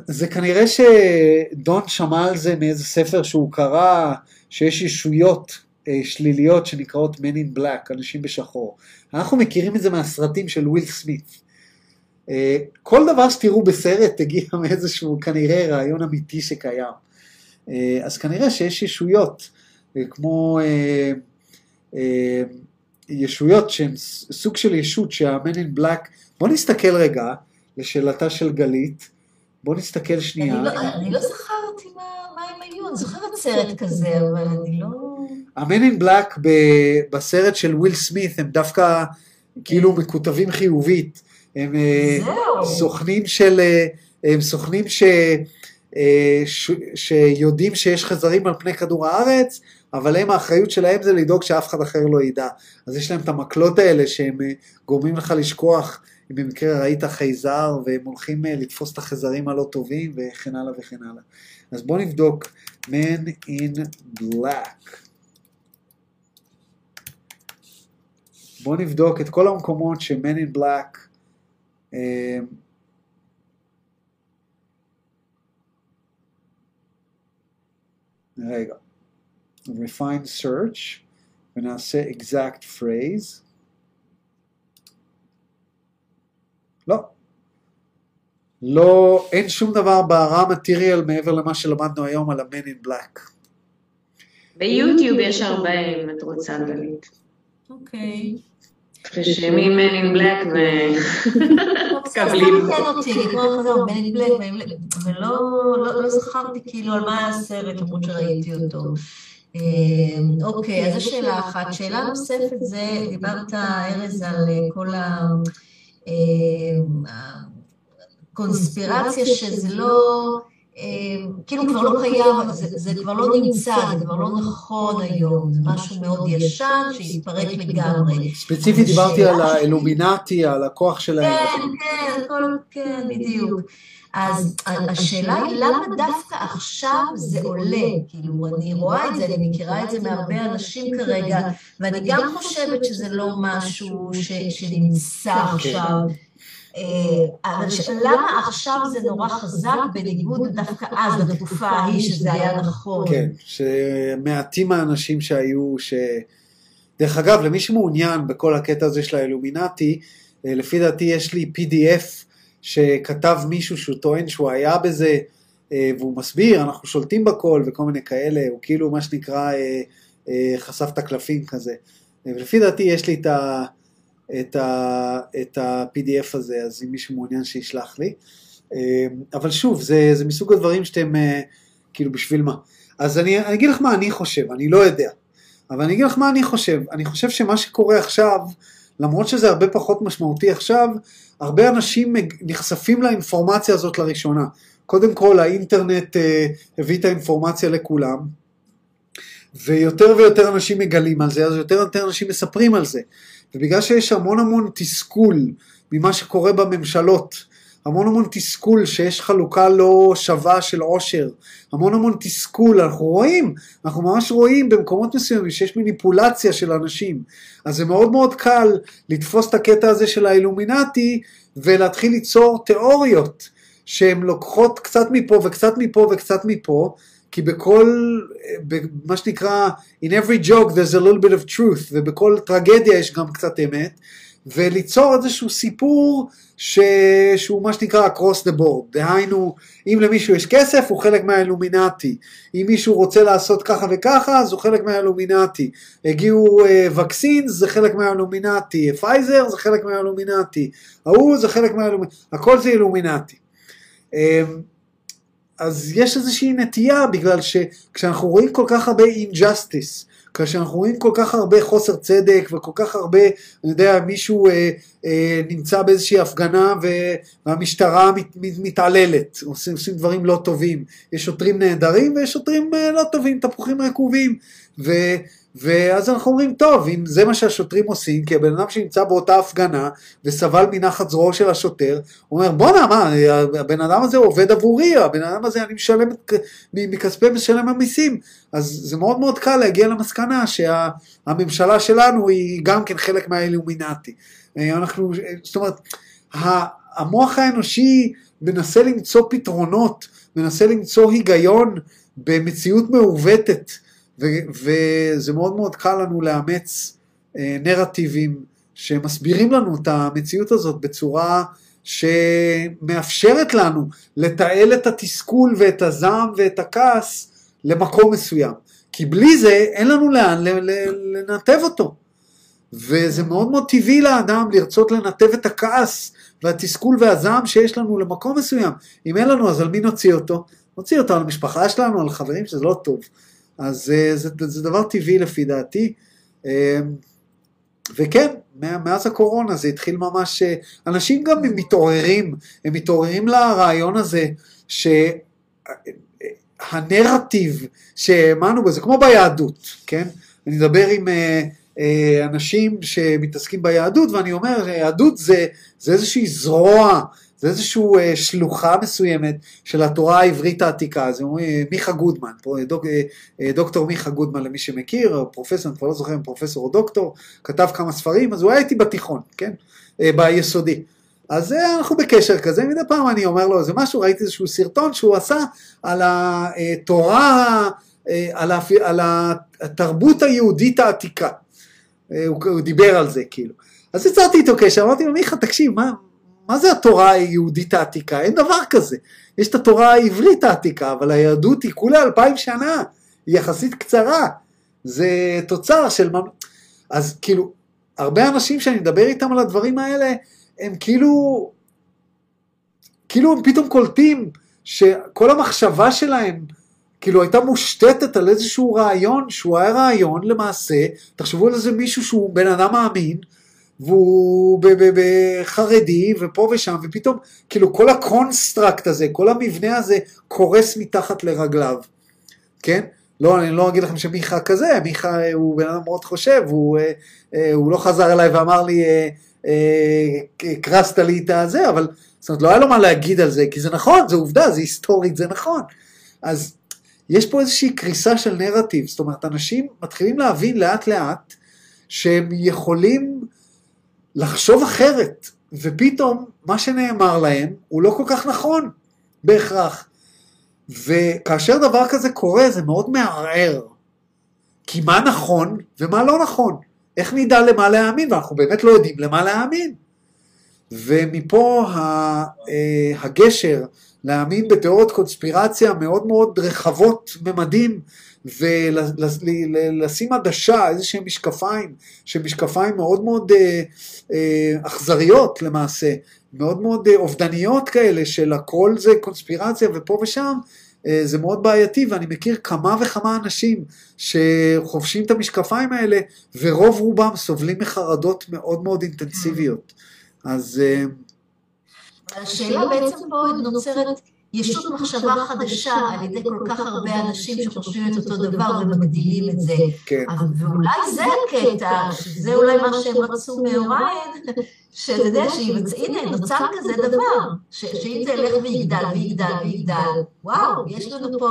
זה כנראה שדון שמע על זה מאיזה ספר שהוא קרא, שיש ישויות שליליות שנקראות Men in Black, אנשים בשחור. אנחנו מכירים את זה מהסרטים של וויל סמית. כל דבר שתראו בסרט הגיע מאיזשהו כנראה רעיון אמיתי שקיים. אז כנראה שיש ישויות, כמו ישויות שהן סוג של ישות שה-Men in Black, בואו נסתכל רגע לשאלתה של גלית, בואו נסתכל שנייה. אני לא, אני לא זכרתי מה, מה הם היו, אני זוכרת סרט כזה, אבל אני לא... ה-Men in Black בסרט של וויל סמית הם דווקא כאילו מקוטבים חיובית. הם זהו. סוכנים של, הם סוכנים ש, ש, שיודעים שיש חזרים על פני כדור הארץ, אבל הם האחריות שלהם זה לדאוג שאף אחד אחר לא ידע. אז יש להם את המקלות האלה שהם גורמים לך לשכוח אם במקרה ראית חייזר והם הולכים לתפוס את החזרים הלא טובים וכן הלאה וכן הלאה. אז בואו נבדוק Man in Black. בואו נבדוק את כל המקומות ש-Man in Black אה, רגע, refine search ונעשה exact phrase לא. לא, אין שום דבר בהרע מטריאל מעבר למה שלמדנו היום על ה-Man in Black. ביוטיוב יש הרבה אם את רוצה, גלית. אוקיי. רשמים Men in Black ו... ולא לא- לא זכרתי כאילו על מה הסרט, למרות שראיתי אותו. אה, אוקיי, אז זו שאלה אחת. שאלה נוספת זה, דיברת, ארז, על אה, כל ה... אה, הקונספירציה שזה לא... אה, כאילו כבר לא קיים, זה, זה כבר לא נמצא, זה כבר לא נכון היום, זה משהו מאוד ישן שהתפרק לגמרי. ספציפית דיברתי על האלומינטי, על הכוח שלהם. כן, כן, כן, בדיוק. אז השאלה היא למה דווקא עכשיו זה עולה? כאילו, אני רואה את זה, אני מכירה את זה מהרבה אנשים כרגע, ואני גם חושבת שזה לא משהו ש, שנמצא עכשיו. אבל למה עכשיו זה נורא חזק בניגוד דווקא אז, בתקופה ההיא, שזה היה נכון? כן, שמעטים האנשים שהיו, ש... דרך אגב, למי שמעוניין בכל הקטע הזה של האלומינטי, אה, לפי דעתי יש לי PDF שכתב מישהו שהוא טוען שהוא היה בזה, אה, והוא מסביר, אנחנו שולטים בכל וכל מיני כאלה, הוא כאילו מה שנקרא אה, אה, חשף את הקלפים כזה. ולפי דעתי יש לי את ה... את ה- ה-PDF הזה, אז אם מישהו מעוניין שישלח לי. אבל שוב, זה, זה מסוג הדברים שאתם, כאילו, בשביל מה? אז אני, אני אגיד לך מה אני חושב, אני לא יודע. אבל אני אגיד לך מה אני חושב. אני חושב שמה שקורה עכשיו, למרות שזה הרבה פחות משמעותי עכשיו, הרבה אנשים נחשפים לאינפורמציה הזאת לראשונה. קודם כל, האינטרנט אה, הביא את האינפורמציה לכולם, ויותר ויותר אנשים מגלים על זה, אז יותר ויותר אנשים מספרים על זה. ובגלל שיש המון המון תסכול ממה שקורה בממשלות, המון המון תסכול שיש חלוקה לא שווה של עושר, המון המון תסכול, אנחנו רואים, אנחנו ממש רואים במקומות מסוימים שיש מניפולציה של אנשים, אז זה מאוד מאוד קל לתפוס את הקטע הזה של האילומינטי ולהתחיל ליצור תיאוריות שהן לוקחות קצת מפה וקצת מפה וקצת מפה, כי בכל, מה שנקרא, in every joke there's a little bit of truth, ובכל טרגדיה יש גם קצת אמת, וליצור איזשהו סיפור ש... שהוא מה שנקרא across the board, דהיינו, אם למישהו יש כסף הוא חלק מהאילומינטי, אם מישהו רוצה לעשות ככה וככה אז הוא חלק מהאילומינטי, הגיעו וקסינס uh, זה חלק מהאילומינטי, פייזר זה חלק מהאילומינטי, ההוא זה חלק מהאילומינטי, הכל זה אילומינטי. Um, אז יש איזושהי נטייה בגלל שכשאנחנו רואים כל כך הרבה injustice, כשאנחנו רואים כל כך הרבה חוסר צדק וכל כך הרבה, אני יודע, מישהו אה, אה, נמצא באיזושהי הפגנה והמשטרה מת, מת, מתעללת, עושים, עושים דברים לא טובים, יש שוטרים נהדרים ויש שוטרים אה, לא טובים, תפוחים רקובים, ו, ואז אנחנו אומרים, טוב, אם זה מה שהשוטרים עושים, כי הבן אדם שנמצא באותה הפגנה וסבל מנחת זרועו של השוטר, הוא אומר, בואנה, מה, הבן אדם הזה עובד עבורי, הבן אדם הזה אני משלם מכספי משלם המיסים, אז זה מאוד מאוד קל להגיע למסקנה שהממשלה שלנו היא גם כן חלק מהאילומינטי. אנחנו, זאת אומרת, המוח האנושי מנסה למצוא פתרונות, מנסה למצוא היגיון במציאות מעוותת, וזה מאוד מאוד קל לנו לאמץ נרטיבים שמסבירים לנו את המציאות הזאת בצורה שמאפשרת לנו לתעל את התסכול ואת הזעם ואת הכעס למקום מסוים. כי בלי זה אין לנו לאן לנתב אותו. וזה מאוד מאוד טבעי לאדם לרצות לנתב את הכעס והתסכול והזעם שיש לנו למקום מסוים. אם אין לנו, אז על מי נוציא אותו? נוציא אותו על המשפחה שלנו, על חברים שזה לא טוב. אז זה, זה, זה דבר טבעי לפי דעתי. וכן, מאז הקורונה זה התחיל ממש, אנשים גם הם מתעוררים, הם מתעוררים לרעיון הזה שהנרטיב שהאמנו בו, זה כמו ביהדות, כן? אני מדבר עם אנשים שמתעסקים ביהדות ואני אומר, יהדות זה, זה איזושהי זרוע, זה איזושהי שלוחה מסוימת של התורה העברית העתיקה, זה מיכה גודמן, דוק, דוקטור מיכה גודמן למי שמכיר, פרופסור, אני כבר לא זוכר אם פרופסור או דוקטור, כתב כמה ספרים, אז הוא היה איתי בתיכון, כן? ביסודי. אז אנחנו בקשר כזה, מדי פעם אני אומר לו איזה משהו, ראיתי איזשהו סרטון שהוא עשה על התורה, על, ה, על התרבות היהודית העתיקה. הוא, הוא דיבר על זה כאילו. אז יצרתי איתו קשר, אמרתי לו, מיכה, תקשיב, מה, מה זה התורה היהודית העתיקה? אין דבר כזה. יש את התורה העברית העתיקה, אבל היהדות היא כולה אלפיים שנה, היא יחסית קצרה. זה תוצר של... אז כאילו, הרבה אנשים שאני מדבר איתם על הדברים האלה, הם כאילו, כאילו הם פתאום קולטים שכל המחשבה שלהם, כאילו הייתה מושתתת על איזשהו רעיון, שהוא היה רעיון למעשה, תחשבו על איזה מישהו שהוא בן אדם מאמין, והוא חרדי ופה ושם, ופתאום כאילו כל ה construct הזה, כל המבנה הזה קורס מתחת לרגליו, כן? לא, אני לא אגיד לכם שמיכה כזה, מיכה הוא בן אדם מאוד חושב, הוא, אה, אה, הוא לא חזר אליי ואמר לי, אה, אה, קרסת לי את הזה, אבל זאת אומרת, לא היה לו מה להגיד על זה, כי זה נכון, זה עובדה, זה היסטורית, זה נכון. אז יש פה איזושהי קריסה של נרטיב, זאת אומרת, אנשים מתחילים להבין לאט לאט שהם יכולים לחשוב אחרת, ופתאום מה שנאמר להם הוא לא כל כך נכון בהכרח. וכאשר דבר כזה קורה זה מאוד מערער. כי מה נכון ומה לא נכון? איך נדע למה להאמין? ואנחנו באמת לא יודעים למה להאמין. ומפה אה, הגשר להאמין בתיאוריות קונספירציה מאוד מאוד רחבות ממדים ולשים עדשה, איזה שהם משקפיים, שהם משקפיים מאוד מאוד אה, אה, אכזריות למעשה, מאוד מאוד אה, אובדניות כאלה של הכל זה קונספירציה ופה ושם, זה מאוד בעייתי ואני מכיר כמה וכמה אנשים שחובשים את המשקפיים האלה ורוב רובם סובלים מחרדות מאוד מאוד אינטנסיביות. אז השאלה בעצם פה נוצרת ישות מחשבה חדשה על ידי כל כך הרבה אנשים שחושבים את אותו דבר ומגדילים את זה. כן, ואולי זה הקטע, שזה אולי מה שהם רצו מאוריין, שאתה יודע, שיבצע, הנה, נוצר כזה דבר, שאם זה ילך ויגדל ויגדל ויגדל, וואו, יש לנו פה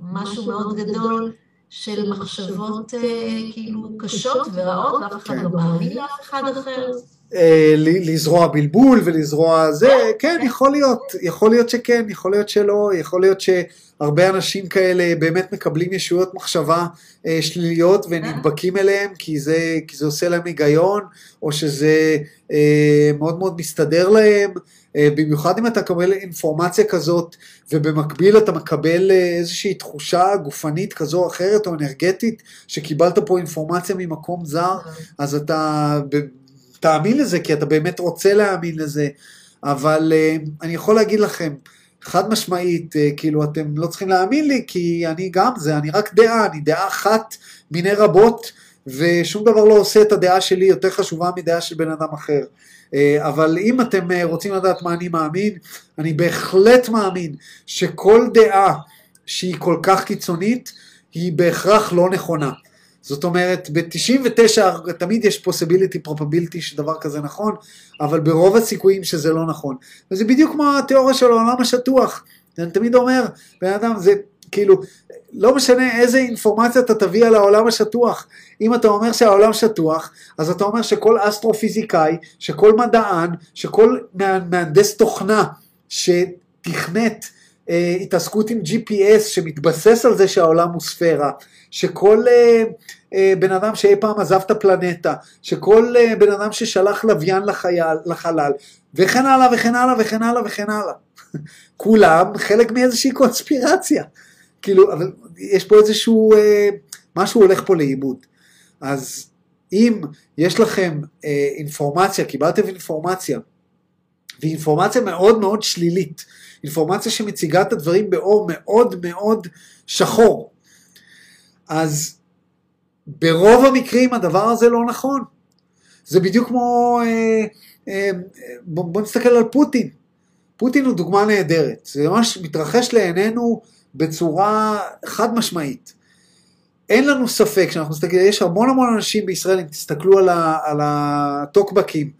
משהו מאוד גדול של מחשבות אה, כאילו קשות ורעות, ואף אחד לא מאמין לאף אחד אחר. אה, לזרוע בלבול ולזרוע זה, כן, יכול להיות, יכול להיות שכן, יכול להיות שלא, יכול להיות שהרבה אנשים כאלה באמת מקבלים ישויות מחשבה אה, שליליות ונדבקים אליהם כי זה, כי זה עושה להם היגיון, או שזה אה, מאוד מאוד מסתדר להם, אה, במיוחד אם אתה מקבל אינפורמציה כזאת ובמקביל אתה מקבל אה, איזושהי תחושה גופנית כזו או אחרת או אנרגטית שקיבלת פה אינפורמציה ממקום זר, אז אתה ב- תאמין לזה, כי אתה באמת רוצה להאמין לזה, אבל uh, אני יכול להגיד לכם, חד משמעית, uh, כאילו אתם לא צריכים להאמין לי, כי אני גם זה, אני רק דעה, אני דעה אחת מיני רבות, ושום דבר לא עושה את הדעה שלי יותר חשובה מדעה של בן אדם אחר. Uh, אבל אם אתם רוצים לדעת מה אני מאמין, אני בהחלט מאמין שכל דעה שהיא כל כך קיצונית, היא בהכרח לא נכונה. זאת אומרת, ב-99 תמיד יש possibility, probability שדבר כזה נכון, אבל ברוב הסיכויים שזה לא נכון. וזה בדיוק כמו התיאוריה של העולם השטוח. אני תמיד אומר, בן אדם, זה כאילו, לא משנה איזה אינפורמציה אתה תביא על העולם השטוח. אם אתה אומר שהעולם שטוח, אז אתה אומר שכל אסטרופיזיקאי, שכל מדען, שכל מה- מהנדס תוכנה שתכנת אה, התעסקות עם GPS שמתבסס על זה שהעולם הוא ספירה, שכל אה, אה, בן אדם שאי פעם עזב את הפלנטה, שכל אה, בן אדם ששלח לוויין לחייל, לחלל, וכן הלאה וכן הלאה וכן הלאה וכן הלאה. כולם חלק מאיזושהי קונספירציה. כאילו, אבל יש פה איזשהו, אה, משהו הולך פה לאיבוד. אז אם יש לכם אה, אינפורמציה, קיבלתם אינפורמציה, ואינפורמציה מאוד מאוד שלילית, אינפורמציה שמציגה את הדברים באור מאוד מאוד שחור, אז ברוב המקרים הדבר הזה לא נכון. זה בדיוק כמו, אה, אה, בוא, בוא נסתכל על פוטין. פוטין הוא דוגמה נהדרת, זה ממש מתרחש לעינינו בצורה חד משמעית. אין לנו ספק שאנחנו מסתכלים, יש המון המון אנשים בישראל, אם תסתכלו על, ה, על הטוקבקים,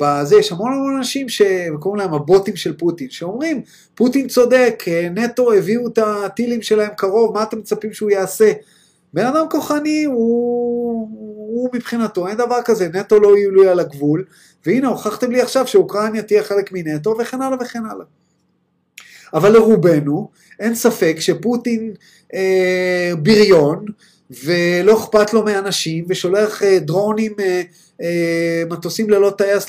בזה, יש המון המון אנשים שקוראים להם הבוטים של פוטין, שאומרים, פוטין צודק, אה, נטו הביאו את הטילים שלהם קרוב, מה אתם מצפים שהוא יעשה? בן אדם כוחני הוא, הוא מבחינתו, אין דבר כזה, נטו לא יהיו לי על הגבול, והנה הוכחתם לי עכשיו שאוקראינה תהיה חלק מנטו וכן הלאה וכן הלאה. אבל לרובנו אין ספק שפוטין אה, בריון ולא אכפת לו מאנשים ושולח אה, דרונים, אה, אה, מטוסים ללא טייס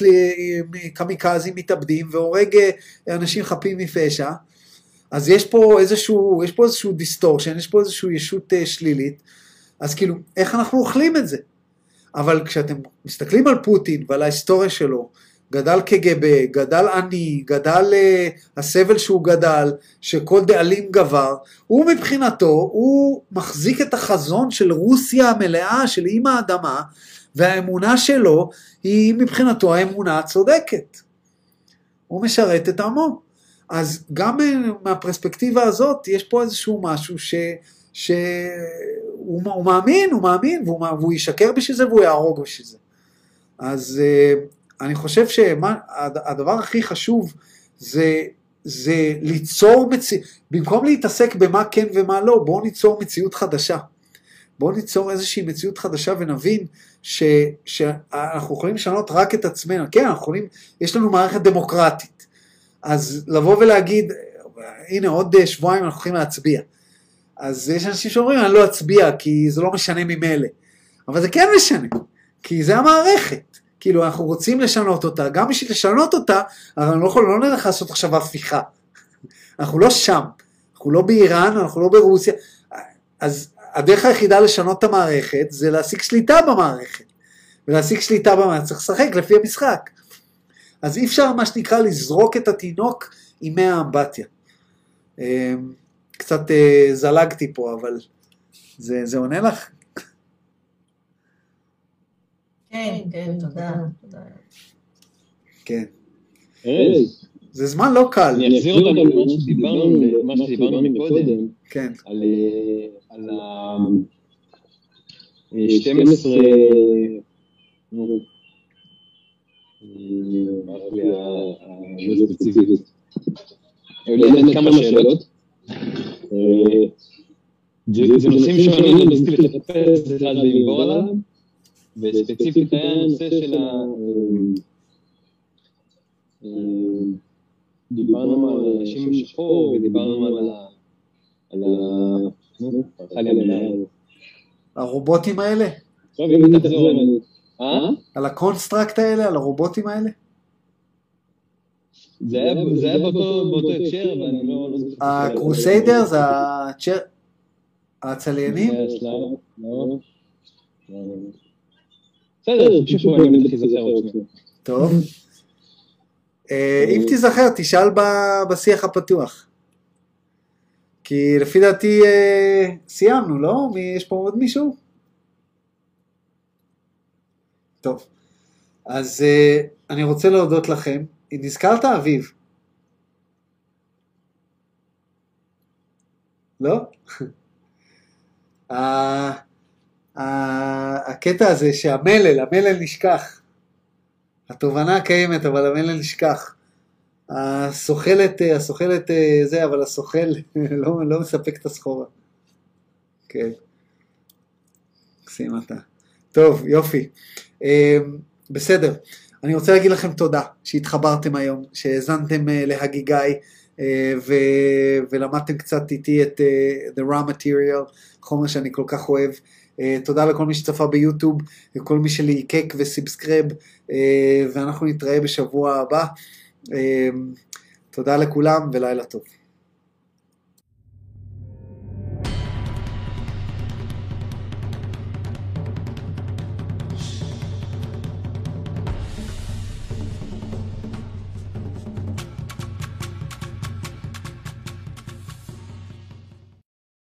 קמיקזים מתאבדים והורג אנשים חפים מפשע. אז יש פה איזשהו, יש פה איזשהו distortion, יש פה איזושהי ישות שלילית, אז כאילו, איך אנחנו אוכלים את זה? אבל כשאתם מסתכלים על פוטין ועל ההיסטוריה שלו, גדל קג"ב, גדל עני, גדל אה, הסבל שהוא גדל, שכל דאלים גבר, הוא מבחינתו, הוא מחזיק את החזון של רוסיה המלאה, של אימא האדמה, והאמונה שלו היא מבחינתו האמונה הצודקת. הוא משרת את עמו. אז גם אה, מהפרספקטיבה הזאת יש פה איזשהו משהו ש... שהוא הוא מאמין, הוא מאמין, והוא, והוא ישקר בשביל זה והוא יהרוג בשביל זה. אז אה, אני חושב שהדבר הכי חשוב זה, זה ליצור מציאות, במקום להתעסק במה כן ומה לא, בואו ניצור מציאות חדשה. בואו ניצור איזושהי מציאות חדשה ונבין ש, שאנחנו יכולים לשנות רק את עצמנו. כן, אנחנו יכולים, יש לנו מערכת דמוקרטית. אז לבוא ולהגיד, הנה עוד שבועיים אנחנו יכולים להצביע. אז יש אנשים שאומרים, אני לא אצביע כי זה לא משנה ממילא. אבל זה כן משנה, כי זה המערכת. כאילו, אנחנו רוצים לשנות אותה, גם בשביל לשנות אותה, אבל אנחנו לא לא נלך לעשות עכשיו הפיכה. אנחנו לא שם, אנחנו לא באיראן, אנחנו לא ברוסיה. אז הדרך היחידה לשנות את המערכת זה להשיג שליטה במערכת. ולהשיג שליטה במערכת צריך לשחק לפי המשחק. אז אי אפשר מה שנקרא לזרוק את התינוק עם מי האמבטיה. אמ, קצת אה, זלגתי פה, אבל זה, זה עונה לך? כן, כן, תודה. תודה. כן. ארז, זה זמן לא קל. אני אחזיר אותנו למה שדיברנו, מקודם, כן. על אה, על ה... אה, 12... נו, אה, ברח לי ה- ה- לא ספציפית. היו לי באמת כמה שאלות. אה, זה זה נושאים שמעניינים, ניסיתי לחפש אחד ולגבור עליו, וספציפית היה הנושא של ה... אה, אה, דיברנו על אנשים משחור, ודיברנו על ה... על ה... הרובוטים האלה? עכשיו אם היא תחזור אלינו. אה? על ה construct האלה? על הרובוטים האלה? זה היה באותו הקשר, אבל אני לא... לא זוכר. ה crusader זה ה char... הצליינים? לא. בסדר, תמשיכו, אני עומד להיזכר עוד שנייה. טוב. אה, אם תיזכר, תשאל בשיח הפתוח. כי לפי דעתי אה, סיימנו, לא? מי- יש פה עוד מישהו? טוב. אז אה, אני רוצה להודות לכם. נזכרת, אביב? לא? הקטע הזה שהמלל, המלל נשכח. התובנה קיימת, אבל המלל נשכח. הסוחלת, הסוחלת אה, זה, אבל הסוחל לא, לא מספק את הסחורה. כן. מקסים אתה. טוב, יופי. אה, בסדר. אני רוצה להגיד לכם תודה שהתחברתם היום, שהאזנתם אה, להגיגי אה, ו- ולמדתם קצת איתי את אה, The Raw Material, חומר שאני כל כך אוהב. אה, תודה לכל מי שצפה ביוטיוב, לכל מי שליקק וסאבסקרב, אה, ואנחנו נתראה בשבוע הבא. אה, תודה לכולם ולילה טוב.